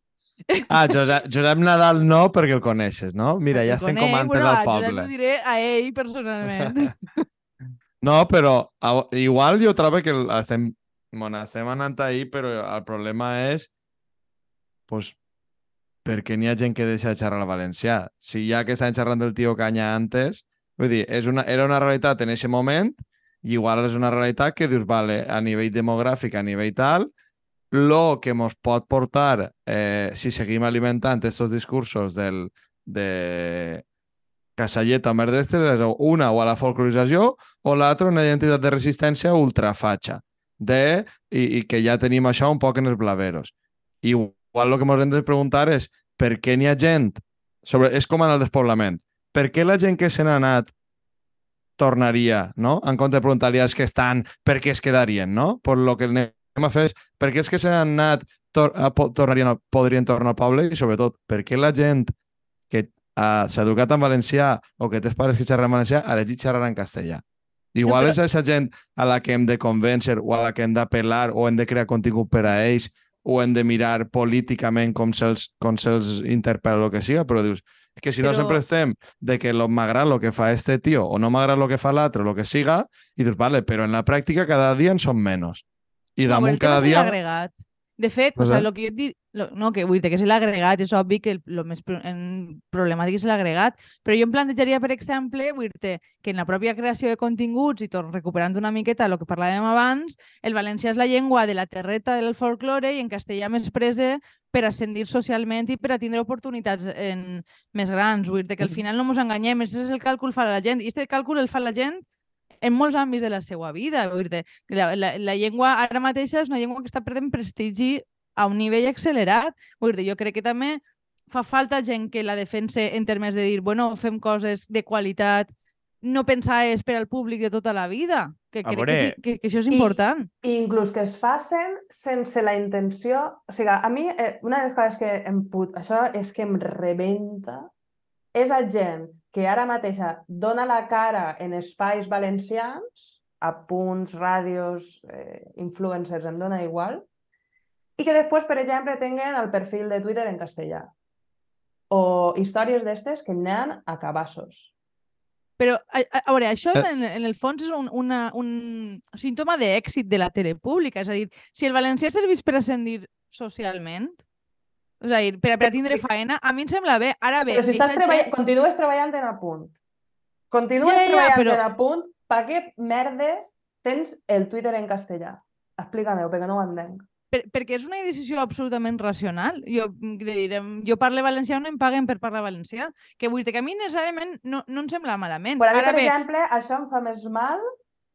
D: Ah, Josep, Josep Nadal no, perquè el coneixes, no? Mira, ja
A: Perquè
D: estem
A: conec,
D: com antes
A: bueno,
D: al
A: a Josep
D: poble.
A: Ho diré a ell personalment. <laughs>
D: No, però a- igual jo trobo que estem, bueno, estem anant ahir, però el problema és pues, per què n'hi ha gent que deixa de xerrar el valencià? Si ja que estan xerrant del tio Canya antes, vull dir, és una, era una realitat en aquest moment i igual és una realitat que dius, vale, a nivell demogràfic, a nivell tal, lo que ens pot portar, eh, si seguim alimentant aquests discursos del, de Casalleta o merda és una o a la folclorització o l'altra una identitat de resistència ultrafatxa de, i, i que ja tenim això un poc en els blaveros. I igual el que ens hem de preguntar és per què n'hi ha gent, sobre, és com en el despoblament, per què la gent que se n'ha anat tornaria, no? En compte de preguntar-li als que estan per què es quedarien, no? Per lo que anem a fer és per què els que se n'han anat tor a, tornarien, a- podrien tornar al poble i sobretot per què la gent que uh, s'ha educat en valencià o que té els pares que xerren en valencià ha elegit xerrar en castellà. Igual
A: però-
D: és aquesta gent a la que hem de convèncer o a la que hem d'apel·lar o hem de crear contingut per a ells o hem de mirar políticament com se'ls com se interpel·la o que siga, però dius, és que si no
A: Però-
D: sempre estem de que lo- m'agrada el que fa este tio o no m'agrada el que fa l'altre o el que siga, i dius, vale, però en la pràctica cada dia en són menys. I damunt cada dia...
A: l'agregat. De fet,
D: No
A: o sea,
D: sé.
A: lo que jo et dic, lo, no, que vull dir que és l'agregat, és obvi que el, lo més pro- en, problemàtic és l'agregat, però jo em plantejaria, per exemple, vull dir que en la pròpia creació de continguts, i tot recuperant una miqueta el que parlàvem abans, el valencià és la llengua de la terreta del folklore i en castellà més prese per ascendir socialment i per a tindre oportunitats en, més grans. Vull dir que al final no ens enganyem, això és el càlcul fa la gent, i aquest càlcul el fa la gent en molts àmbits de la seva vida. Vull dir la, la, la llengua ara mateixa és una llengua que està perdent prestigi a un nivell accelerat. Vull dir, jo crec que també fa falta gent que la defense en termes de dir, bueno, fem coses de qualitat, no pensar és per al públic de tota la vida. Que
B: A
A: crec
B: veure-
A: que, sí, que, que això és
C: I-
A: important.
C: I inclús que es facin sense la intenció... O sigui, a mi, eh, una de les coses que em put... Això és que em rebenta és a gent que ara mateixa dona la cara en espais valencians, a punts, ràdios, eh, influencers, em dona igual, i que després, per exemple, tinguen el perfil de Twitter en castellà. O històries d'estes que n'han a cabassos.
A: Però, a, a, a veure, això
D: Eh.
A: en, en el fons és un, una, un símptoma d'èxit de la tele pública. És a dir, si el valencià serveix per ascendir socialment, a dir, per, per tindre faena, a mi em sembla bé. Ara bé,
C: Però si estàs
A: eixa
C: treballant,
A: gent-
C: continues treballant en apunt. Continues
A: Ja, ja,
C: treballant
A: però-
C: en apunt, per què merdes tens el Twitter en castellà? Explica-m'ho, perquè no ho entenc.
A: per, perquè és una decisió absolutament racional. Jo, mm, de dir, em- jo parlo valencià, no em paguen per parlar valencià. Que vull dir que a mi necessàriament no, no em sembla malament.
C: Per a mi,
A: Ara
C: per
A: bé,
C: exemple, això em fa més mal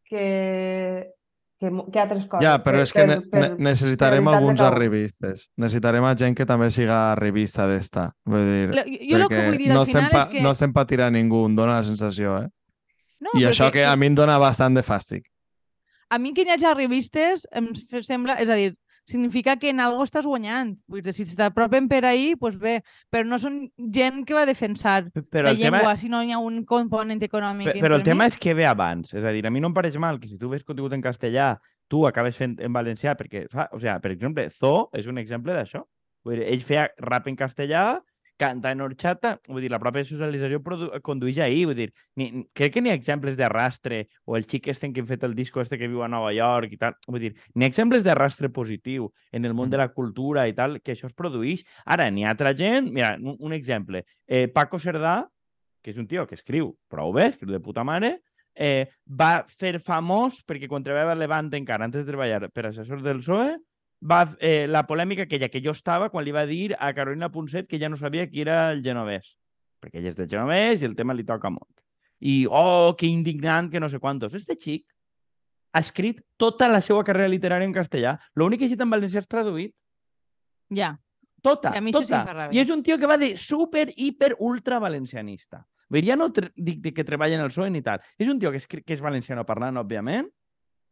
C: que, que, que altres coses.
D: Ja, però
C: Per-
D: és que
C: per-
D: ne
C: per-
D: ne necessitarem
C: de
D: alguns arribistes. Necessitarem a gent que també siga arribista d'esta. Vull dir,
A: lo- jo el que vull dir
D: no
A: al final és que...
D: no s'empatirà ningú, em dona la sensació, eh?
A: no,
D: I això que a mi em dona bastant de fàstic.
A: a mi que hi hagi revistes em sembla, és a dir, significa que en algo estàs guanyant. Vull dir, si t'apropen per ahí, doncs bé, però no són gent que va defensar
B: Però
A: la
B: el tema,
A: llengua si no hi ha un component econòmic.
B: Pe- Però el tema és que ve abans. És a dir, a mi no em pareix mal que si tu ves contingut en castellà, tu acabes fent en valencià, perquè, fa, o sea, per exemple, Zo és un exemple d'això. Vull dir, ell feia rap en castellà, canta en horchata, vull dir, la pròpia socialització condueix ahir, vull dir, ni, crec que n'hi ha exemples d'arrastre, o el xic este que hem fet el disco este que viu a Nova York i tal, vull dir, n'hi ha exemples d'arrastre positiu en el món de la cultura i tal, que això es produeix. Ara, n'hi ha altra gent, mira, un, un exemple, eh, Paco Cerdà, que és un tio que escriu prou bé, escriu de puta mare, eh, va fer famós perquè quan treballava a Levante encara, antes de treballar per assessor del PSOE, va, eh, la polèmica aquella que jo estava quan li va dir a Carolina Ponset que ja no sabia qui era el genovès. Perquè ell és de genovès i el tema li toca molt. I, oh, que indignant, que no sé quantos. Este xic ha escrit tota la seva carrera literària en castellà. L'únic que ha escrit en valencià és traduït.
A: Ja.
B: Tota,
A: Sí, a mi
B: tota. I és un tio que va de super, hiper, ultra valencianista. Vull dir, ja no dic de que treballa en el PSOE ni tal. És un tio que és, que és valenciano parlant, òbviament,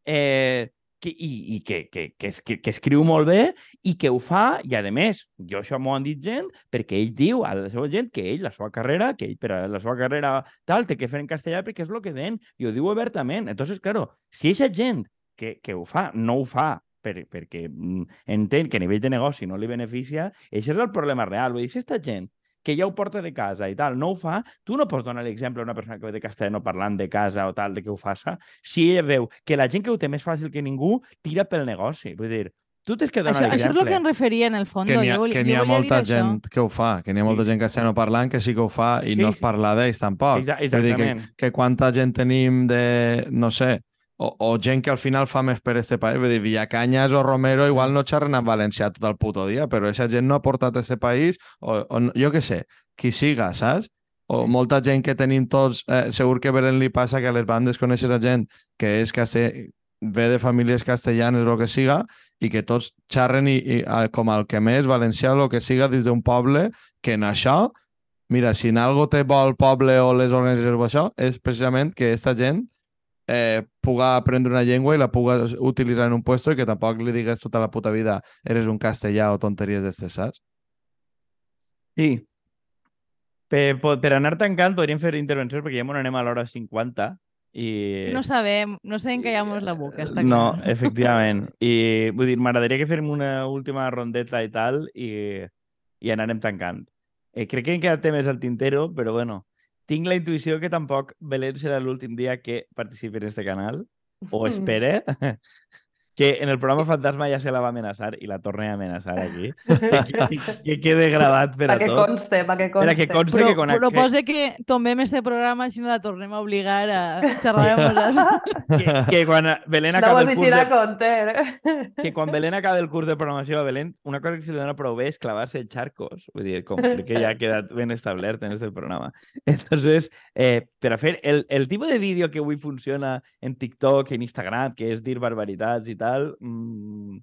B: eh, que, i, i que, que, que, es, que, que escriu molt bé i que ho fa, i a més, jo això m'ho han dit gent, perquè ell diu a la seva gent que ell, la seva carrera, que ell per a la seva carrera tal, té que fer en castellà perquè és el que ven, i ho diu obertament. Entonces, claro, si aquesta gent que, que ho fa, no ho fa per, perquè mm, entén que a nivell de negoci no li beneficia, això és el problema real. Vull dir, si aquesta gent que ja ho porta de casa i tal, no ho fa, tu no pots donar l'exemple a una persona que ve de castellano parlant de casa o tal, de que ho faça, si ella veu que la gent que ho té més fàcil que ningú tira pel negoci. Vull dir, tu tens que donar
A: Això, això és el que em referia en el fons.
D: Que n'hi ha,
A: jo,
D: que
A: jo
D: n'hi ha molta
A: dir això.
D: gent que ho fa, que n'hi ha molta
B: Sí.
D: gent castellano parlant que sí que ho fa i
B: Sí,
D: no es parla d'ells tampoc.
B: Exa-
D: Vull dir que,
B: Exactament.
D: que quanta gent tenim de, no sé, o, o gent que al final fa més per este país. Vull dir, Villacanyas o Romero igual no xerren en valencià tot el puto dia, però aquesta gent no ha portat a este país, o, o jo què sé, qui siga, saps? O molta gent que tenim tots, eh, segur que a Belén li passa que a les bandes coneixes a gent que és castell... ve de famílies castellanes o el que siga, i que tots xerren i, i com el que més valencià o el que siga des d'un poble, que en això, mira, si en algo té bo el poble o les organitzacions o això, és precisament que aquesta gent eh, puga aprendre una llengua i la puga utilitzar en un puesto i que tampoc li digues tota la puta vida eres un castellà o tonteries d'estes, saps?
B: Sí. Per, per anar tancant podríem fer intervencions perquè ja m'ho anem a l'hora 50 i...
A: No sabem, no sabem que llamamos la boca, està
B: No,
A: clar.
B: efectivament. I vull dir, m'agradaria que fem una última rondeta i tal i, i anarem tancant. Eh, crec que em queda temes al tintero, però bueno, tinc la intuïció que tampoc Belén serà l'últim dia que participi en este canal, o <laughs> espere, que en el programa Fantasma ja se la va amenaçar i la torne a amenaçar aquí. que, <laughs> que, que quede gravat per a
C: Perquè
B: tot.
C: conste, perquè
B: Per
C: conste.
B: a que conste
A: Però,
B: que quan...
A: però
B: que,
A: posa que tombem este programa si no la tornem a obligar a xerrar amb nosaltres.
B: que, que quan Belén
C: No
B: acaba
C: vos
B: el curs de,
C: compte. eh?
B: que quan Belén acaba el curs de programació a Belén, una cosa que se li dona prou bé és clavar-se en charcos. Vull dir, com crec que ja ha quedat ben establert en este programa. Entonces, eh, per a fer el, el tipus de vídeo que avui funciona en TikTok, en Instagram, que és dir barbaritats i tal, mmm,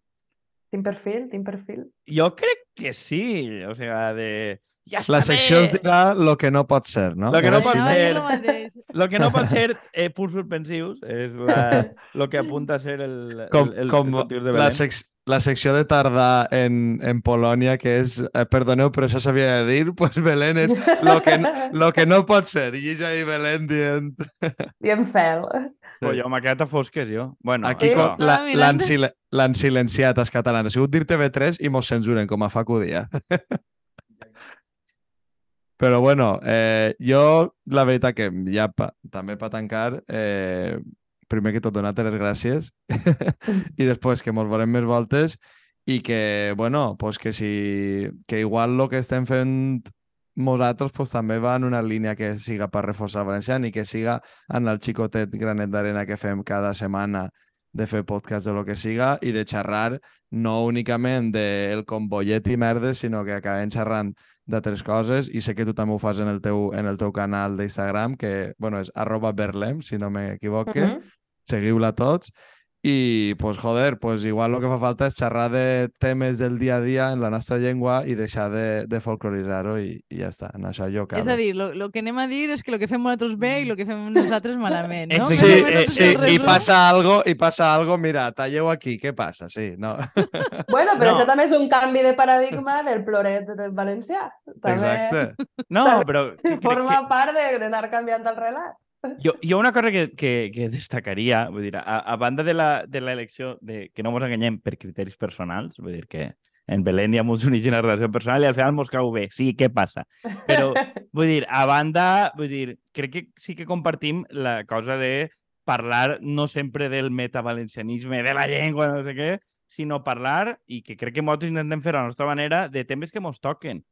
C: Tinc perfil, tinc perfil.
B: jo crec que sí. O sea, de... Ja
D: La secció es dirà lo que no pot ser, no?
B: Lo que no pot
A: Anava a dir
B: ser.
A: lo mateix.
B: Lo que no pot ser eh, punts suspensius és la, <laughs> lo que apunta a ser el,
D: Com,
B: el, el,
D: com
B: el de
D: la,
B: Belén.
D: sec la secció de tardar en, en Polònia, que és, eh, perdoneu, però això s'havia de dir, <laughs> pues Belén és lo que, no- lo que no pot ser. I és ahí Belén dient...
C: I en fel.
B: Oh, jo m'ha quedat a fosques, jo. Bueno,
D: Aquí
A: mira.
D: l'han sil silenciat els catalans. Ha sigut dir TV3 i mos censuren, com a Facu Díaz. <laughs> Però bueno, eh, jo la veritat que ja pa, també per tancar, eh, primer que tot donar-te les gràcies <laughs> i després que mos veurem més voltes i que, bueno, pues que si que igual el que estem fent nosaltres pues, també va en una línia que siga per reforçar el valencià i que siga en el xicotet granet d'arena que fem cada setmana de fer podcast de lo que siga i de xerrar no únicament del combollet i merdes, sinó que acabem xerrant d'altres coses i sé que tu també ho fas en el teu, en el teu canal d'Instagram, que bueno, és arroba berlem, si no m'equivoque.
C: Mhm.
D: Seguiu-la tots. I, pues, joder, pues, igual el que fa falta és xerrar de temes del dia a dia en la nostra llengua i deixar de, de folcloritzar-ho i, i ja està. En això jo
A: És
D: acabo.
A: a dir, lo, que anem a dir és que el que fem nosaltres bé i el que fem nosaltres malament, no?
B: Sí,
D: eh,
A: és
D: sí,
A: el
D: i passa algo, i passa algo, mira, talleu aquí, què passa? Sí, no. <laughs>
C: Bueno, però
B: No.
C: això també és un canvi de paradigma del ploret del valencià. També
D: Exacte. <laughs>
B: No, però <laughs>
C: forma
B: que,
C: part de- d'anar canviant el relat.
B: Jo, jo una cosa que, que, que <laughs> destacaria, vull dir, a, a banda de la- de l'elecció, de, que no ens enganyem per criteris personals, vull dir que en Belén ja mos uneix una relació personal i al final mos cau bé. Sí, què passa? Però, <laughs> vull dir, a banda, vull dir, crec que sí que compartim la cosa de parlar no sempre del metavalencianisme, de la llengua, no sé què, sinó parlar, i que crec que nosaltres intentem fer a la nostra manera, de temes que mos toquen.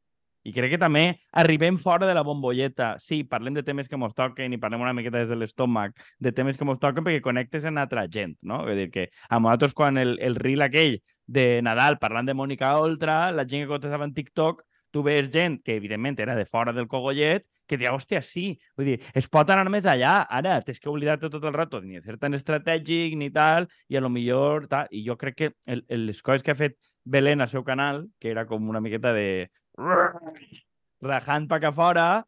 B: I crec que també arribem fora de la bombolleta. Sí, parlem de temes que mos toquen i parlem una miqueta des de l'estómac, de temes que mos toquen perquè connectes amb altra gent, no? Vull dir que a nosaltres quan el, el reel aquell de Nadal parlant de Mònica Oltra, la gent que contestava en TikTok, tu veus gent que evidentment era de fora del cogollet, que dia, hòstia, sí, vull dir, es pot anar més allà, ara tens que oblidar-te tot el rato ni ser tan estratègic ni tal, i a lo millor tal, i jo crec que el, el, les coses que ha fet Belén al seu canal, que era com una miqueta de rajant pa que fora,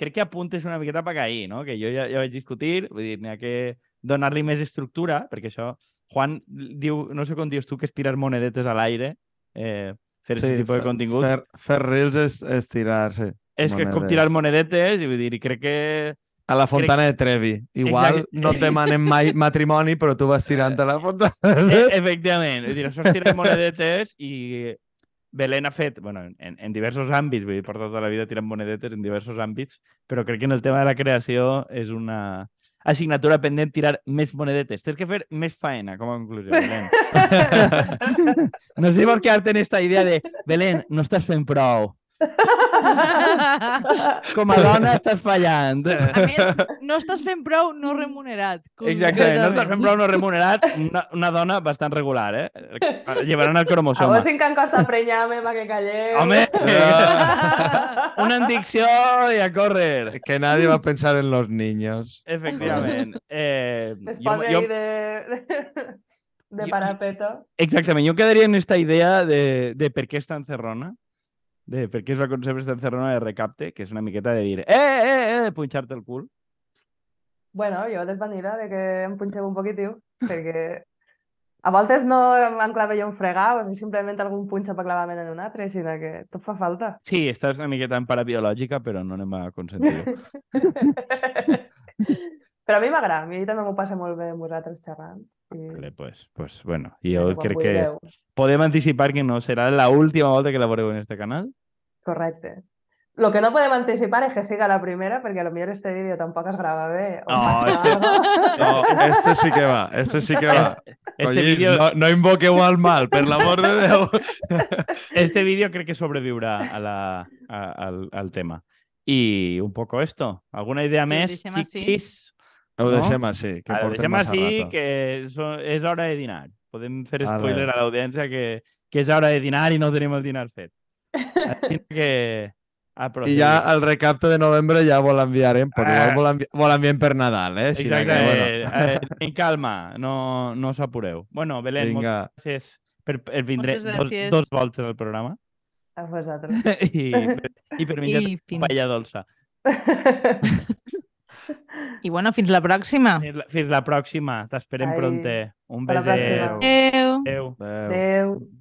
B: crec que apuntes una miqueta pa que ahí, no? Que jo ja, ja vaig discutir, vull dir, n'hi ha que donar-li més estructura, perquè això, Juan diu, no sé com dius tu, que és tirar monedetes a l'aire, eh, fer sí, aquest tipus de continguts.
D: Fer, fer reels és, és tirar, sí.
B: és que és com tirar monedetes, i vull dir, i crec que...
D: A la fontana de Trevi. Igual
B: Exacte.
D: no et demanen mai <laughs> matrimoni, però tu vas tirant a la fontana.
B: E efectivament, vull dir, això és tirar monedetes i Belén ha fet, bueno, en, en diversos àmbits, vull dir, per tota la vida tirant monedetes en diversos àmbits, però crec que en el tema de la creació és una assignatura pendent tirar més monedetes. Tens que fer més faena, com a conclusió, Belén. <laughs> <laughs> No sé si vols quedar-te en esta idea de Belén, no estàs fent prou. <laughs> <laughs> Com a dona estàs fallant.
A: A més, no estàs fent prou no remunerat.
B: Exactament, no estàs fent prou no remunerat, una, una dona bastant regular, eh? Llevaran el
C: A
B: cromosoma.
C: vos sí que em costa prenyar-me perquè calleu.
B: Home,
D: Ah, <laughs>
B: una addicció i a córrer.
D: que nadie va a pensar en los niños.
B: Efectivament. <laughs> Eh, jo, jo,
C: de, de parapeto.
B: exactament, jo quedaria en esta idea de, de per què està encerrona, de per què es va concebre esta encerrona de recapte, que és una miqueta de dir, eh, eh, eh, punxar-te el cul.
C: Bueno, jo desvanida de que em punxeu un poquitiu, perquè a voltes no em clava jo un fregau, o simplement algun punxa per clavar-me en un altre, sinó que tot fa falta.
B: Sí, estàs una miqueta en parabiològica, però no anem a consentir-ho. <laughs>
C: Però a mi m'agrada, a mi també m'ho passa molt bé amb vosaltres xerrant. I...
B: Vale, pues, pues, bueno, jo crec que podem anticipar que no serà la última volta que la veureu en este canal.
C: Correcte. Lo que no podem anticipar és que siga la primera, perquè a lo millor este vídeo tampoc es grava bé. o
B: No, este-.
D: No, este sí que va, este sí que va.
B: Este
D: Collins,
B: vídeo
D: no, no invoqueu al mal, per l'amor de Déu. <laughs>
B: este vídeo crec que sobreviurà a la, a, al, al tema. Y un poco esto. ¿Alguna idea més, xiquis?
D: Ho
B: No?
D: deixem així, que
B: Ara,
D: portem
B: deixem
D: massa
B: així
D: rato.
B: que és hora de dinar. Podem fer spoiler a l'audiència que, que és hora de dinar i no tenim el dinar fet. Que... <laughs>
D: I ja el recapte de novembre ja vol enviarem, però igual
B: Ah.
D: vol, envi vol enviar per Nadal, eh? Si no, que,
B: Exacte.
D: bueno.
B: Eh, eh, en calma, no, no us apureu. Bueno, Belén, moltes
D: Vinga,
B: gràcies per, per vindre
A: Moltes
B: dos, dos voltes al programa
C: A vosaltres. <laughs>
B: i, per, i per menjar
A: I fins,
B: paella dolça. <laughs>
A: I bueno, fins la pròxima.
B: Fins la, fins la pròxima. T'esperem pronte. Un.
A: Adéu.
E: Adéu.
A: Adéu.
B: Adéu.
C: Adéu.